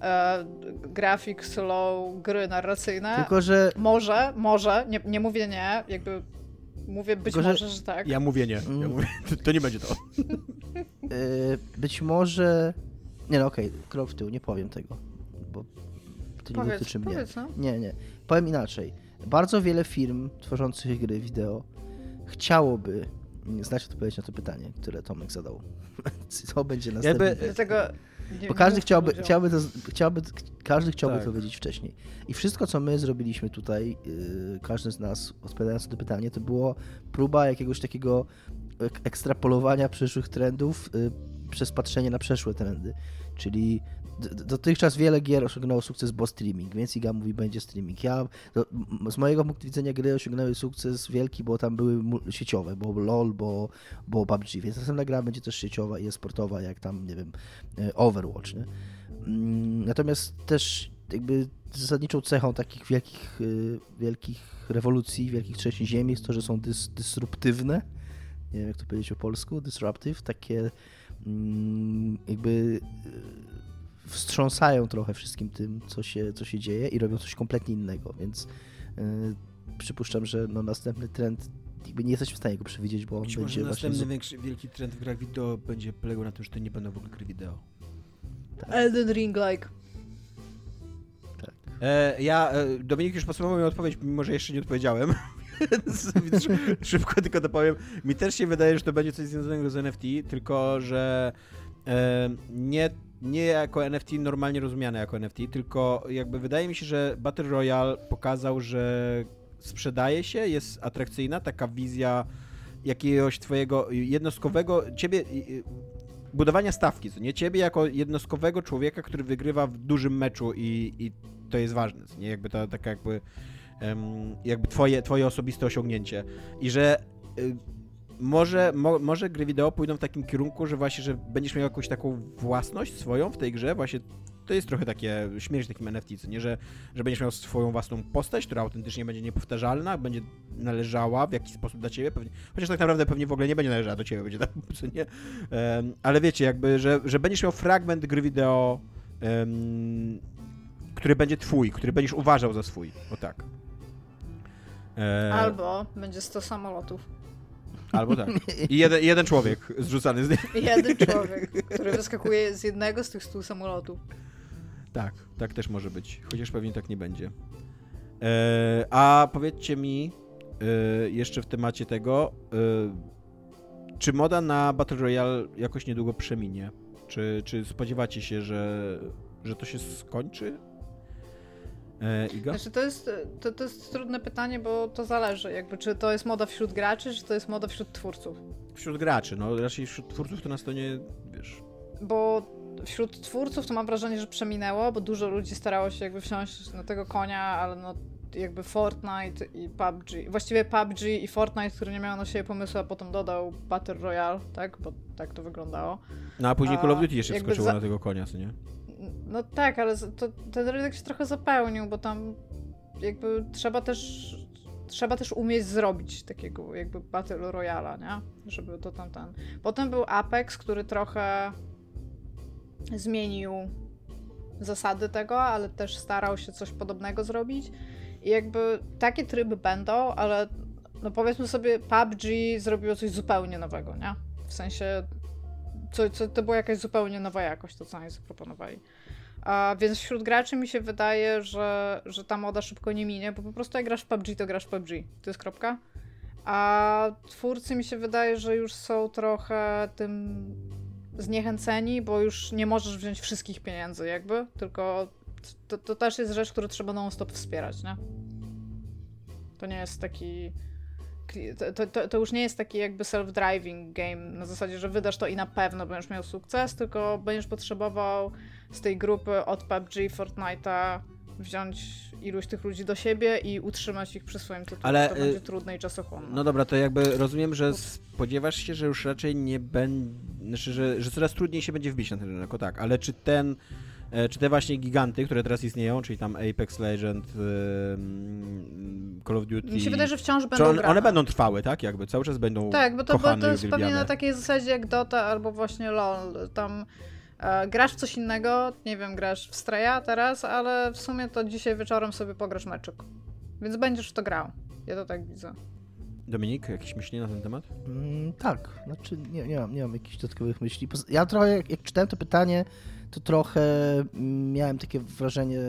e, grafik slow, gry narracyjne. Tylko, że... Może, może, nie, nie mówię nie, jakby mówię być Tylko, może, że... że tak. Ja mówię nie, ja mm. mówię, to nie będzie to. E, być może... Nie no okej, okay, krok w tył, nie powiem tego, bo to nie powiedz, dotyczy mnie. Powiedz, no. Nie, nie. Powiem inaczej. Bardzo wiele firm tworzących gry wideo chciałoby znać odpowiedź na to pytanie, które Tomek zadał. Co będzie następne? Jakby, Dlatego nie, Bo każdy chciałby, chciałby, to, chciałby, każdy chciałby tak. to wiedzieć wcześniej. I wszystko, co my zrobiliśmy tutaj, yy, każdy z nas, odpowiadając na to pytanie, to było próba jakiegoś takiego ekstrapolowania przyszłych trendów yy, przez patrzenie na przeszłe trendy. Czyli dotychczas wiele gier osiągnęło sukces, bo streaming, więc Iga mówi, będzie streaming. Ja, do, z mojego punktu widzenia gry osiągnęły sukces wielki, bo tam były sieciowe, bo LOL, bo, bo PUBG, więc następna gra będzie też sieciowa i sportowa, jak tam, nie wiem, e, Overwatch, nie? Mm, natomiast też jakby zasadniczą cechą takich wielkich, e, wielkich rewolucji, wielkich trzecich ziemi jest to, że są dys, dysruptywne, nie wiem jak to powiedzieć po polsku, disruptive, takie mm, jakby wstrząsają trochę wszystkim tym, co się, co się dzieje i robią coś kompletnie innego, więc yy, przypuszczam, że no, następny trend jakby nie jesteś w stanie go przewidzieć, bo on Być będzie może następny większy, wielki trend w grach wideo będzie polegał na tym, że to nie będą w ogóle gry wideo. Tak. Elden Ring like. Tak. E, ja, e, Dominik już podsumował moją odpowiedź, mimo że jeszcze nie odpowiedziałem. Szybko tylko dopowiem. Mi też się wydaje, że to będzie coś związanego z NFT, tylko że e, nie nie jako NFT normalnie rozumiane jako NFT, tylko jakby wydaje mi się, że Battle Royale pokazał, że sprzedaje się, jest atrakcyjna taka wizja jakiegoś twojego jednostkowego, ciebie, budowania stawki, co nie? Ciebie jako jednostkowego człowieka, który wygrywa w dużym meczu i, i to jest ważne, nie? Jakby to taka jakby jakby twoje, twoje osobiste osiągnięcie i że y, może, mo, może gry wideo pójdą w takim kierunku, że właśnie, że będziesz miał jakąś taką własność swoją w tej grze, właśnie to jest trochę takie śmierć takim NFT, co nie, że, że będziesz miał swoją własną postać, która autentycznie będzie niepowtarzalna, będzie należała w jakiś sposób do ciebie, pewnie, chociaż tak naprawdę pewnie w ogóle nie będzie należała do ciebie, będzie tak, co nie, um, ale wiecie, jakby, że, że będziesz miał fragment gry wideo, um, który będzie twój, który będziesz uważał za swój, o tak. E... Albo będzie 100 samolotów. Albo tak. I jeden, jeden człowiek zrzucany z niego. Jeden człowiek, który wyskakuje z jednego z tych stu samolotów. Tak, tak też może być. Chociaż pewnie tak nie będzie. E, a powiedzcie mi e, jeszcze w temacie tego, e, czy moda na Battle Royale jakoś niedługo przeminie? Czy, czy spodziewacie się, że, że to się skończy? E, Iga? Znaczy to jest, to, to jest trudne pytanie, bo to zależy, jakby czy to jest moda wśród graczy, czy to jest moda wśród twórców. Wśród graczy, no raczej wśród twórców to nas to nie, wiesz... Bo wśród twórców to mam wrażenie, że przeminęło, bo dużo ludzi starało się jakby wsiąść na tego konia, ale no jakby Fortnite i PUBG. Właściwie PUBG i Fortnite, który nie miał na siebie pomysłu, a potem dodał Battle Royale, tak? Bo tak to wyglądało. No a później A, Call of Duty jeszcze wskoczyło za- na tego konia, co nie? No tak, ale to, ten rynek się trochę zapełnił, bo tam jakby trzeba też trzeba też umieć zrobić takiego jakby Battle Royala, nie? Żeby to tam ten. Potem był Apex, który trochę zmienił zasady tego, ale też starał się coś podobnego zrobić. I jakby takie tryby będą, ale no powiedzmy sobie PUBG zrobiło coś zupełnie nowego, nie? W sensie co, co, to była jakaś zupełnie nowa jakość, to co oni zaproponowali. A, więc wśród graczy mi się wydaje, że, że ta moda szybko nie minie, bo po prostu jak grasz w PUBG, to grasz w PUBG. To jest kropka. A twórcy mi się wydaje, że już są trochę tym zniechęceni, bo już nie możesz wziąć wszystkich pieniędzy jakby, tylko to, to też jest rzecz, którą trzeba non-stop wspierać, nie? To nie jest taki... To, to, to już nie jest taki jakby self-driving game na zasadzie, że wydasz to i na pewno będziesz miał sukces, tylko będziesz potrzebował z tej grupy od PUBG, Fortnite'a wziąć iluś tych ludzi do siebie i utrzymać ich przy swoim tytule. Ale, to y, będzie trudne i czasochłonne. No dobra, to jakby rozumiem, że spodziewasz się, że już raczej nie będzie, znaczy, że, że coraz trudniej się będzie wbić na ten rynek, o tak, ale czy ten, czy te właśnie giganty, które teraz istnieją, czyli tam Apex Legend, ym, Call of Duty... Mi się wydaje, że wciąż będą one, grane. one będą trwałe, tak? Jakby cały czas będą Tak, bo to, bo kochane to i jest pewnie na takiej zasadzie jak Dota albo właśnie LoL. Tam e, grasz w coś innego, nie wiem, grasz w Straya teraz, ale w sumie to dzisiaj wieczorem sobie pograsz meczyk. Więc będziesz w to grał. Ja to tak widzę. Dominik, jakieś myśli na ten temat? Mm, tak, znaczy nie, nie, mam, nie mam jakichś dodatkowych myśli. Ja trochę, jak, jak czytałem to pytanie, to trochę mm, miałem takie wrażenie,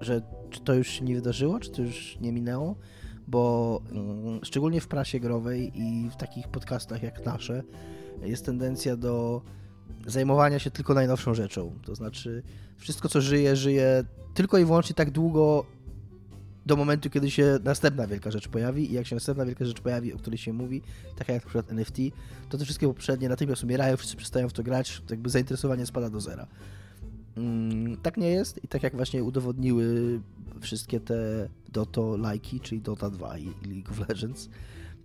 że czy to już się nie wydarzyło, czy to już nie minęło, bo mm, szczególnie w prasie growej i w takich podcastach jak nasze jest tendencja do zajmowania się tylko najnowszą rzeczą. To znaczy wszystko, co żyje, żyje tylko i wyłącznie tak długo, do momentu, kiedy się następna wielka rzecz pojawi i jak się następna wielka rzecz pojawi, o której się mówi, taka jak na przykład NFT, to te wszystkie poprzednie natychmiast umierają, wszyscy przestają w to grać, to jakby zainteresowanie spada do zera. Mm, tak nie jest i tak jak właśnie udowodniły wszystkie te Doto lajki, czyli Dota 2 i i League of Legends,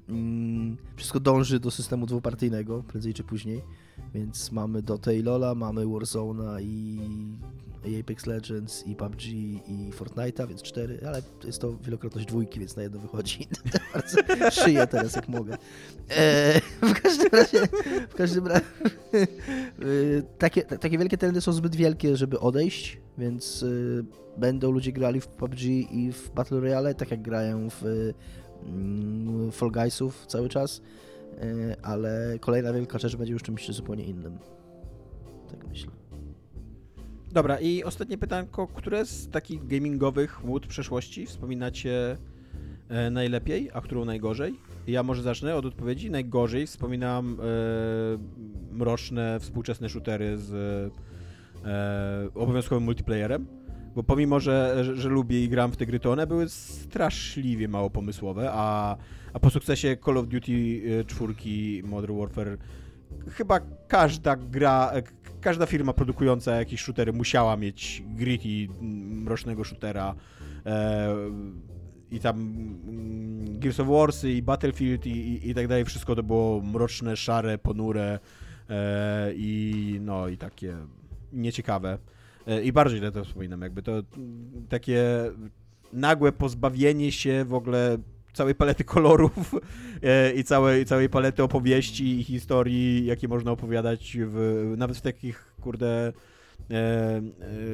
mm, wszystko dąży do systemu dwupartyjnego, prędzej czy później, więc mamy Dota i Lola, mamy Warzone'a i Apex Legends, i PUBG, i Fortnite'a, więc cztery, ale jest to wielokrotność dwójki, więc na jedno wychodzi. Bardzo szyję teraz, jak mogę. E, w każdym razie, w każdym razie e, takie, ta- takie wielkie trendy są zbyt wielkie, żeby odejść, więc e, będą ludzie grali w PUBG i w Battle Royale, tak jak grają w mm, Fall Guysów cały czas, e, ale kolejna wielka rzecz będzie już czymś zupełnie innym. Tak myślę. Dobra, i ostatnie pytanko, które z takich gamingowych łód przeszłości wspominacie e, najlepiej, a którą najgorzej? Ja może zacznę od odpowiedzi. Najgorzej wspominam e, mroczne, współczesne shootery z e, obowiązkowym multiplayerem, bo pomimo, że, że, że lubię i gram w te gry, to one były straszliwie mało pomysłowe, a, a po sukcesie Call of Duty e, czwórki Modern Warfare chyba każda gra, k- każda firma produkująca jakieś shootery musiała mieć gritty, mrocznego shootera e, i tam mm, Gears of Warsy i Battlefield i, i, i tak dalej, wszystko to było mroczne, szare, ponure e, i no i takie nieciekawe. E, I bardzo źle to wspominam, jakby to mm, takie nagłe pozbawienie się w ogóle całej palety kolorów e, i całej, całej palety opowieści i historii, jakie można opowiadać w, nawet w takich, kurde, e,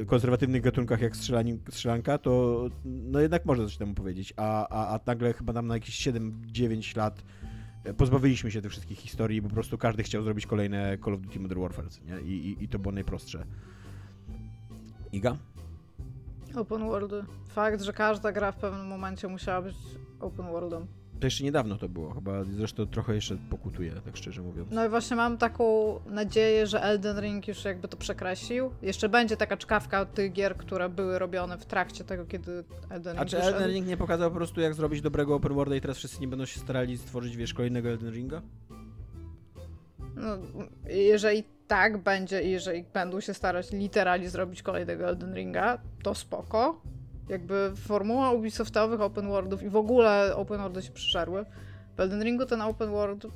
konserwatywnych gatunkach jak strzelani, strzelanka, to no jednak można coś temu powiedzieć, a, a, a nagle chyba tam na jakieś 7-9 lat pozbawiliśmy się tych wszystkich historii i po prostu każdy chciał zrobić kolejne Call of Duty Modern Warfare, nie? I, i, i to było najprostsze. Iga? Open worldy. Fakt, że każda gra w pewnym momencie musiała być open worldem. To jeszcze niedawno to było, chyba zresztą trochę jeszcze pokutuje, tak szczerze mówiąc. No i właśnie mam taką nadzieję, że Elden Ring już jakby to przekreślił. Jeszcze będzie taka czkawka tych gier, które były robione w trakcie tego, kiedy Elden A Ring czy wyszedł. Elden Ring nie pokazał po prostu jak zrobić dobrego open worlda i teraz wszyscy nie będą się starali stworzyć, wiesz, kolejnego Elden Ringa? No, jeżeli tak będzie i jeżeli będą się starać literalnie zrobić kolejnego Elden Ringa, to spoko. Jakby formuła Ubisoftowych open worldów i w ogóle open worldy się przyszarły. W Elden Ringu ten open world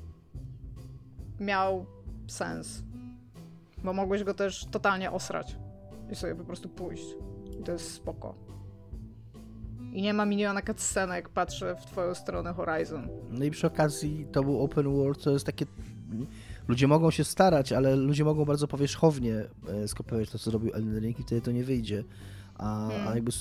miał sens. Bo mogłeś go też totalnie osrać i sobie po prostu pójść. I to jest spoko. I nie ma miliona cutscenek, patrzę w twoją stronę Horizon. No i przy okazji to był open world, to jest takie... Ludzie mogą się starać, ale ludzie mogą bardzo powierzchownie e, skopiować to, co zrobił Elden Ring i wtedy to nie wyjdzie. A, Hmm. a jakby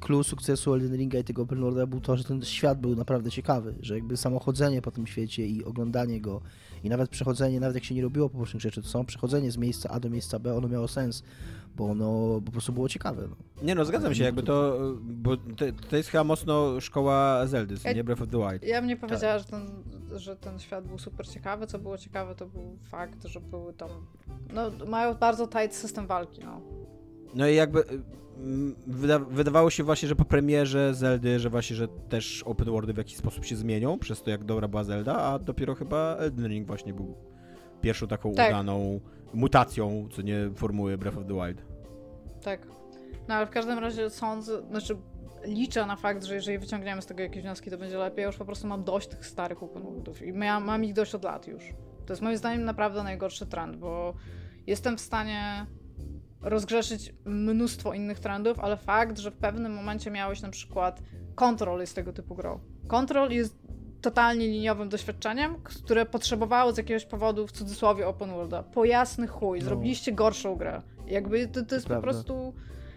clue sukcesu Elden Ringa i tego open worlda był to, że ten świat był naprawdę ciekawy, że jakby samo chodzenie po tym świecie i oglądanie go i nawet przechodzenie, nawet jak się nie robiło pobocznych rzeczy, to samo przechodzenie z miejsca A do miejsca B, ono miało sens, bo ono po prostu było ciekawe. No. Nie no, zgadzam się, jakby to, bo to, to jest chyba mocno szkoła Zeldy, Ja- nie Breath of the Wild. Ja bym nie powiedziała, że, ten, że ten świat był super ciekawy. Co było ciekawe, to był fakt, że były tam. No, mają bardzo tight system walki, no. No i jakby mm, wyda wydawało się właśnie, że po premierze Zeldy, że właśnie, że też open worldy w jakiś sposób się zmienią przez to, jak dobra była Zelda, a dopiero chyba Elden Ring właśnie był pierwszą taką Tak. udaną mutacją, co nie formuły Breath of the Wild. Tak. No ale w każdym razie sądzę, znaczy liczę na fakt, że jeżeli wyciągniemy z tego jakieś wnioski, to będzie lepiej. Ja już po prostu mam dość tych starych open worldów i mam, mam ich dość od lat już. To jest moim zdaniem naprawdę najgorszy trend, bo jestem w stanie rozgrzeszyć mnóstwo innych trendów, ale fakt, że w pewnym momencie miałeś na przykład Control jest tego typu grą. Control jest totalnie liniowym doświadczeniem, które potrzebowało z jakiegoś powodu, w cudzysłowie open worlda. Po jasny chuj, No. zrobiliście gorszą grę. Jakby to, to jest po Prawda. prostu...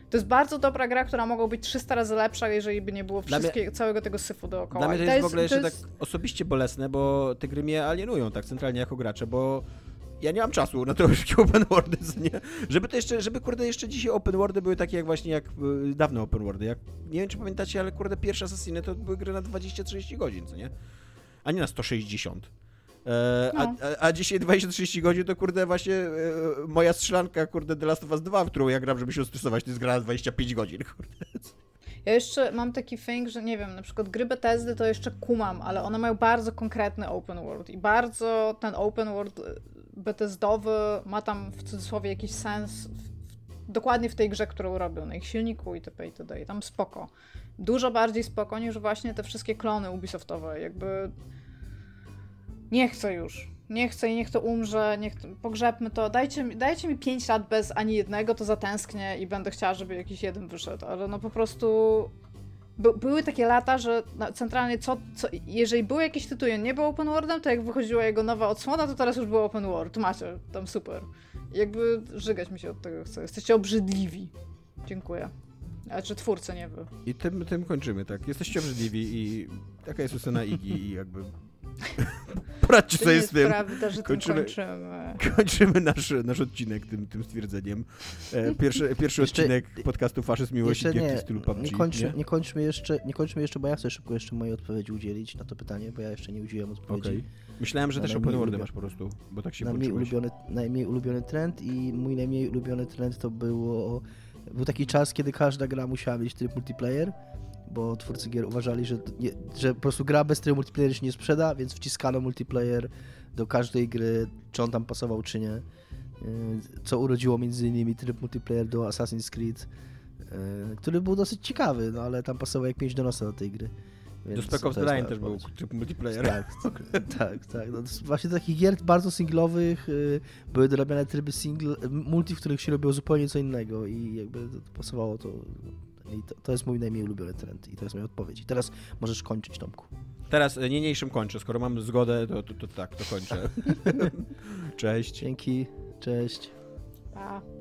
To jest bardzo dobra gra, która mogła być 300 razy lepsza, jeżeli by nie było mnie- całego tego syfu dookoła. Dla mnie to I jest, w ogóle jeszcze to jest- tak osobiście bolesne, bo te gry mnie alienują tak centralnie jako gracze, bo ja nie mam czasu na to wszystkie open worldy, nie? Żeby to jeszcze, żeby kurde jeszcze dzisiaj open worldy były takie jak właśnie jak y, dawne open worldy. Jak, nie wiem czy pamiętacie, ale kurde pierwsze Assassiny to były gry na 20-30 godzin, co nie? A nie na 160. E, a, No. a, a dzisiaj 20-30 godzin to kurde właśnie e, moja strzelanka kurde The Last of Us 2, w którą ja gram, żeby się stresować, to jest gra na 25 godzin, kurde. Ja jeszcze mam taki thing, że nie wiem, na przykład gry Bethesdy to jeszcze kumam, ale one mają bardzo konkretny open world i bardzo ten open world y, Bethesdowy ma tam w cudzysłowie jakiś sens w, w, dokładnie w tej grze, którą robią, na ich silniku itp. itd. I tam spoko. Dużo bardziej spoko niż właśnie te wszystkie klony Ubisoftowe, jakby nie chcę już. Nie chcę i niech to umrze, niech to, pogrzebmy to. Dajcie, dajcie mi 5 lat bez ani jednego, to zatęsknię i będę chciała, żeby jakiś jeden wyszedł. Ale no po prostu by, były takie lata, że centralnie co, co, jeżeli był jakiś tytuł nie był open worldem, to jak wychodziła jego nowa odsłona, to teraz już był open world. Macie, tam super. Jakby żygać mi się od tego chce. Jesteście obrzydliwi. Dziękuję. A czy twórcy, nie wy. I tym, tym kończymy, tak. Jesteście obrzydliwi i taka jest ocena Igi i jakby... Poradźcie sobie nie z jest tym. prawda, że Kończymy- tym kończymy. Kończymy nasz, nasz odcinek tym, tym stwierdzeniem. E, Pierwszy, pierwszy Jeszcze- odcinek podcastu Faszyzm Miłości nie, w stylu PUBG. nie, kończy, nie? kończmy jeszcze, nie kończmy jeszcze, bo ja chcę szybko jeszcze mojej odpowiedzi udzielić na to pytanie, bo ja jeszcze nie udzieliłem odpowiedzi. Okej. Myślałem, że Na też open worldy masz po prostu, bo tak się Najmniej włączyłeś. ulubiony, najmniej ulubiony trend i mój najmniej ulubiony trend to było... Był taki czas, kiedy każda gra musiała mieć tryb multiplayer, bo twórcy gier uważali, że, nie, że po prostu gra bez trybu multiplayer się nie sprzeda, więc wciskano multiplayer do każdej gry, czy on tam pasował, czy nie. Yy, Co urodziło między innymi tryb multiplayer do Assassin's Creed, yy, który był dosyć ciekawy, no ale tam pasował jak pięć do nosa do tej gry. Do Więc Spec Ops The też był typ multiplayer. Tak, tak, tak. No, właśnie takich gier bardzo singlowych y, były dorabiane tryby single, multi, w których się robiło zupełnie co innego i jakby to, to pasowało to. I to, to jest mój najmniej ulubiony trend i to jest moja odpowiedź. I teraz możesz kończyć, Tomku. Teraz e, niniejszym kończę. Skoro mam zgodę, to, to, to tak, to kończę. Cześć. Dzięki, cześć. Pa.